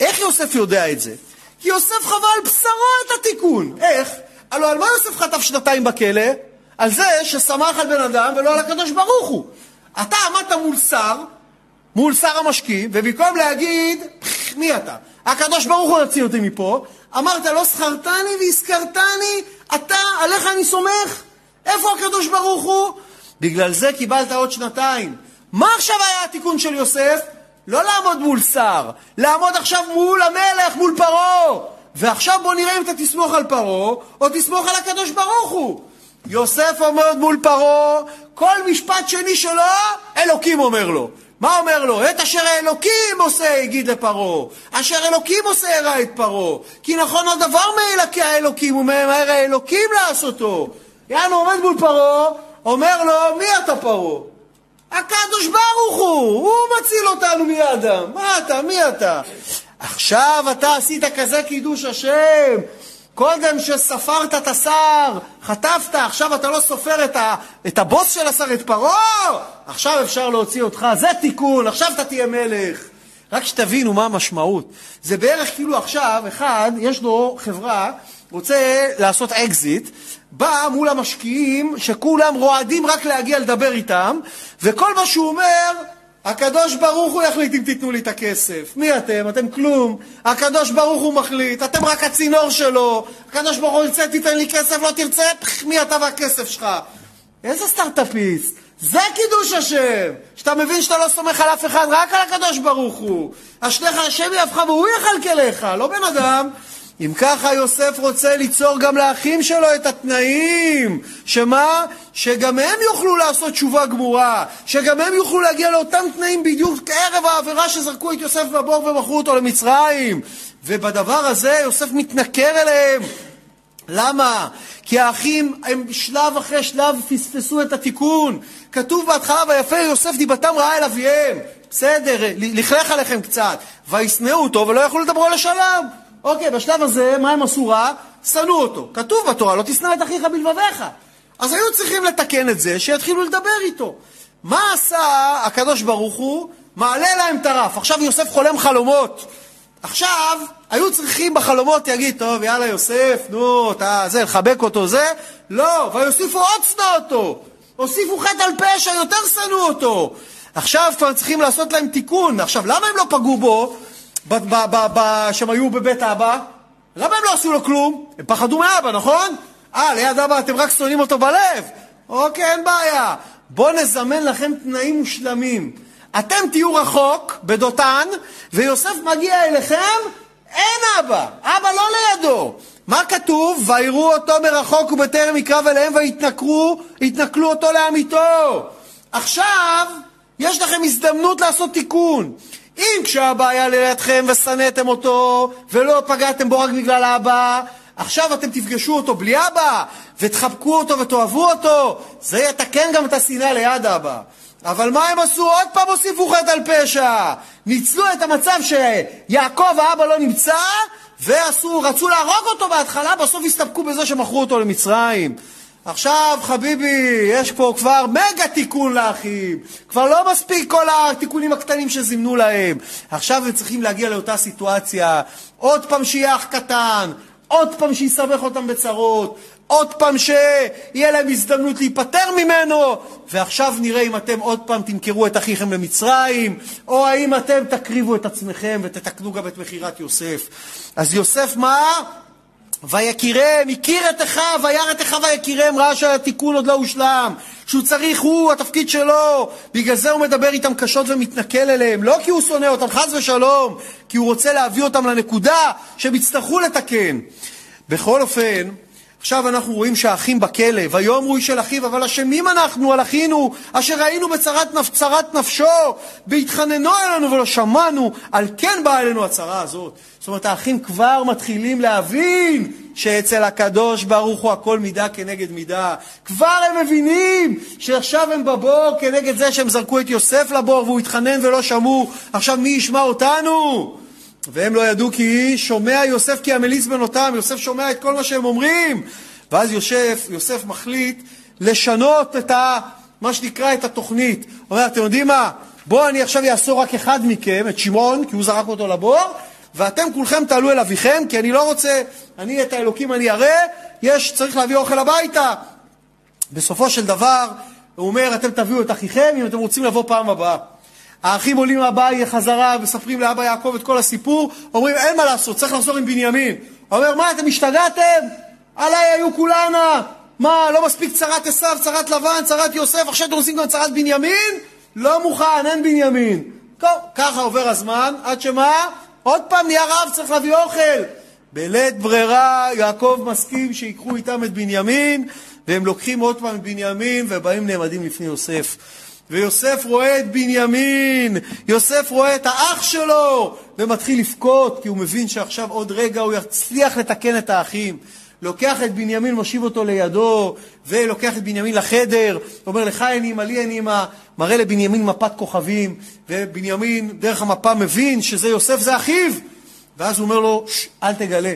איך יוסף יודע את זה? כי יוסף חווה על בשרו את התיקון. איך? הלוא על מה יוסף חטף שנתיים בכלא? על זה ששמח על בן אדם ולא על הקדוש ברוך הוא. אתה עמדת מול שר, מול שר המשקים, ובמקום להגיד, מי אתה? הקדוש ברוך הוא יוציא אותי מפה, אמרת לא זכרתני והזכרתני, אתה, עליך אני סומך. איפה הקדוש ברוך הוא? בגלל זה קיבלת עוד שנתיים. מה עכשיו היה התיקון של יוסף? לא לעמוד מול שר, לעמוד עכשיו מול המלך, מול פרעה. ועכשיו בוא נראה אם אתה תסמוך על פרעה, או תסמוך על הקדוש ברוך הוא. יוסף עומד מול פרעה, כל משפט שני שלו, אלוקים אומר לו. מה אומר לו? את אשר האלוקים עושה, יגיד לפרעה. אשר אלוקים עושה, הראה את פרעה. כי נכון הדבר מאלוקי האלוקים, וממהר האלוקים לעשותו. יענו עומד מול פרעה, אומר לו, מי אתה פרעה? הקדוש ברוך הוא, הוא מציל אותנו מידם. מה אתה? מי אתה? עכשיו אתה עשית כזה קידוש השם. קודם שספרת את השר, חטפת, עכשיו אתה לא סופר את, ה, את הבוס של השר, את פרעה, עכשיו אפשר להוציא אותך, זה תיקון, עכשיו אתה תהיה מלך. רק שתבינו מה המשמעות. זה בערך כאילו עכשיו, אחד, יש לו חברה, רוצה לעשות אקזיט, בא מול המשקיעים שכולם רועדים רק להגיע לדבר איתם, וכל מה שהוא אומר, הקדוש ברוך הוא יחליט אם תיתנו לי את הכסף. מי אתם? אתם כלום. הקדוש ברוך הוא מחליט, אתם רק הצינור שלו. הקדוש ברוך הוא ירצה, תיתן לי כסף, לא תרצה, פח, מי אתה והכסף שלך? איזה סטארט-אפיסט. זה קידוש השם. שאתה מבין שאתה לא סומך על אף אחד, רק על הקדוש ברוך הוא. אשליך השם יהפך והוא יחלקל לך, לא בן אדם. אם ככה יוסף רוצה ליצור גם לאחים שלו את התנאים, שמה? שגם הם יוכלו לעשות תשובה גמורה, שגם הם יוכלו להגיע לאותם תנאים בדיוק כערב העבירה שזרקו את יוסף בבור ומכרו אותו למצרים. ובדבר הזה יוסף מתנכר אליהם. למה? כי האחים הם שלב אחרי שלב פספסו את התיקון. כתוב בהתחלה, ויפה יוסף דיבתם רעה אל אביהם. בסדר, לכלך עליכם קצת. וישנאו אותו ולא יכלו לדברו לשלם. אוקיי, בשלב הזה, מה הם עשו רע? שנאו אותו. כתוב בתורה, לא תשנא את אחיך בלבביך. אז היו צריכים לתקן את זה, שיתחילו לדבר איתו. מה עשה הקדוש ברוך הוא? מעלה להם את הרף. עכשיו יוסף חולם חלומות. עכשיו, היו צריכים בחלומות, יגיד, טוב, יאללה יוסף, נו, אתה, זה, לחבק אותו, זה. לא, ויוסיפו עוד שנא אותו. הוסיפו חטא על פשע, יותר שנאו אותו. עכשיו כבר צריכים לעשות להם תיקון. עכשיו, למה הם לא פגעו בו? שהם היו בבית אבא, למה הם לא עשו לו כלום? הם פחדו מאבא, נכון? אה, ליד אבא אתם רק שונאים אותו בלב. אוקיי, אין בעיה. בואו נזמן לכם תנאים מושלמים. אתם תהיו רחוק, בדותן, ויוסף מגיע אליכם, אין אבא, אבא לא לידו. מה כתוב? ויראו אותו מרחוק ובטרם יקרב אליהם ויתנכרו, יתנכלו אותו לעמיתו. עכשיו, יש לכם הזדמנות לעשות תיקון. אם כשאבא היה לידכם ושנאתם אותו ולא פגעתם בו רק בגלל אבא, עכשיו אתם תפגשו אותו בלי אבא ותחבקו אותו ותאהבו אותו, זה יתקן גם את השנאה ליד אבא. אבל מה הם עשו? עוד פעם הוסיפו חטא על פשע. ניצלו את המצב שיעקב האבא לא נמצא ועשו, רצו להרוג אותו בהתחלה, בסוף הסתפקו בזה שמכרו אותו למצרים. עכשיו, חביבי, יש פה כבר מגה תיקון לאחים. כבר לא מספיק כל התיקונים הקטנים שזימנו להם. עכשיו הם צריכים להגיע לאותה סיטואציה. עוד פעם שיהיה אח קטן, עוד פעם שיסבך אותם בצרות, עוד פעם שיהיה להם הזדמנות להיפטר ממנו, ועכשיו נראה אם אתם עוד פעם תמכרו את אחיכם למצרים, או האם אתם תקריבו את עצמכם ותתקנו גם את מכירת יוסף. אז יוסף מה? ויקירם, הכיר את אחיו, וירא את אחיו ויקירם, ראה שהתיקון עוד לא הושלם, שהוא צריך, הוא, התפקיד שלו, בגלל זה הוא מדבר איתם קשות ומתנכל אליהם, לא כי הוא שונא אותם, חס ושלום, כי הוא רוצה להביא אותם לנקודה שהם יצטרכו לתקן. בכל אופן, עכשיו אנחנו רואים שהאחים בכלא, ויאמרו איש אל אחיו, אבל אשמים אנחנו על אחינו, אשר היינו בצרת נפ... צרת נפשו, והתחננו אלינו ולא שמענו, על כן באה אלינו הצרה הזאת. זאת אומרת, האחים כבר מתחילים להבין שאצל הקדוש ברוך הוא הכל מידה כנגד מידה. כבר הם מבינים שעכשיו הם בבור כנגד זה שהם זרקו את יוסף לבור והוא התחנן ולא שמעו, עכשיו מי ישמע אותנו? והם לא ידעו כי שומע יוסף כי המליץ בנותם, יוסף שומע את כל מה שהם אומרים. ואז יוסף, יוסף מחליט לשנות את ה... מה שנקרא את התוכנית. אומר, אתם יודעים מה? בואו אני עכשיו אעשור רק אחד מכם, את שמעון, כי הוא זרק אותו לבור, ואתם כולכם תעלו אל אביכם, כי אני לא רוצה, אני את האלוקים אני אראה, יש, צריך להביא אוכל הביתה. בסופו של דבר, הוא אומר, אתם תביאו את אחיכם אם אתם רוצים לבוא פעם הבאה. האחים עולים מהבית חזרה, מספרים לאבא יעקב את כל הסיפור, אומרים, אין מה לעשות, צריך לחזור עם בנימין. אומר, מה, אתם השתגעתם? עליי היו כולנה. מה, לא מספיק צרת עשיו, צרת לבן, צרת יוסף, עכשיו אתם עושים גם צרת בנימין? לא מוכן, אין בנימין. טוב, ככה עובר הזמן, עד שמה? עוד פעם נהיה רב, צריך להביא אוכל. בלית ברירה, יעקב מסכים שיקחו איתם את בנימין, והם לוקחים עוד פעם את בנימין, ובאים נעמדים לפני יוסף. ויוסף רואה את בנימין, יוסף רואה את האח שלו, ומתחיל לבכות, כי הוא מבין שעכשיו עוד רגע הוא יצליח לתקן את האחים. לוקח את בנימין, מושיב אותו לידו, ולוקח את בנימין לחדר, אומר לך אין אימא, לי אין אימא, מראה לבנימין מפת כוכבים, ובנימין דרך המפה מבין שזה יוסף זה אחיו, ואז הוא אומר לו, אל תגלה.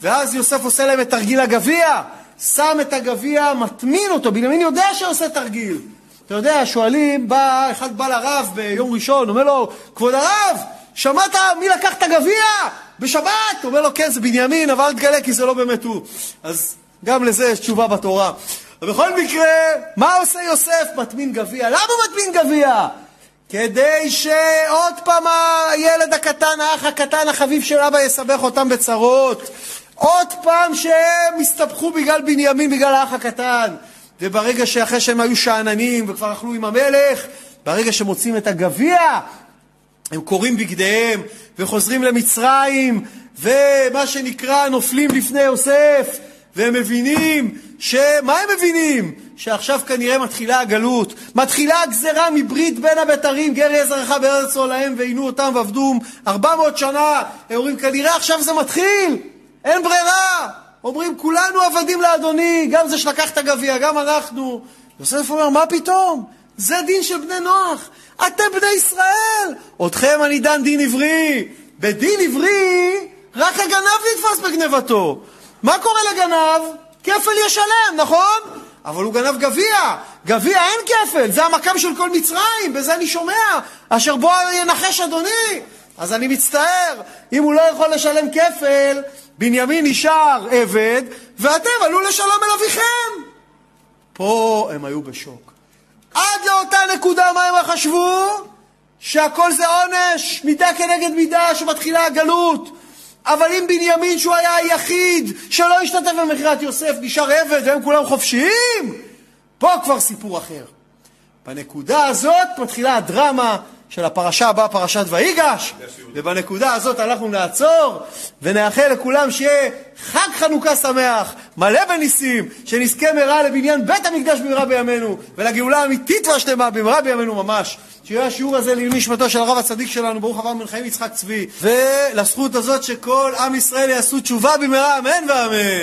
ואז יוסף עושה להם את תרגיל הגביע, שם את הגביע, מטמין אותו, בנימין יודע שעושה תרגיל. אתה יודע, שואלים, בא, אחד בא לרב ביום ראשון, אומר לו, כבוד הרב, שמעת מי לקח את הגביע? בשבת! אומר לו, כן, זה בנימין, אבל תגלה כי זה לא באמת הוא. אז גם לזה יש תשובה בתורה. ובכל מקרה, מה עושה יוסף? מטמין גביע. למה מטמין גביע? כדי שעוד פעם הילד הקטן, האח הקטן, החביב של אבא, יסבך אותם בצרות. עוד פעם שהם הסתבכו בגלל בנימין, בגלל האח הקטן. וברגע שאחרי שהם היו שאננים וכבר אכלו עם המלך, ברגע שמוצאים את הגביע, הם קוראים בגדיהם וחוזרים למצרים, ומה שנקרא נופלים לפני יוסף, והם מבינים, שמה הם מבינים? שעכשיו כנראה מתחילה הגלות, מתחילה הגזרה מברית בין הבתרים, גר יזרעך בארץ עולהם ועינו אותם ועבדו ארבע מאות שנה. הם אומרים, כנראה עכשיו זה מתחיל, אין ברירה. אומרים, כולנו עבדים לאדוני, גם זה שלקח את הגביע, גם אנחנו. יוסף אומר, מה פתאום? זה דין של בני נוח. אתם בני ישראל. אתכם אני דן דין עברי. בדין עברי, רק הגנב נתפס בגנבתו. מה קורה לגנב? כפל ישלם, נכון? אבל הוא גנב גביע. גביע אין כפל, זה המקם של כל מצרים, בזה אני שומע. אשר בו ינחש אדוני. אז אני מצטער, אם הוא לא יכול לשלם כפל, בנימין נשאר עבד, ואתם עלו לשלום אל אביכם. פה הם היו בשוק. עד לאותה נקודה מה הם חשבו? שהכל זה עונש, מידה כנגד מידה, שמתחילה הגלות. אבל אם בנימין, שהוא היה היחיד שלא השתתף במכירת יוסף, נשאר עבד והם כולם חופשיים, פה כבר סיפור אחר. בנקודה הזאת מתחילה הדרמה של הפרשה הבאה, פרשת ויגש, ובנקודה הזאת אנחנו נעצור ונאחל לכולם שיהיה חג חנוכה שמח, מלא בניסים, שנזכה מהרה לבניין בית המקדש במהרה בימינו, ולגאולה האמיתית והשלמה במהרה בימינו ממש. שיהיה השיעור הזה לעילוי נשמתו של הרב הצדיק שלנו, ברוך אברהם בן חיים יצחק צבי, ולזכות הזאת שכל עם ישראל יעשו תשובה במהרה, אמן ואמן.